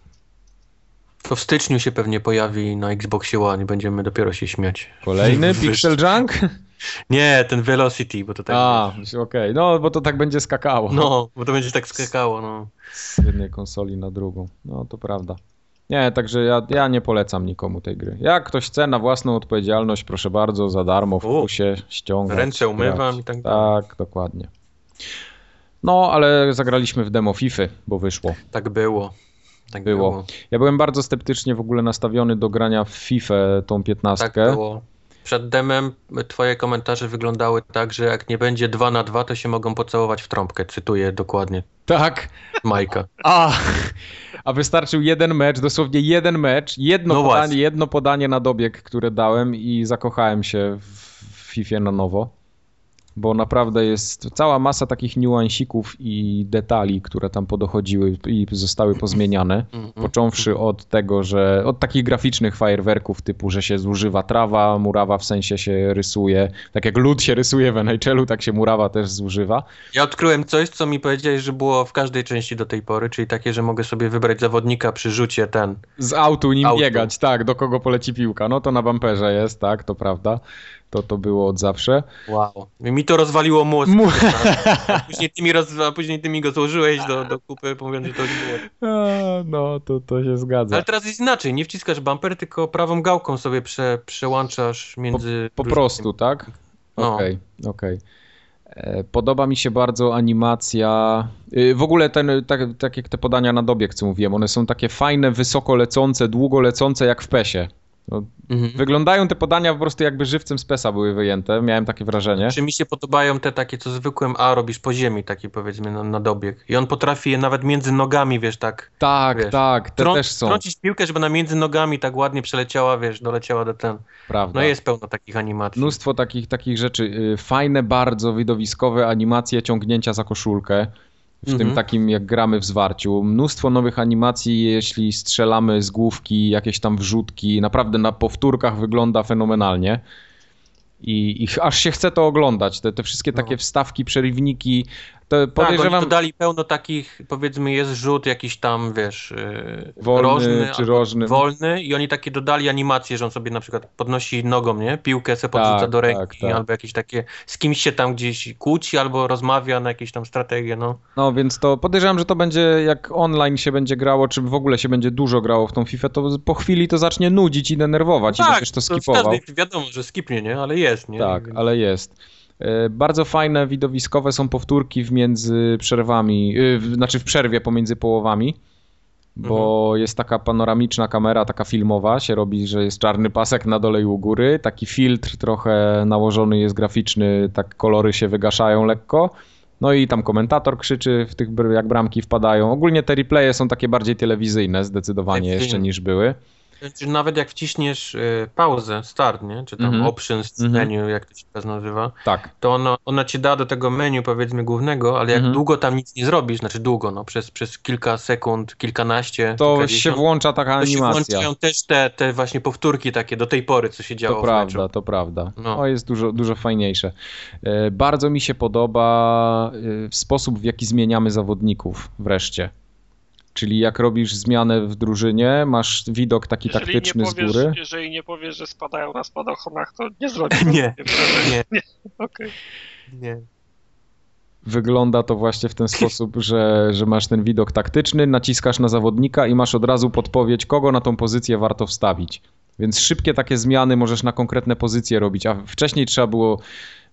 To w styczniu się pewnie pojawi na Xboxie One i będziemy dopiero się śmiać. Kolejny Pixel Junk? Nie, ten Velocity, bo to tak A, okej, no bo to tak będzie skakało. No, bo to będzie tak skakało, no. z jednej konsoli na drugą. No to prawda. Nie, także ja, ja nie polecam nikomu tej gry. Jak ktoś chce na własną odpowiedzialność, proszę bardzo, za darmo w U. plusie ściągać. Ręce umywam i tak dalej. Tak, dokładnie. No, ale zagraliśmy w demo FIFA, bo wyszło. Tak było. Tak Było. było. Ja byłem bardzo sceptycznie w ogóle nastawiony do grania w FIFA tą 15. Tak było. Przed demem twoje komentarze wyglądały tak, że jak nie będzie 2 na 2, to się mogą pocałować w trąbkę. Cytuję dokładnie Tak. Majka. A, a wystarczył jeden mecz, dosłownie jeden mecz, jedno, No podanie, właśnie. jedno podanie na dobieg, które dałem i zakochałem się w FIFA na nowo. Bo naprawdę jest cała masa takich niuansików i detali, które tam podochodziły i zostały pozmieniane. Mm, Począwszy od tego, że od takich graficznych fajerwerków typu, że się zużywa trawa, murawa w sensie się rysuje. Tak jak lód się rysuje w NHL-u, tak się murawa też zużywa. Ja odkryłem coś, co mi powiedziałeś, że było w każdej części do tej pory, czyli takie, że mogę sobie wybrać zawodnika przy rzucie ten. Z autu nim Autu. biegać, tak, do kogo poleci piłka. No to na bamperze jest, tak, to prawda. To to było od zawsze. Wow. Mi to rozwaliło mózg. Mu- A później ty mi, roz... a później ty mi go złożyłeś do, do kupy, mówiąc, że to było. No, to, to się zgadza. Ale teraz jest inaczej. Nie wciskasz bumper, tylko prawą gałką sobie prze, przełączasz między. Po różnymi- prostu, tak? No. Okej, okej. E, Podoba mi się bardzo animacja. y, W ogóle ten, tak, tak jak te podania na dobieg, co mówiłem, one są takie fajne, wysoko lecące, długo lecące jak w PESie. No, Mhm. wyglądają te podania po prostu jakby żywcem z PESa były wyjęte, miałem takie wrażenie. Czy mi się podobają te takie, co zwykłym A robisz po ziemi, takie powiedzmy na, na dobieg. I on potrafi je nawet między nogami, wiesz, tak. Tak, wiesz, tak, te trą- też są, Trącić piłkę, żeby ona między nogami tak ładnie przeleciała, wiesz, doleciała do ten. prawda. No jest pełno takich animacji. Mnóstwo takich, takich rzeczy. Y, Fajne, bardzo widowiskowe animacje ciągnięcia za koszulkę. W Mhm. tym takim, jak gramy w zwarciu. Mnóstwo nowych animacji, jeśli strzelamy z główki, jakieś tam wrzutki. Naprawdę na powtórkach wygląda fenomenalnie. I, i aż się chce to oglądać. Te, te wszystkie No. takie wstawki, przerywniki. To tak, oni podejrzewam, dodali pełno takich, powiedzmy, jest rzut jakiś tam, wiesz, yy, Wolny rożny, czy rożny. wolny i oni takie dodali animacje, że on sobie na przykład podnosi nogą, nie? Piłkę se podrzuca Tak, do ręki, tak, tak. albo jakieś takie, z kimś się tam gdzieś kłóci, albo rozmawia na jakieś tam strategie, no. No więc to podejrzewam, że to będzie jak online się będzie grało, czy w ogóle się będzie dużo grało w tą FIFA, to po chwili to zacznie nudzić i denerwować i będziesz to skipował. każdej wiadomo, że skipnie, nie? Ale jest, nie? Tak, ale jest. E, Bardzo fajne, widowiskowe są powtórki w między przerwami, y, w- znaczy w przerwie pomiędzy połowami, bo Mhm. jest taka panoramiczna kamera, taka filmowa, się robi, że jest czarny pasek na dole i u góry, taki filtr trochę nałożony jest graficzny, tak kolory się wygaszają lekko. No i tam komentator krzyczy w tych, jak bramki wpadają. Ogólnie te replaye są takie bardziej telewizyjne zdecydowanie jeszcze niż były. Znaczy, nawet jak wciśniesz y, pauzę, start, nie? Czy tam Mhm. options Mhm. menu, jak to się teraz nazywa, Tak, to ona, ona ci da do tego menu powiedzmy głównego, ale jak Mhm. długo tam nic nie zrobisz, znaczy długo, no przez, przez kilka sekund, kilkanaście, to się włącza taka to się animacja. włączają też te, te właśnie powtórki takie do tej pory, co się działo To w prawda, meczu. to prawda. No. To jest dużo, dużo fajniejsze. E, Bardzo mi się podoba e, sposób, w jaki zmieniamy zawodników wreszcie. Czyli jak robisz zmianę w drużynie, masz widok taki Jeżeli taktyczny nie z powiesz, góry. Jeżeli nie powiesz, że spadają na spadochronach, to nie zrobisz. Nie, nie, Okej. nie. Wygląda to właśnie w ten sposób, że, że masz ten widok taktyczny, naciskasz na zawodnika i masz od razu podpowiedź, kogo na tą pozycję warto wstawić. Więc szybkie takie zmiany możesz na konkretne pozycje robić, a wcześniej trzeba było,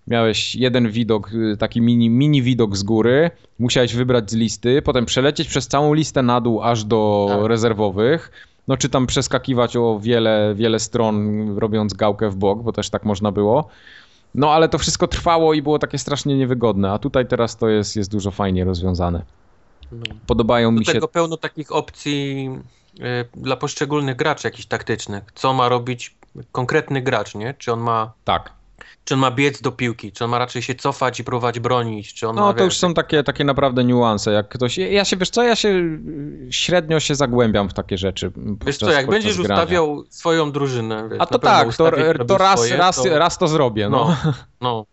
miałeś jeden widok, y, taki mini, mini widok z góry, musiałeś wybrać z listy, potem przelecieć przez całą listę na dół aż do Tak. rezerwowych, no czy tam przeskakiwać o wiele, wiele stron, robiąc gałkę w bok, bo też tak można było. No ale to wszystko trwało i było takie strasznie niewygodne, a tutaj teraz to jest, jest dużo fajnie rozwiązane. No. Podobają Do mi się... tego pełno takich opcji y, dla poszczególnych graczy jakichś taktycznych. Co ma robić konkretny gracz, nie? Czy on ma Tak. Czy on ma biec do piłki, czy on ma raczej się cofać i próbować bronić, czy on No ma, to wiesz, już są takie, takie naprawdę niuanse, jak ktoś... Ja się, wiesz co, ja się y, średnio się zagłębiam w takie rzeczy Wiesz podczas, co, jak będziesz grania. ustawiał swoją drużynę, wiesz, A to tak, to, to, raz, swoje, raz, to, raz to zrobię, no. no, no,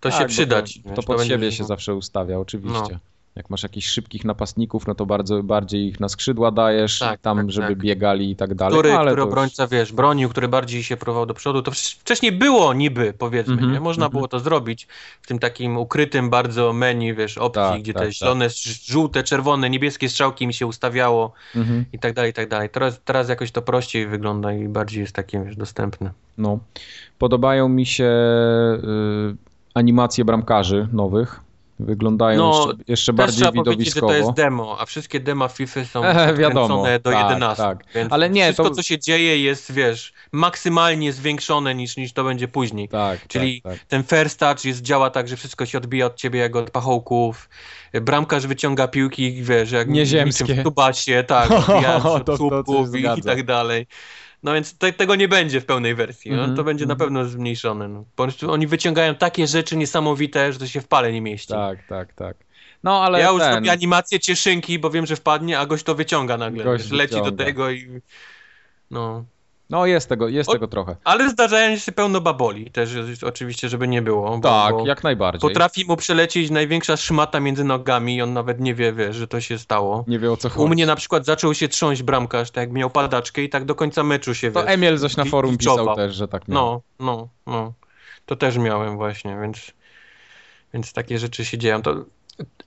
to Tak, się bo przyda To, ci, to wiesz, pod będzie- siebie się no. zawsze ustawia, oczywiście. No. Jak masz jakichś szybkich napastników, no to bardzo bardziej ich na skrzydła dajesz, Tak, tam, tak, żeby tak. biegali i tak dalej. Który, no, ale który to już- obrońca, wiesz, bronił, który bardziej się próbował do przodu, to wcz- wcześniej było niby, powiedzmy, Mhm, nie? Można mhm. było to zrobić w tym takim ukrytym bardzo menu, wiesz, opcji, Tak, gdzie tak, te tak. zielone, żółte, czerwone, niebieskie strzałki mi się ustawiało Mhm. i tak dalej, i tak dalej. Teraz, teraz jakoś to prościej wygląda i bardziej jest takie, wiesz, dostępne. No. Podobają mi się y, animacje bramkarzy nowych. Wyglądają No, jeszcze, jeszcze bardziej trzeba powiedzieć, że widowiskowo. to jest demo, a wszystkie dema FIFA są E, wiadomo, do tak, 11. tak. Ale nie, wszystko, to- co się dzieje jest, wiesz, maksymalnie zwiększone niż, niż to będzie później. Tak, Czyli tak, tak. ten first touch jest, działa tak, że wszystko się odbija od ciebie jak od pachołków. Bramkarz wyciąga piłki, wiesz, jak Nieziemskie. w tubasie, tak, odbijając To- od słupków i, tak dalej. No więc te, tego nie będzie w pełnej wersji, no, Mhm, to będzie na mhm. pewno zmniejszone. No. Po prostu oni wyciągają takie rzeczy niesamowite, że to się w pale nie mieści. Tak, tak, tak. No ale ja już ten, robię animację cieszynki, bo wiem, że wpadnie, a gość to wyciąga nagle. Gość wiesz, leci do wyciąga. tego i... No. No jest tego, jest O- tego trochę. Ale zdarzają się pełno baboli też, oczywiście, żeby nie było. Tak, bo jak najbardziej. Potrafi mu przelecieć największa szmata między nogami i on nawet nie wie, wie, że to się stało. Nie wie o co chodzi. U mnie na przykład zaczął się trząść bramkarz, tak jak miał padaczkę i tak do końca meczu się, To wiesz, Emil coś na forum pisał też, że tak miał. No, no, no. To też miałem właśnie, więc, więc takie rzeczy się dzieją. To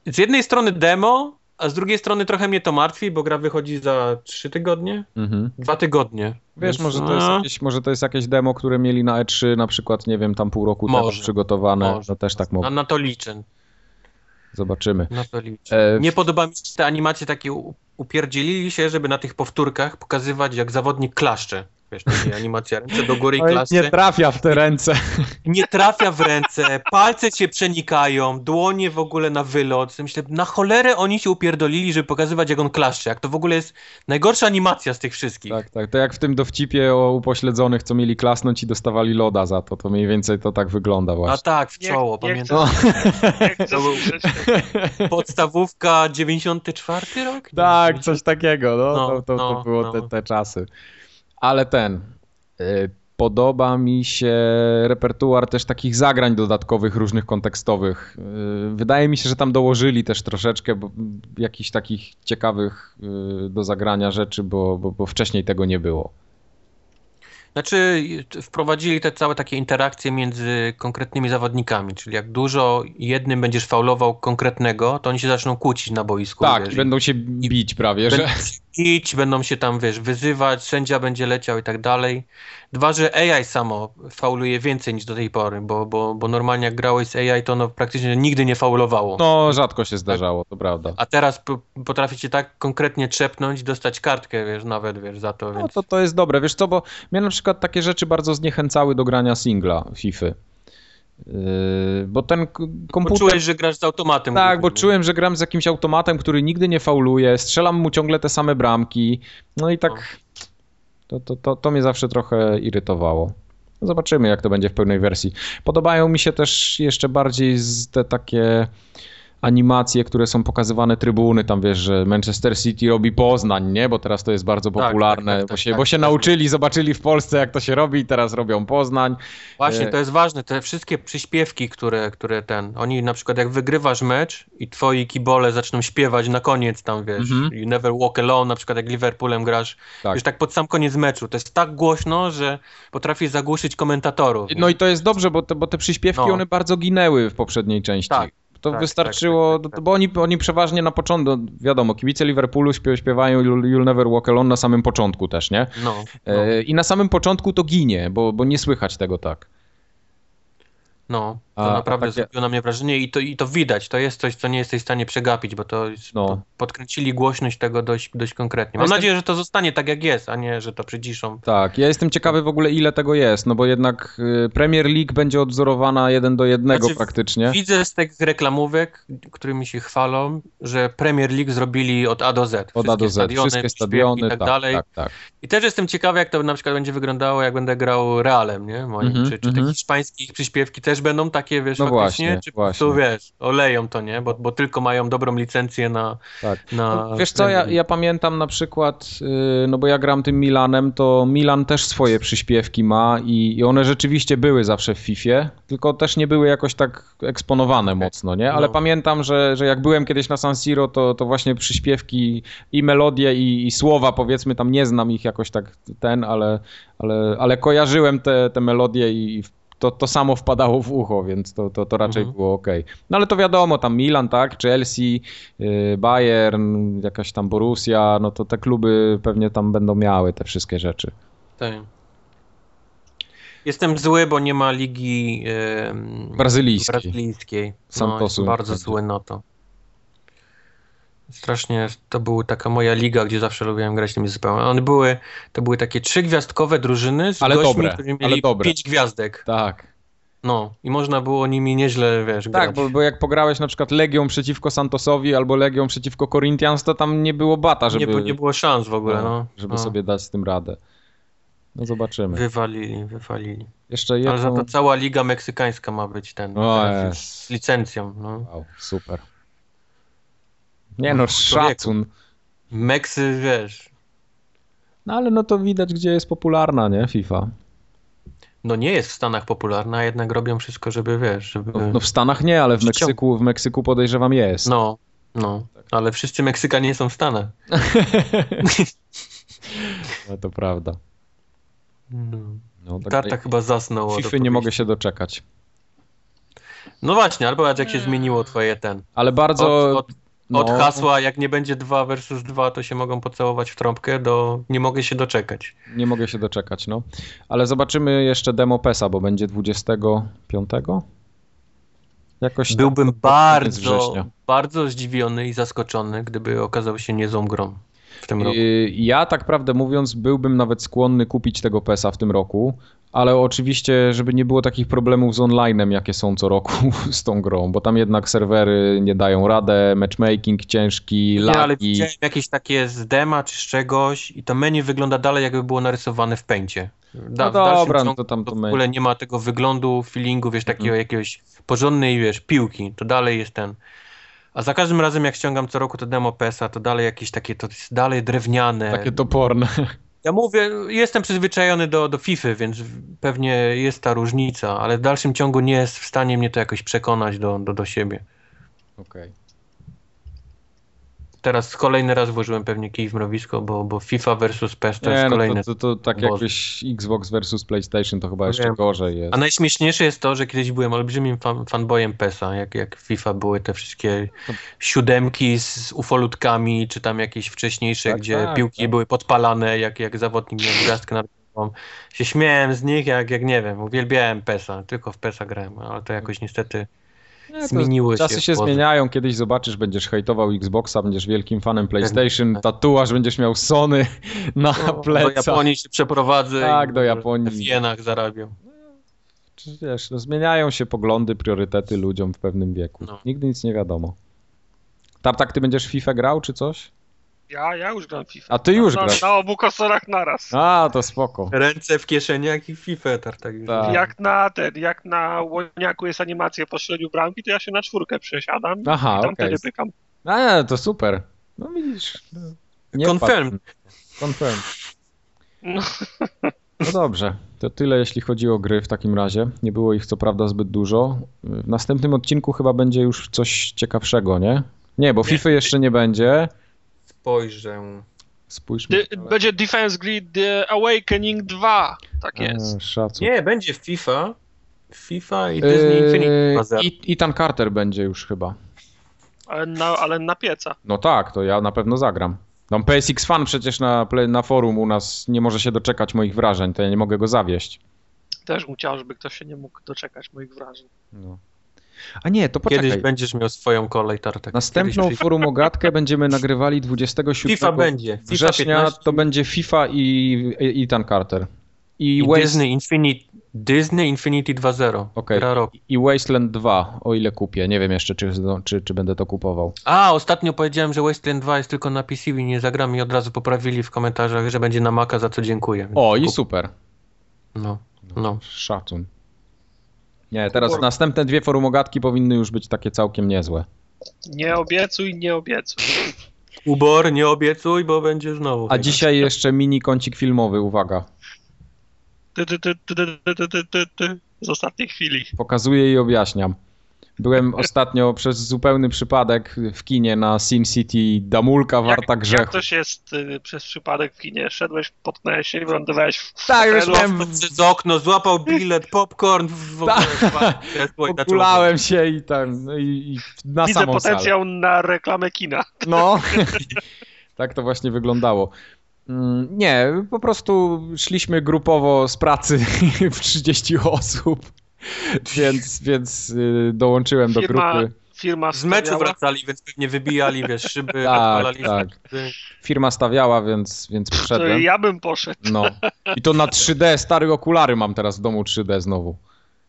z jednej strony demo, a z drugiej strony trochę mnie to martwi, bo gra wychodzi za trzy tygodnie, Mhm. dwa tygodnie. Wiesz, Więc, może to, jest no, jakieś, może to jest jakieś demo, które mieli na E3 na przykład, nie wiem, tam pół roku temu Może, przygotowane. może. No też tak na, mogło. na to liczę. Zobaczymy. Na to liczę. E, Nie podoba mi się te animacje takie upierdzielili się, żeby na tych powtórkach pokazywać jak zawodnik klaszcze. Wiesz, takie animacja ręce do góry i nie trafia w te ręce. nie trafia w ręce, palce cię przenikają, dłonie w ogóle na wylot. Myślę, na cholerę oni się upierdolili, żeby pokazywać jak on klaszcze. Jak to w ogóle jest najgorsza animacja z tych wszystkich. Tak, tak. To jak w tym dowcipie o upośledzonych, co mieli klasnąć i dostawali loda za to, to mniej więcej to tak wygląda A właśnie. tak, w Nie- czoło, nie pamiętam. Jak chcę To był- Podstawówka 94 rok? Tak, coś takiego, no, No, to, to, to no, było no. Te, te czasy. Ale ten, y, podoba mi się repertuar też takich zagrań dodatkowych, różnych kontekstowych. Y, Wydaje mi się, że tam dołożyli też troszeczkę bo, jakichś takich ciekawych y, do zagrania rzeczy, bo, bo, bo wcześniej tego nie było. Znaczy, wprowadzili te całe takie interakcje między konkretnymi zawodnikami, czyli jak dużo jednym będziesz faulował konkretnego, to oni się zaczną kłócić na boisku. Tak, wiesz, będą się bić prawie, że... Bić, będą się tam, wiesz, wyzywać, sędzia będzie leciał i tak dalej. Dwa, że AI samo fauluje więcej niż do tej pory, bo, bo, bo normalnie jak grałeś z AI, to ono praktycznie nigdy nie faulowało. No, rzadko się zdarzało, to prawda. A teraz potrafi cię tak konkretnie trzepnąć, dostać kartkę, wiesz, nawet, wiesz, za to, No więc... to, to jest dobre, wiesz co, bo mnie na przykład takie rzeczy bardzo zniechęcały do grania singla FIFA. Yy, bo ten komputer... Poczułeś, że grasz z automatem. Tak, bo czułem, że gram z jakimś automatem, który nigdy nie fauluje, strzelam mu ciągle te same bramki, no i tak to, to, to, to mnie zawsze trochę irytowało. Zobaczymy, jak to będzie w pełnej wersji. Podobają mi się też jeszcze bardziej te takie animacje, które są pokazywane trybuny, tam wiesz, że Manchester City robi Poznań, nie? Bo teraz to jest bardzo Tak, popularne, tak, tak, bo tak, się, tak, bo się tak. nauczyli, zobaczyli w Polsce, jak to się robi i teraz robią Poznań. Właśnie, E, to jest ważne, te wszystkie przyśpiewki, które, które ten, oni na przykład jak wygrywasz mecz i twoi kibole zaczną śpiewać na koniec tam, wiesz, Mhm. you never walk alone, na przykład jak Liverpoolem grasz, Tak. wiesz, tak pod sam koniec meczu, to jest tak głośno, że potrafi zagłuszyć komentatorów. No i to jest dobrze, bo te, bo te przyśpiewki, No. one bardzo ginęły w poprzedniej części. Tak, To tak, wystarczyło, tak, tak, tak. bo oni, oni przeważnie na początku, wiadomo, kibice Liverpoolu śpiew, śpiewają You'll, Never Walk Alone na samym początku też, nie? No, no. E, I na samym początku to ginie, bo, bo nie słychać tego tak. No, to A- a naprawdę takie- zrobiło na mnie wrażenie i to, i to widać. To jest coś, co nie jesteś w stanie przegapić, bo to No. po- podkręcili głośność tego dość, dość konkretnie. Mam Jestem- nadzieję, że to zostanie tak jak jest, a nie, że to przyciszą. Tak, ja jestem ciekawy w ogóle ile tego jest, no bo jednak y, Premier League będzie odzorowana jeden do jednego Znaczy, praktycznie. Widzę z tych reklamówek, którymi się chwalą, że Premier League zrobili od A do Z. Od A do Z, stadiony, wszystkie stadiony, i tak, tak, dalej. tak, tak. I też jestem ciekawy, jak to na przykład będzie wyglądało, jak będę grał Realem, nie? Moim. Mhm, czy, czy te mhm. hiszpańskie przyśpiewki też będą takie, wiesz, No faktycznie? właśnie, czy właśnie. wiesz, oleją to, nie? Bo, bo tylko mają dobrą licencję na... tak. na No, wiesz co, ja, ja pamiętam na przykład, y, no bo ja gram tym Milanem, to Milan też swoje przyśpiewki ma i, i one rzeczywiście były zawsze w Fifie, tylko też nie były jakoś tak eksponowane mocno, nie? Ale No. pamiętam, że, że jak byłem kiedyś na San Siro, to, to właśnie przyśpiewki i melodie i, i słowa, powiedzmy, tam nie znam ich jakoś tak ten, ale, ale, ale kojarzyłem te, te melodie i to, to samo wpadało w ucho, więc to, to, to raczej Mhm. było ok. No ale to wiadomo, tam Milan, tak, Chelsea, yy, Bayern, jakaś tam Borussia, no to te kluby pewnie tam będą miały te wszystkie rzeczy. Tak. Jestem zły, bo nie ma ligi em, Brazylijskiej. brazylijskiej. Santosu no, nie bardzo zły na to. Strasznie, to była taka moja liga, gdzie zawsze lubiłem grać tymi zespołami. One były, to były takie trzygwiazdkowe drużyny z Ale gośćmi, dobre, którzy mieli pięć gwiazdek. Tak. No, i można było nimi nieźle, wiesz, Tak, grać. bo, bo jak pograłeś na przykład Legią przeciwko Santosowi albo Legią przeciwko Corinthians, to tam nie było bata, żeby, nie, było- nie było szans w ogóle, no. żeby no. sobie dać z tym radę. No zobaczymy. Wywalili, wywalili. Jeszcze Ale za jedną... to cała liga meksykańska ma być ten, O, z licencją, no. Wow, super. Nie no, Człowieku. szacun. Meksy, wiesz, No ale no to widać, gdzie jest popularna, nie, FIFA. no nie jest w Stanach popularna, a jednak robią wszystko, żeby, wiesz, żeby... No, no w Stanach nie, ale w Meksyku, w Meksyku podejrzewam jest. No, no, ale wszyscy Meksykanie są w Stanach. No to prawda. No. No, tak Tata chyba zasnął. FIFA nie mogę się doczekać. No właśnie, albo jak się zmieniło twoje ten. Ale bardzo... Od, od, no, od hasła, jak nie będzie 2 versus 2, to się mogą pocałować w trąbkę, do nie mogę się doczekać. Nie mogę się doczekać, no. Ale zobaczymy jeszcze demo PESA, bo będzie 25? Jakoś tak Byłbym koniec bardzo, bardzo zdziwiony i zaskoczony, gdyby okazał się niezłą grą w tym roku. Ja tak prawdę mówiąc byłbym nawet skłonny kupić tego PESA w tym roku, ale oczywiście, żeby nie było takich problemów z onlinem, jakie są co roku z tą grą, bo tam jednak serwery nie dają radę, matchmaking ciężki, Nie, ale lagi. widziałem jakieś takie z dema czy z czegoś i to menu wygląda dalej jakby było narysowane w pęcie. Da, No dobra, no to tam to w menu. ogóle nie ma tego wyglądu, feelingu, wiesz, takiego Mhm. jakiegoś porządnej, wiesz, piłki. To dalej jest ten. A za każdym razem jak ściągam co roku to demo PESA, to dalej jakieś takie, to jest dalej drewniane. Takie toporne. Ja mówię, jestem przyzwyczajony do, do FIFA, więc pewnie jest ta różnica, ale w dalszym ciągu nie jest w stanie mnie to jakoś przekonać do, do, do siebie. Okej. Teraz kolejny raz włożyłem pewnie kij w mrowisko, bo, bo FIFA versus PES to Nie, jest no kolejny. to, to, to tak boss. jakbyś Xbox versus PlayStation to chyba No jeszcze wiem. gorzej jest. A najśmieszniejsze jest to, że kiedyś byłem olbrzymim fan, fanboyem PESa, jak, jak w FIFA były te wszystkie siódemki z, z ufolutkami, czy tam jakieś wcześniejsze, Tak, gdzie tak, piłki tak. były podpalane, jak, jak zawodnik miał gwiazdkę na się śmiałem z nich, jak, jak nie wiem, uwielbiałem PESa, tylko w PESa grałem, ale to jakoś niestety Nie, zmieniło Czasy się. się poza- zmieniają, kiedyś zobaczysz, będziesz hejtował Xboxa, będziesz wielkim fanem PlayStation, tatuaż będziesz miał Sony na No, do plecach. Japonii się przeprowadzę Tak, do Japonii. w Jenach zarabiam. Czy Wiesz, no, zmieniają się poglądy, priorytety ludziom w pewnym wieku. No. Nigdy nic nie wiadomo. Tartak, ty będziesz FIFA grał czy coś? Ja, ja już gram FIFA. A ty już na, grasz. Na obu konsolach naraz. A, to spoko. Ręce w kieszeniach i FIFA tartak. Tak. Jak na ten, jak na łoniaku jest animacja po strzeleniu bramki, to ja się na czwórkę przesiadam Aha, i tam wtedy pykam. A, to super. No widzisz. no, nie Confirmed. wpadł. Confirmed. No. No dobrze, to tyle jeśli chodzi o gry w takim razie. Nie było ich co prawda zbyt dużo. W następnym odcinku chyba będzie już coś ciekawszego, nie? Nie, bo Nie. FIFA jeszcze nie będzie. Spojrzę. Spójrzmy. Będzie Defense Grid The Awakening 2. Tak jest. Szacun. Nie, będzie FIFA. FIFA i Disney Infinity Yy, 2.0. I Ethan Carter będzie już chyba. Ale na, ale na pieca. No tak, to ja na pewno zagram. Tam PSX Fan przecież na, na forum u nas nie może się doczekać moich wrażeń, to ja nie mogę go zawieść. Też bym chciał, żeby ktoś się nie mógł doczekać moich wrażeń. No. A nie, to poczekaj. Kiedyś będziesz miał swoją kolej, Tartek. Następną Kiedyś... forum ogatkę będziemy nagrywali 27 FIFA będzie. FIFA września 15. to będzie FIFA i, i Ethan Carter. I, I Waste, Disney Infinity, Disney Infinity 2.0. Okej. Gra roku. i Wasteland 2, o ile kupię. Nie wiem jeszcze, czy, czy, czy będę to kupował. A, ostatnio powiedziałem, że Wasteland 2 jest tylko na PC i nie zagram i od razu poprawili w komentarzach, że będzie na Maca, za co dziękuję. O, i kup- super. No, no. Szacun. Nie, teraz następne dwie forumogatki powinny już być takie całkiem niezłe. Nie obiecuj, nie obiecuj. Ubor, nie obiecuj, bo będzie znowu. A dzisiaj jeszcze mini kącik filmowy, uwaga. Ty, ty, ty, ty, ty, ty, ty, ty, ty. Z ostatniej chwili. Pokazuję i objaśniam. Byłem ostatnio przez zupełny przypadek w kinie na Sin City Damulka warta Jak grzechu. to się jest y, przez przypadek w kinie? Szedłeś, potknąłeś się i wylądowałeś w Tak, już miałem przez okno, złapał bilet, popcorn, w ogóle Tak. zaczął- Okulałem się i tam, no i, i na Widzę samą salę. potencjał na reklamę kina. No, tak to właśnie wyglądało. Mm, Nie, po prostu szliśmy grupowo z pracy w 30 osób, więc, więc y, dołączyłem do Firma- grupy. Firma Z meczu wracali, więc pewnie wybijali, wiesz, szyby, Tak, tak. Firma stawiała, więc, więc To przyszedłem. ja bym poszedł. No. I to na 3D, stare okulary mam teraz w domu 3D znowu.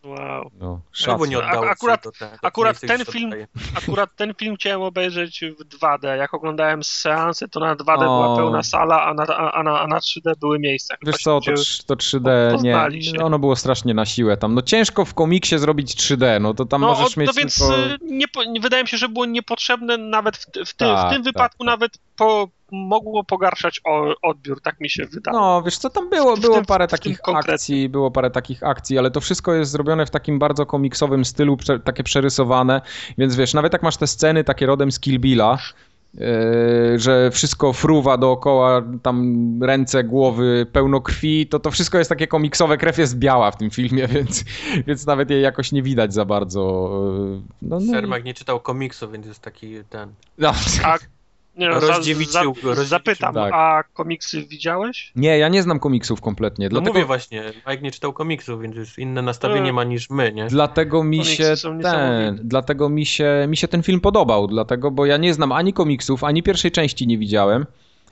Wow. No, Albo nie A- akurat- do tego, akurat nie ten film-. Akurat ten film chciałem obejrzeć w 2D. Jak oglądałem seansy, to na 2D O. była pełna sala, a na, a, na, a na 3D były miejsca. Chyba Wiesz co, to, to 3D, poznali nie, się. ono było strasznie na siłę tam. No ciężko w komiksie zrobić 3D, no to tam No, możesz o- mieć no więc tylko... y, nie, wydaje mi się, że było niepotrzebne nawet w, w, ty, Tak, w tym tak, wypadku tak. nawet po, mogło pogarszać o, odbiór, tak mi się wydaje. No, wiesz co, tam było, było tym- parę takich akcji, było parę takich akcji, ale to wszystko jest zrobione w takim bardzo komiksowym stylu, prze, takie przerysowane, więc wiesz, nawet jak masz te sceny takie rodem z Kill Billa, yy, że wszystko fruwa dookoła, tam ręce, głowy, pełno krwi, to to wszystko jest takie komiksowe, krew jest biała w tym filmie, więc, więc nawet jej jakoś nie widać za bardzo. yy, No, no, Sermak nie czytał komiksu, więc jest taki ten... no. A, nie no, za, Rozdziewiczył za, go, rozdziewiczył. zapytam, Tak. a komiksy widziałeś? Nie, ja nie znam komiksów kompletnie, No dlatego... mówię właśnie, Mike nie czytał komiksu, więc już inne nastawienie E. ma niż my, nie? Dlatego mi Komiksy się ten, dlatego mi się, mi się ten film podobał, dlatego, bo ja nie znam ani komiksów, ani pierwszej części nie widziałem.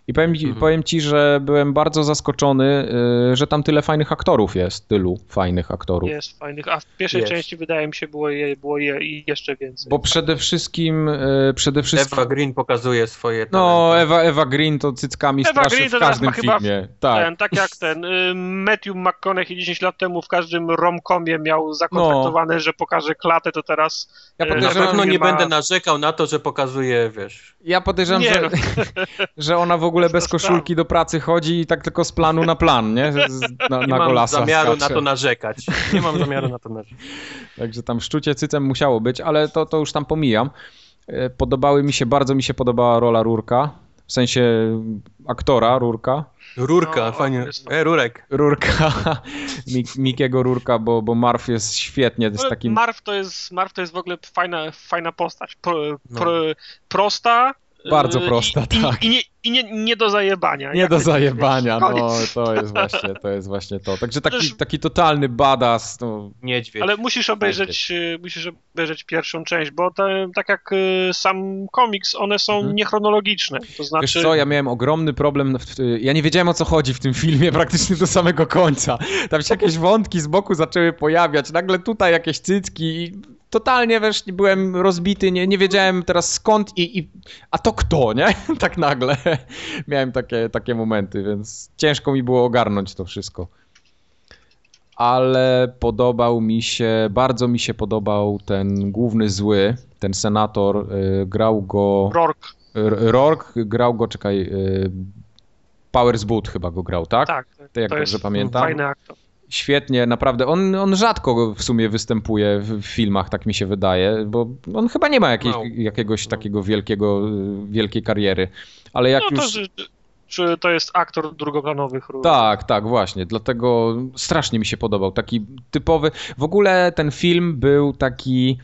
I powiem, ci- Mhm. powiem ci, że byłem bardzo zaskoczony, y, że tam tyle fajnych aktorów jest, tylu fajnych aktorów. Jest fajnych, a w pierwszej Jest. części wydaje mi się było je, było je i jeszcze więcej. Bo przede wszystkim, y, przede wszystkim, Ewa Green pokazuje swoje no talenty. Ewa, Ewa Green to cyckami Ewa straszy Green w każdym filmie. Tak. Ten, tak jak ten y, Matthew McConaughey 10 lat temu w każdym romkomie miał zakontraktowane, że pokaże klatę, to teraz Ja Na podejrzewam, pewno nie ma- będę narzekał na to, że pokazuje, wiesz... Ja podejrzewam, Nie że, no. że ona w ogóle bez To sprawa. koszulki do pracy chodzi i tak tylko z planu na plan, nie? Z- Na, Nie na mam golasa zamiaru skacze. na to narzekać. Nie mam zamiaru na to narzekać. Także tam szczucie cycem musiało być, ale to, to już tam pomijam. E, Podobały mi się, bardzo mi się podobała rola Rurka. W sensie aktora Rurka. Rurka, No, fajnie. jest- E, Rurek. Rurka, Mik- Mikiego Rurka, bo, bo Marv jest świetnie, jest takim... Marv to jest, Marv to jest w ogóle fajna, fajna postać. Pro, No. pro, prosta. Bardzo y, prosta, i, tak. I, i, nie, i nie, nie do zajebania. Nie do zajebania, no to jest właśnie, to jest właśnie to. Także taki, Też- taki totalny badass, no, Niedźwiedź. Ale musisz obejrzeć, y, musisz obejrzeć pierwszą część, bo te, tak jak y, sam komiks, one są Mhm. niechronologiczne. To znaczy, Wiesz co, ja miałem ogromny problem, w- ja nie wiedziałem o co chodzi w tym filmie praktycznie do samego końca. Tam się jakieś wątki z boku zaczęły pojawiać, nagle tutaj jakieś cycki i totalnie, wiesz, byłem rozbity, nie, nie wiedziałem teraz skąd i, i a to kto, nie? Tak nagle miałem takie, takie momenty, więc ciężko mi było ogarnąć to wszystko. Ale podobał mi się, bardzo mi się podobał ten główny zły, ten senator, y, grał go... Rourke, Rourke grał go, czekaj, y, Powers Boot chyba go grał, tak? tak. To jak to dobrze pamiętam. fajny aktor. Świetnie, naprawdę. On, on rzadko w sumie występuje w, filmach, tak mi się wydaje, bo on chyba nie ma jakiej, Mało. jakiegoś No. takiego wielkiego, y, wielkiej kariery. Ale jak No już... że, czy to jest aktor drugoplanowych ról. Tak, tak, właśnie. Dlatego strasznie mi się podobał. Taki typowy. W ogóle ten film był taki.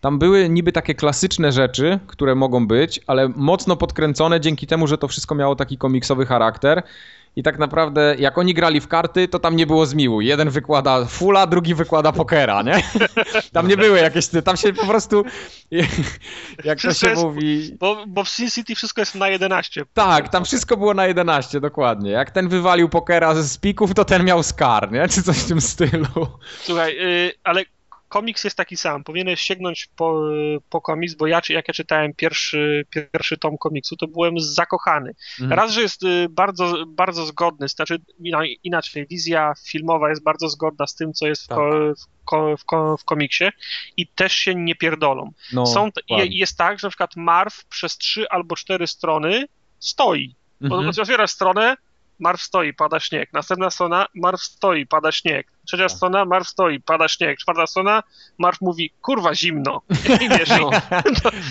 Tam były niby takie klasyczne rzeczy, które mogą być, ale mocno podkręcone dzięki temu, że to wszystko miało taki komiksowy charakter. I tak naprawdę jak oni grali w karty, to tam nie było zmiłu. Jeden wykłada fula, drugi wykłada pokera, nie? Tam nie były jakieś, tam się po prostu, jak to Wszystko się jest- mówi... Bo, bo w Sin City wszystko jest na 11. Tak, tam wszystko było na 11, dokładnie. Jak ten wywalił pokera z pików, to ten miał skar, nie? Czy coś w tym stylu. Słuchaj, y, ale komiks jest taki sam. Powinieneś sięgnąć po, po komiks, bo ja, jak ja czytałem pierwszy, pierwszy tom komiksu, to byłem zakochany. Mhm. Raz, że jest y, bardzo, bardzo zgodny, znaczy ina- inaczej, wizja filmowa jest bardzo zgodna z tym, co jest w, Tak. w, ko, w, ko, w komiksie i też się nie pierdolą. No, Są, jest tak, że na przykład Marv przez trzy albo cztery strony stoi. Mhm. Otwierasz stronę, Marv stoi, pada śnieg. Następna strona, Marv stoi, pada śnieg. Trzecia Tak. strona, Marv stoi, pada śnieg. Czwarta strona, Marv mówi, kurwa, zimno. I wiesz, No.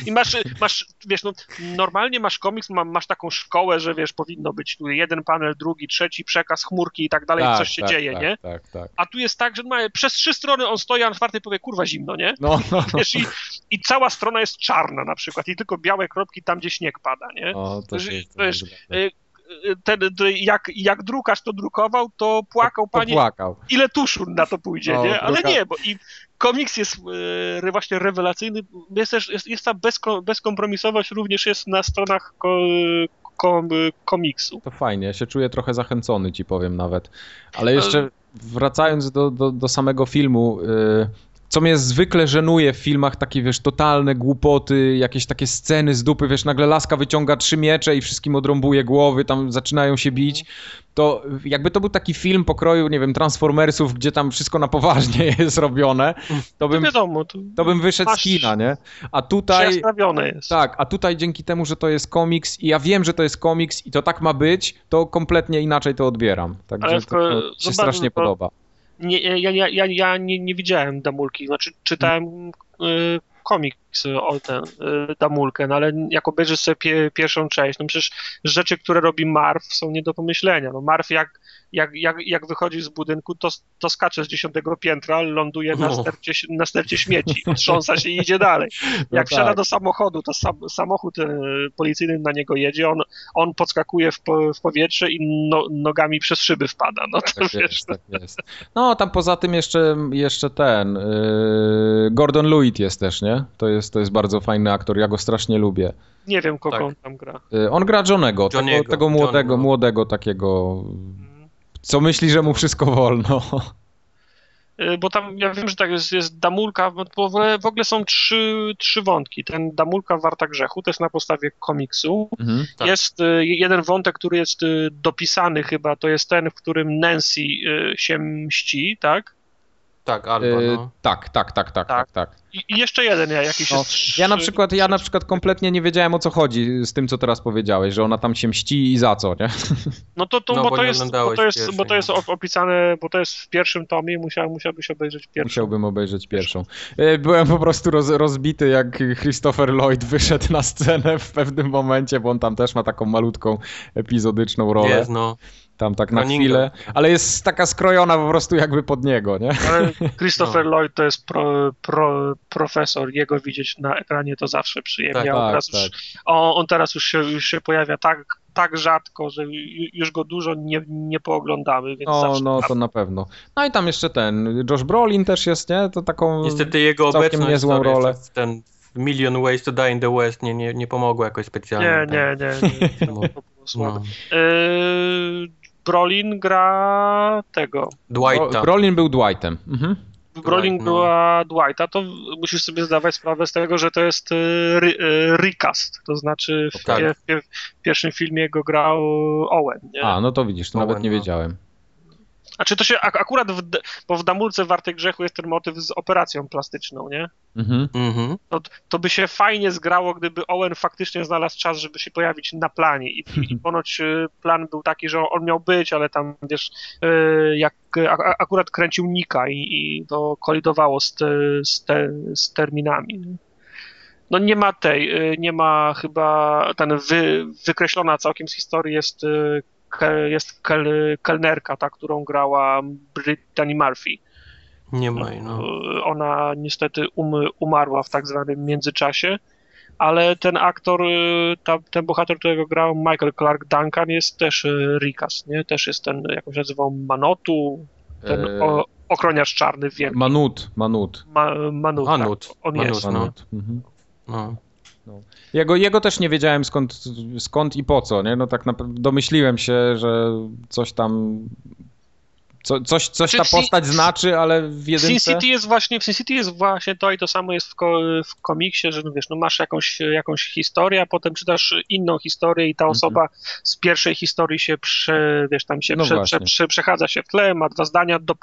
i, i masz, masz, wiesz, no, normalnie masz komiks, ma, masz taką szkołę, że wiesz, powinno być tu jeden panel, drugi, trzeci, przekaz, chmurki i tak dalej, Tak, coś się tak, dzieje, tak, nie? Tak, tak. A tu jest tak, że ma, przez trzy strony on stoi, a na czwartej powie, kurwa, zimno, nie? No, no, Wiesz, i, i cała strona jest czarna na przykład i tylko białe kropki tam, gdzie śnieg pada, nie? no, to jest, to y, ten, jak, jak drukarz to drukował, to płakał, to panie, płakał. ile tuszu na to pójdzie, O, nie? Ale druka- nie, bo i komiks jest e, właśnie rewelacyjny, jest też, jest, jest ta bezko, bezkompromisowość również jest na stronach ko, ko, komiksu. To fajnie, ja się czuję trochę zachęcony, ci powiem nawet. Ale jeszcze wracając do, do, do samego filmu, y, co mnie zwykle żenuje w filmach, takie wiesz, totalne głupoty, jakieś takie sceny z dupy, wiesz, nagle laska wyciąga trzy miecze i wszystkim odrąbuje głowy, tam zaczynają się bić, to jakby to był taki film pokroju, nie wiem, Transformersów, gdzie tam wszystko na poważnie jest robione, to To bym, wiadomo, to, to bym wyszedł z kina, nie? A tutaj... jest. Tak, a tutaj dzięki temu, że to jest komiks i ja wiem, że to jest komiks i to tak ma być, to kompletnie inaczej to odbieram. Także Ale to, to się zobacz, strasznie to- podoba. Nie, ja, ja, ja, ja nie, nie widziałem Damulki, znaczy czytałem y, komiks o ten, y, Damulkę, no ale jak obejrzysz sobie pie, pierwszą część, no przecież rzeczy, które robi Marv są nie do pomyślenia. No Marv jak, jak, jak, jak wychodzi z budynku, to, to skacze z dziesiątego piętra, ląduje na No. stercie, na stercie śmieci, trząsa się i idzie dalej. No Jak wsiada tak. do samochodu, to sam, samochód e, policyjny na niego jedzie, on, on podskakuje w, w powietrze i no, nogami przez szyby wpada. No to Tak wiesz, jest, tak jest. No, tam poza tym jeszcze, jeszcze ten, yy, Gordon Lewitt jest też, nie? To jest, to jest bardzo fajny aktor, ja go strasznie lubię. nie wiem, kogo Tak. on tam gra. Yy, on gra Johnego, tego, Johnny'ego, tego młodego, młodego takiego, co myśli, że mu wszystko wolno. Y, Bo tam ja wiem, że tak jest, jest Damulka, bo w ogóle, w ogóle są trzy, trzy wątki. Ten Damulka Warta Grzechu, to jest na podstawie komiksu. Mhm. Tak. Jest y, jeden wątek, który jest y, dopisany chyba, to jest ten, w którym Nancy y, się mści, tak? Tak, albo Yy, no. tak, tak, tak, tak, tak, tak. I, i jeszcze jeden ja- jakiś No, jest. ja na przykład, ja na przykład kompletnie nie wiedziałem o co chodzi z tym, co teraz powiedziałeś, że ona tam się mści i za co, nie? No to, to, No, bo, bo to nie jest, bo to jest, pierwszej, bo to jest no. op- opisane, bo to jest w pierwszym tomie, musiał, musiałbyś obejrzeć pierwszy. Musiałbym obejrzeć pierwszą. E, Byłem po prostu roz, rozbity, jak Christopher Lloyd wyszedł na scenę w pewnym momencie, bo on tam też ma taką malutką, epizodyczną rolę. Jest, no. Tam tak na chwilę, ale jest taka skrojona po prostu jakby pod niego, nie? Ale Christopher No. Lloyd to jest pro, pro, profesor, jego widzieć na ekranie to zawsze przyjemnie. Tak, on, tak, teraz już, on, on teraz już się, już się pojawia tak, tak rzadko, że ju- już go dużo nie, nie pooglądamy, więc O, zawsze no to na pewno. No i tam jeszcze ten, Josh Brolin też jest, nie? To taką... Niestety jego całkiem obecność niezłą rolę. ten Million Ways to Die in the West nie, nie, nie pomogło jakoś specjalnie. nie, tam. nie, nie, nie, było słabe. No. Yy, Brolin gra tego. Dwighta. Brolin był Dwightem. Mhm. Brolin Dwight, no. była Dwighta, to musisz sobie zdawać sprawę z tego, że to jest y, ry, y, recast, to znaczy w, Tak. w, w pierwszym filmie go grał Owen, nie? A, no to widzisz, to nawet Owen, nie no. wiedziałem. A czy to się ak- akurat, w, bo w Damulce Wartej Grzechu jest ten motyw z operacją plastyczną, nie? Mhm. Mhm. To, to by się fajnie zgrało, gdyby Owen faktycznie znalazł czas, żeby się pojawić na planie. I, i ponoć y, plan był taki, że on miał być, ale tam wiesz, y, jak a, akurat kręcił Nika i, i to kolidowało z, te, z, te, z terminami. No nie ma tej, y, nie ma chyba, ten wy, wykreślona całkiem z historii jest, jest kel, kelnerka, ta, którą grała Brittany Murphy. Nie ma jej, no. Y, Ona niestety um, umarła w tak zwanym międzyczasie, ale ten aktor, y, ta, ten bohater, którego grał Michael Clark Duncan jest też y, Rikas, nie? Też jest ten, jak się nazywał, Manotu, ten E, o, ochroniarz czarny, wiem. Manut, Manut. Ma, Manut, Manut, tak, on Manut, jest. no. Manut. Mhm. No. Jego, jego też nie wiedziałem skąd, skąd i po co, nie? No tak domyśliłem się, że coś tam. Co, coś, coś ta Znaczy, Sin- postać znaczy, ale w Sin jedynce. City jest właśnie, w Sin City jest właśnie to i to samo jest w, ko, w komiksie, że no wiesz, no masz jakąś, jakąś historię, a potem czytasz inną historię i ta Mhm. osoba z pierwszej historii się prze, wiesz, tam się No prze, prze, prze, przechadza się w tle, ma dwa zdania do,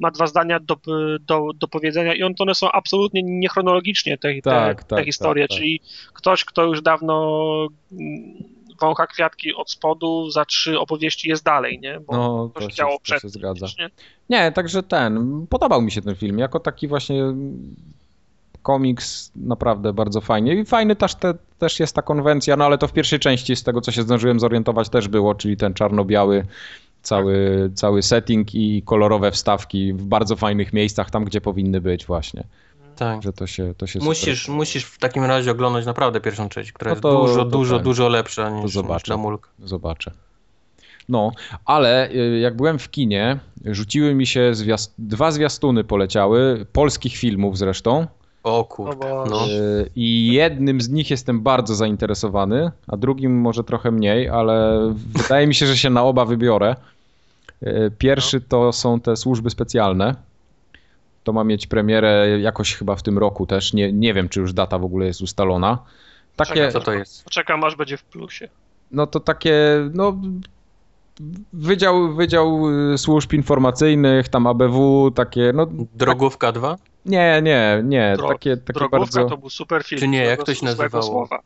ma dwa zdania do, do, do powiedzenia i on, one są absolutnie niechronologicznie te, te, Tak, te tak, historie, tak, tak. czyli ktoś, kto już dawno mm, wącha kwiatki od spodu, za trzy opowieści jest dalej, nie? Bo No, to to się działo to przed się zgadza. nie? Nie, także ten. Podobał mi się ten film. Jako taki właśnie komiks naprawdę bardzo fajnie. I fajny też, te, też jest ta konwencja, no ale to w pierwszej części z tego, co się zdążyłem zorientować też było, czyli ten czarno-biały cały, cały setting i kolorowe wstawki w bardzo fajnych miejscach, tam gdzie powinny być właśnie. Tak. Że to się, to się Musisz, super... musisz w takim razie oglądać naprawdę pierwszą część, która No jest to- dużo, to dużo, tak. dużo lepsza niż, niż zobaczę. mulka. Zobaczę. No, ale y, jak byłem w kinie, rzuciły mi się zwiast... dwa zwiastuny poleciały, polskich filmów zresztą. O No kurde, no. Y, I jednym z nich jestem bardzo zainteresowany, a drugim może trochę mniej, ale wydaje mi się, że się na oba wybiorę. Y, Pierwszy to są te służby specjalne. To ma mieć premierę jakoś chyba w tym roku też. Nie, nie wiem, czy już data w ogóle jest ustalona. Takie, Czekaj, Co to jest? Poczekam, aż będzie w plusie. no to takie, no Wydział, Wydział y, Służb Informacyjnych, tam ABW, takie, no Drogówka 2? nie, nie, nie, Dro- takie, takie Drogówka bardzo, to był super film. Czy nie, jak to się nazywało? Słowa.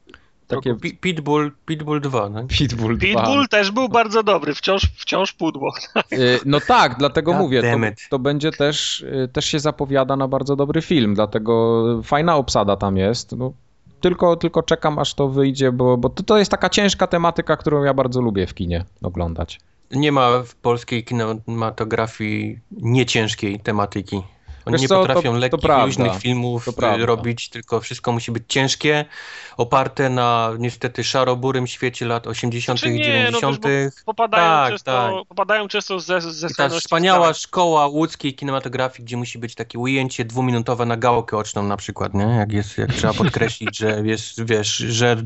Takie Pi- Pitbull, Pitbull 2, no. Pitbull 2. Pitbull też był bardzo dobry, wciąż, wciąż pudło. Y, No tak, dlatego God mówię, to, to będzie też, y, też się zapowiada na bardzo dobry film, dlatego fajna obsada tam jest. No, tylko, tylko czekam, aż to wyjdzie, bo, bo to, to jest taka ciężka tematyka, którą ja bardzo lubię w kinie oglądać. Nie ma w polskiej kinematografii nieciężkiej tematyki. Oni Wiesz nie co, to- potrafią to lekkich, prawda. luźnych filmów To robić, tylko wszystko musi być ciężkie, oparte na niestety szaroburym świecie lat 80., Czy nie, no 90. wiesz, bo popadają, Tak, często, tak. popadają często ze, ze I ta wspaniała w szkoła łódzkiej kinematografii, gdzie musi być takie ujęcie dwuminutowe na gałkę oczną na przykład, nie? Jak, jest, jak trzeba podkreślić, że jest, wiesz, że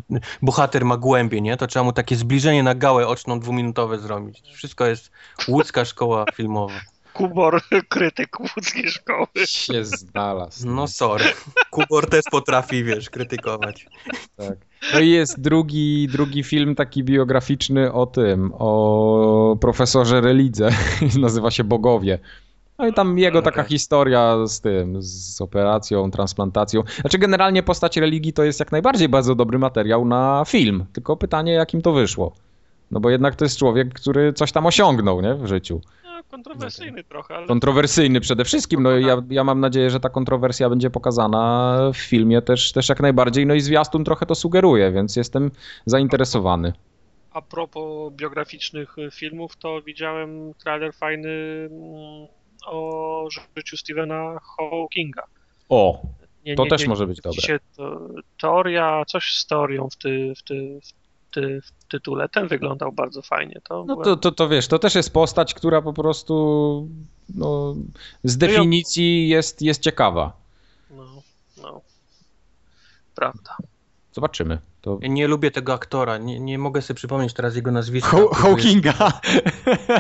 bohater ma głębie, nie? To trzeba mu takie zbliżenie na gałę oczną dwuminutowe zrobić. Wszystko jest łódzka szkoła filmowa. Kubor, krytyk łódzkiej szkoły. Się znalazł. No sorry. Kubor też potrafi, wiesz, krytykować. Tak. No i jest drugi, drugi film taki biograficzny o tym, o profesorze Relidze, nazywa się Bogowie. No i tam jego taka Okej. historia z tym, z operacją, transplantacją. Znaczy generalnie postać religii to jest jak najbardziej bardzo dobry materiał na film, tylko pytanie jakim to wyszło. No bo jednak to jest człowiek, który coś tam osiągnął, nie, w życiu. No, kontrowersyjny trochę, ale Kontrowersyjny przede wszystkim, no ja, ja mam nadzieję, że ta kontrowersja będzie pokazana w filmie też, też jak najbardziej, no i zwiastun trochę to sugeruje, więc jestem zainteresowany. a propos biograficznych filmów, to widziałem trailer fajny mm, o życiu Stephena Hawkinga. O, Nie, To nie, też nie, może być dobre. Teoria, coś z teorią w, ty, w, ty, ty, w tytule. Ten wyglądał bardzo fajnie. To no byłem- to, to, to wiesz, to też jest postać, która po prostu no, z definicji jest, jest ciekawa. No, no. Prawda. Zobaczymy. To... Ja nie lubię tego aktora, nie, nie mogę sobie przypomnieć teraz jego nazwiska. Haw- Hawkinga!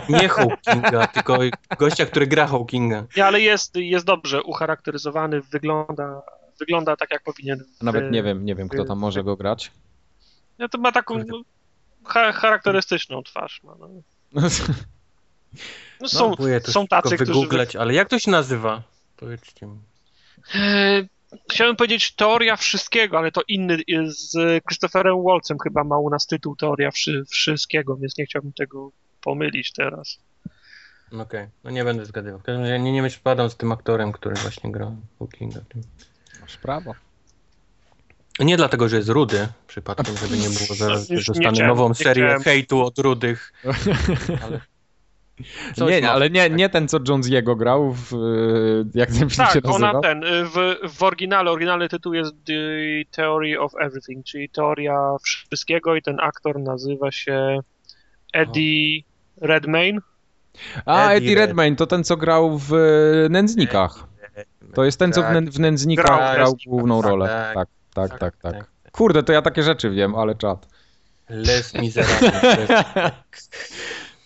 Nie Hawkinga, tylko gościa, który gra Hawkinga. Nie, ale jest, jest dobrze ucharakteryzowany, wygląda, wygląda tak, jak powinien. Nawet nie wiem, nie wiem, kto tam może go grać. No to ma taką no, charakterystyczną twarz. Ma, no. No, są, Próbuję to są szybko tacy, którzy... wygooglać, ale jak to się nazywa? Powiedzcie mi. E, Chciałem powiedzieć teoria wszystkiego, ale to inny z Christopherem Waltzem chyba ma u nas tytuł teoria wszy, wszystkiego, więc nie chciałbym tego pomylić teraz. No Okej, no nie będę zgadywał. W każdym razie nie, nie myślałem z tym aktorem, który właśnie w tym. Masz prawo. Nie dlatego, że jest rudy, przypadkiem, żeby nie było zaraz, że dostanę nową nie serię chciałem. hejtu od rudych. Ale Coś Nie, ma- ale nie, nie ten, co Jones jego grał w... e, Jak ten film się Tak, nazywa? ona ten, y, w, w oryginale, oryginalny tytuł jest The Theory of Everything, czyli teoria wszystkiego i ten aktor nazywa się Eddie Redmayne. A, Eddie Eddie Redmayne, to ten, co grał w Nędznikach. To jest ten, co w, Tak. nę- w Nędznikach Grał grał główną tak, rolę. tak, Tak, tak, tak, tak, tak. tak. Kurde, to ja takie rzeczy wiem, ale czad. Les Miserables.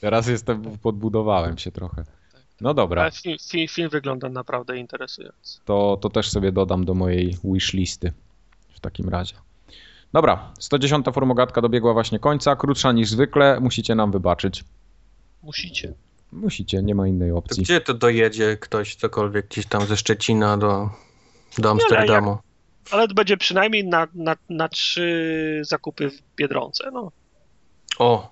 Teraz jestem, podbudowałem się trochę. No dobra, Ale film, film, film wygląda naprawdę interesująco. to, to też sobie dodam do mojej wishlisty w takim razie. Dobra, 110. formogatka dobiegła właśnie końca, krótsza niż zwykle, musicie nam wybaczyć. Musicie. Musicie, nie ma innej To opcji. gdzie to dojedzie ktoś, cokolwiek gdzieś tam ze Szczecina do, do Amsterdamu? Ale to będzie przynajmniej na, na, na trzy zakupy w Biedronce. No, O,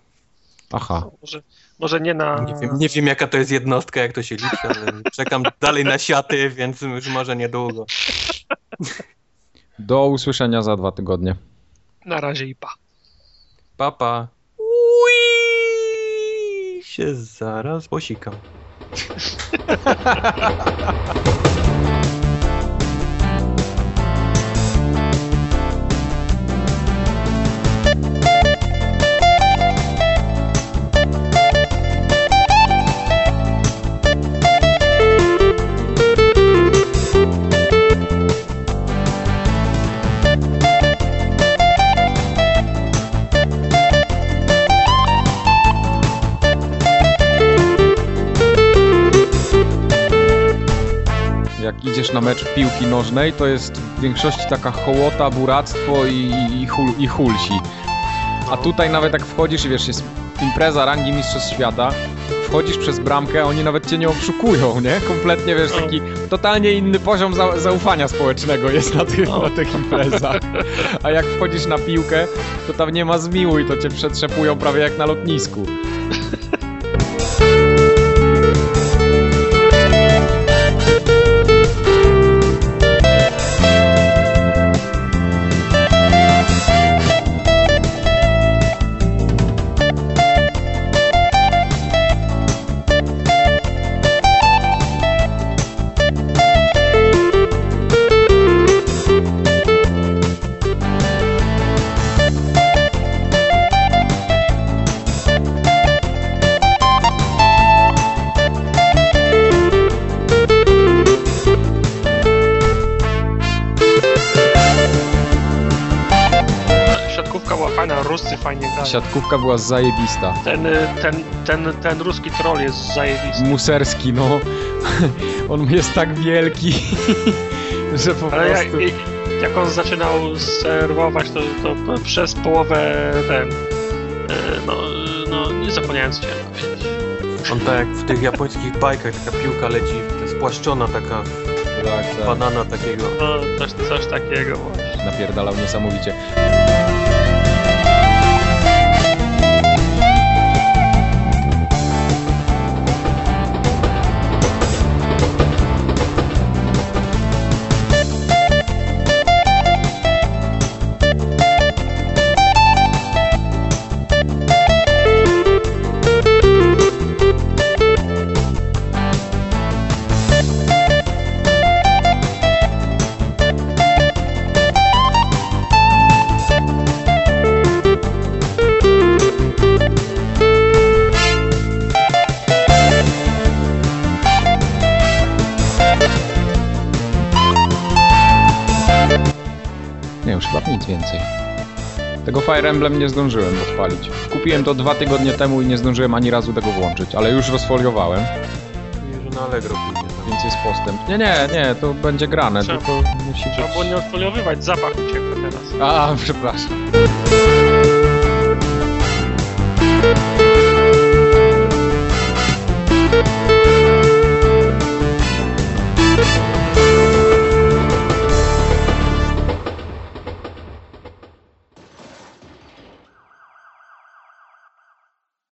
Aha, może, może nie na... nie wiem, nie wiem jaka to jest jednostka, jak to się liczy, ale czekam dalej na siaty, więc już może niedługo. do usłyszenia za dwa tygodnie. Na razie i pa. Papa. Ui, się zaraz posikam. idziesz na mecz piłki nożnej, to jest w większości taka hołota, buractwo i, i, hul, i hulsi. A tutaj nawet jak wchodzisz i wiesz, jest impreza rangi Mistrzostw Świata, wchodzisz przez bramkę, oni nawet cię nie obszukują, nie? Kompletnie, wiesz, taki totalnie inny poziom za, zaufania społecznego jest na tych, na tych imprezach. A jak wchodzisz na piłkę, to tam nie ma zmiłuj, to cię przetrzepują prawie jak na lotnisku. Siatkówka była zajebista. Ten, y, ten, ten, ten ruski troll jest zajebisty. Muserski, no. On jest tak wielki, że po Ale jak, prostu... jak on zaczynał serwować, to, to przez połowę ten... y, No, no nie zapomniałem co chciałem powiedzieć. On tak jak w tych japońskich bajkach, taka piłka leci, to jest spłaszczona taka Tak, tak. banana takiego. No, coś, coś takiego właśnie. Napierdalał niesamowicie. Fire Emblem nie zdążyłem odpalić. Kupiłem to dwa tygodnie temu i nie zdążyłem ani razu tego włączyć, ale już rozfoliowałem, Że na Allegro pójdzie tam. więc jest postęp. Nie, nie, nie, to będzie grane, Trzeba- tylko musi Trzeba było nie odfoliowywać, zapach uciekł teraz. A, przepraszam.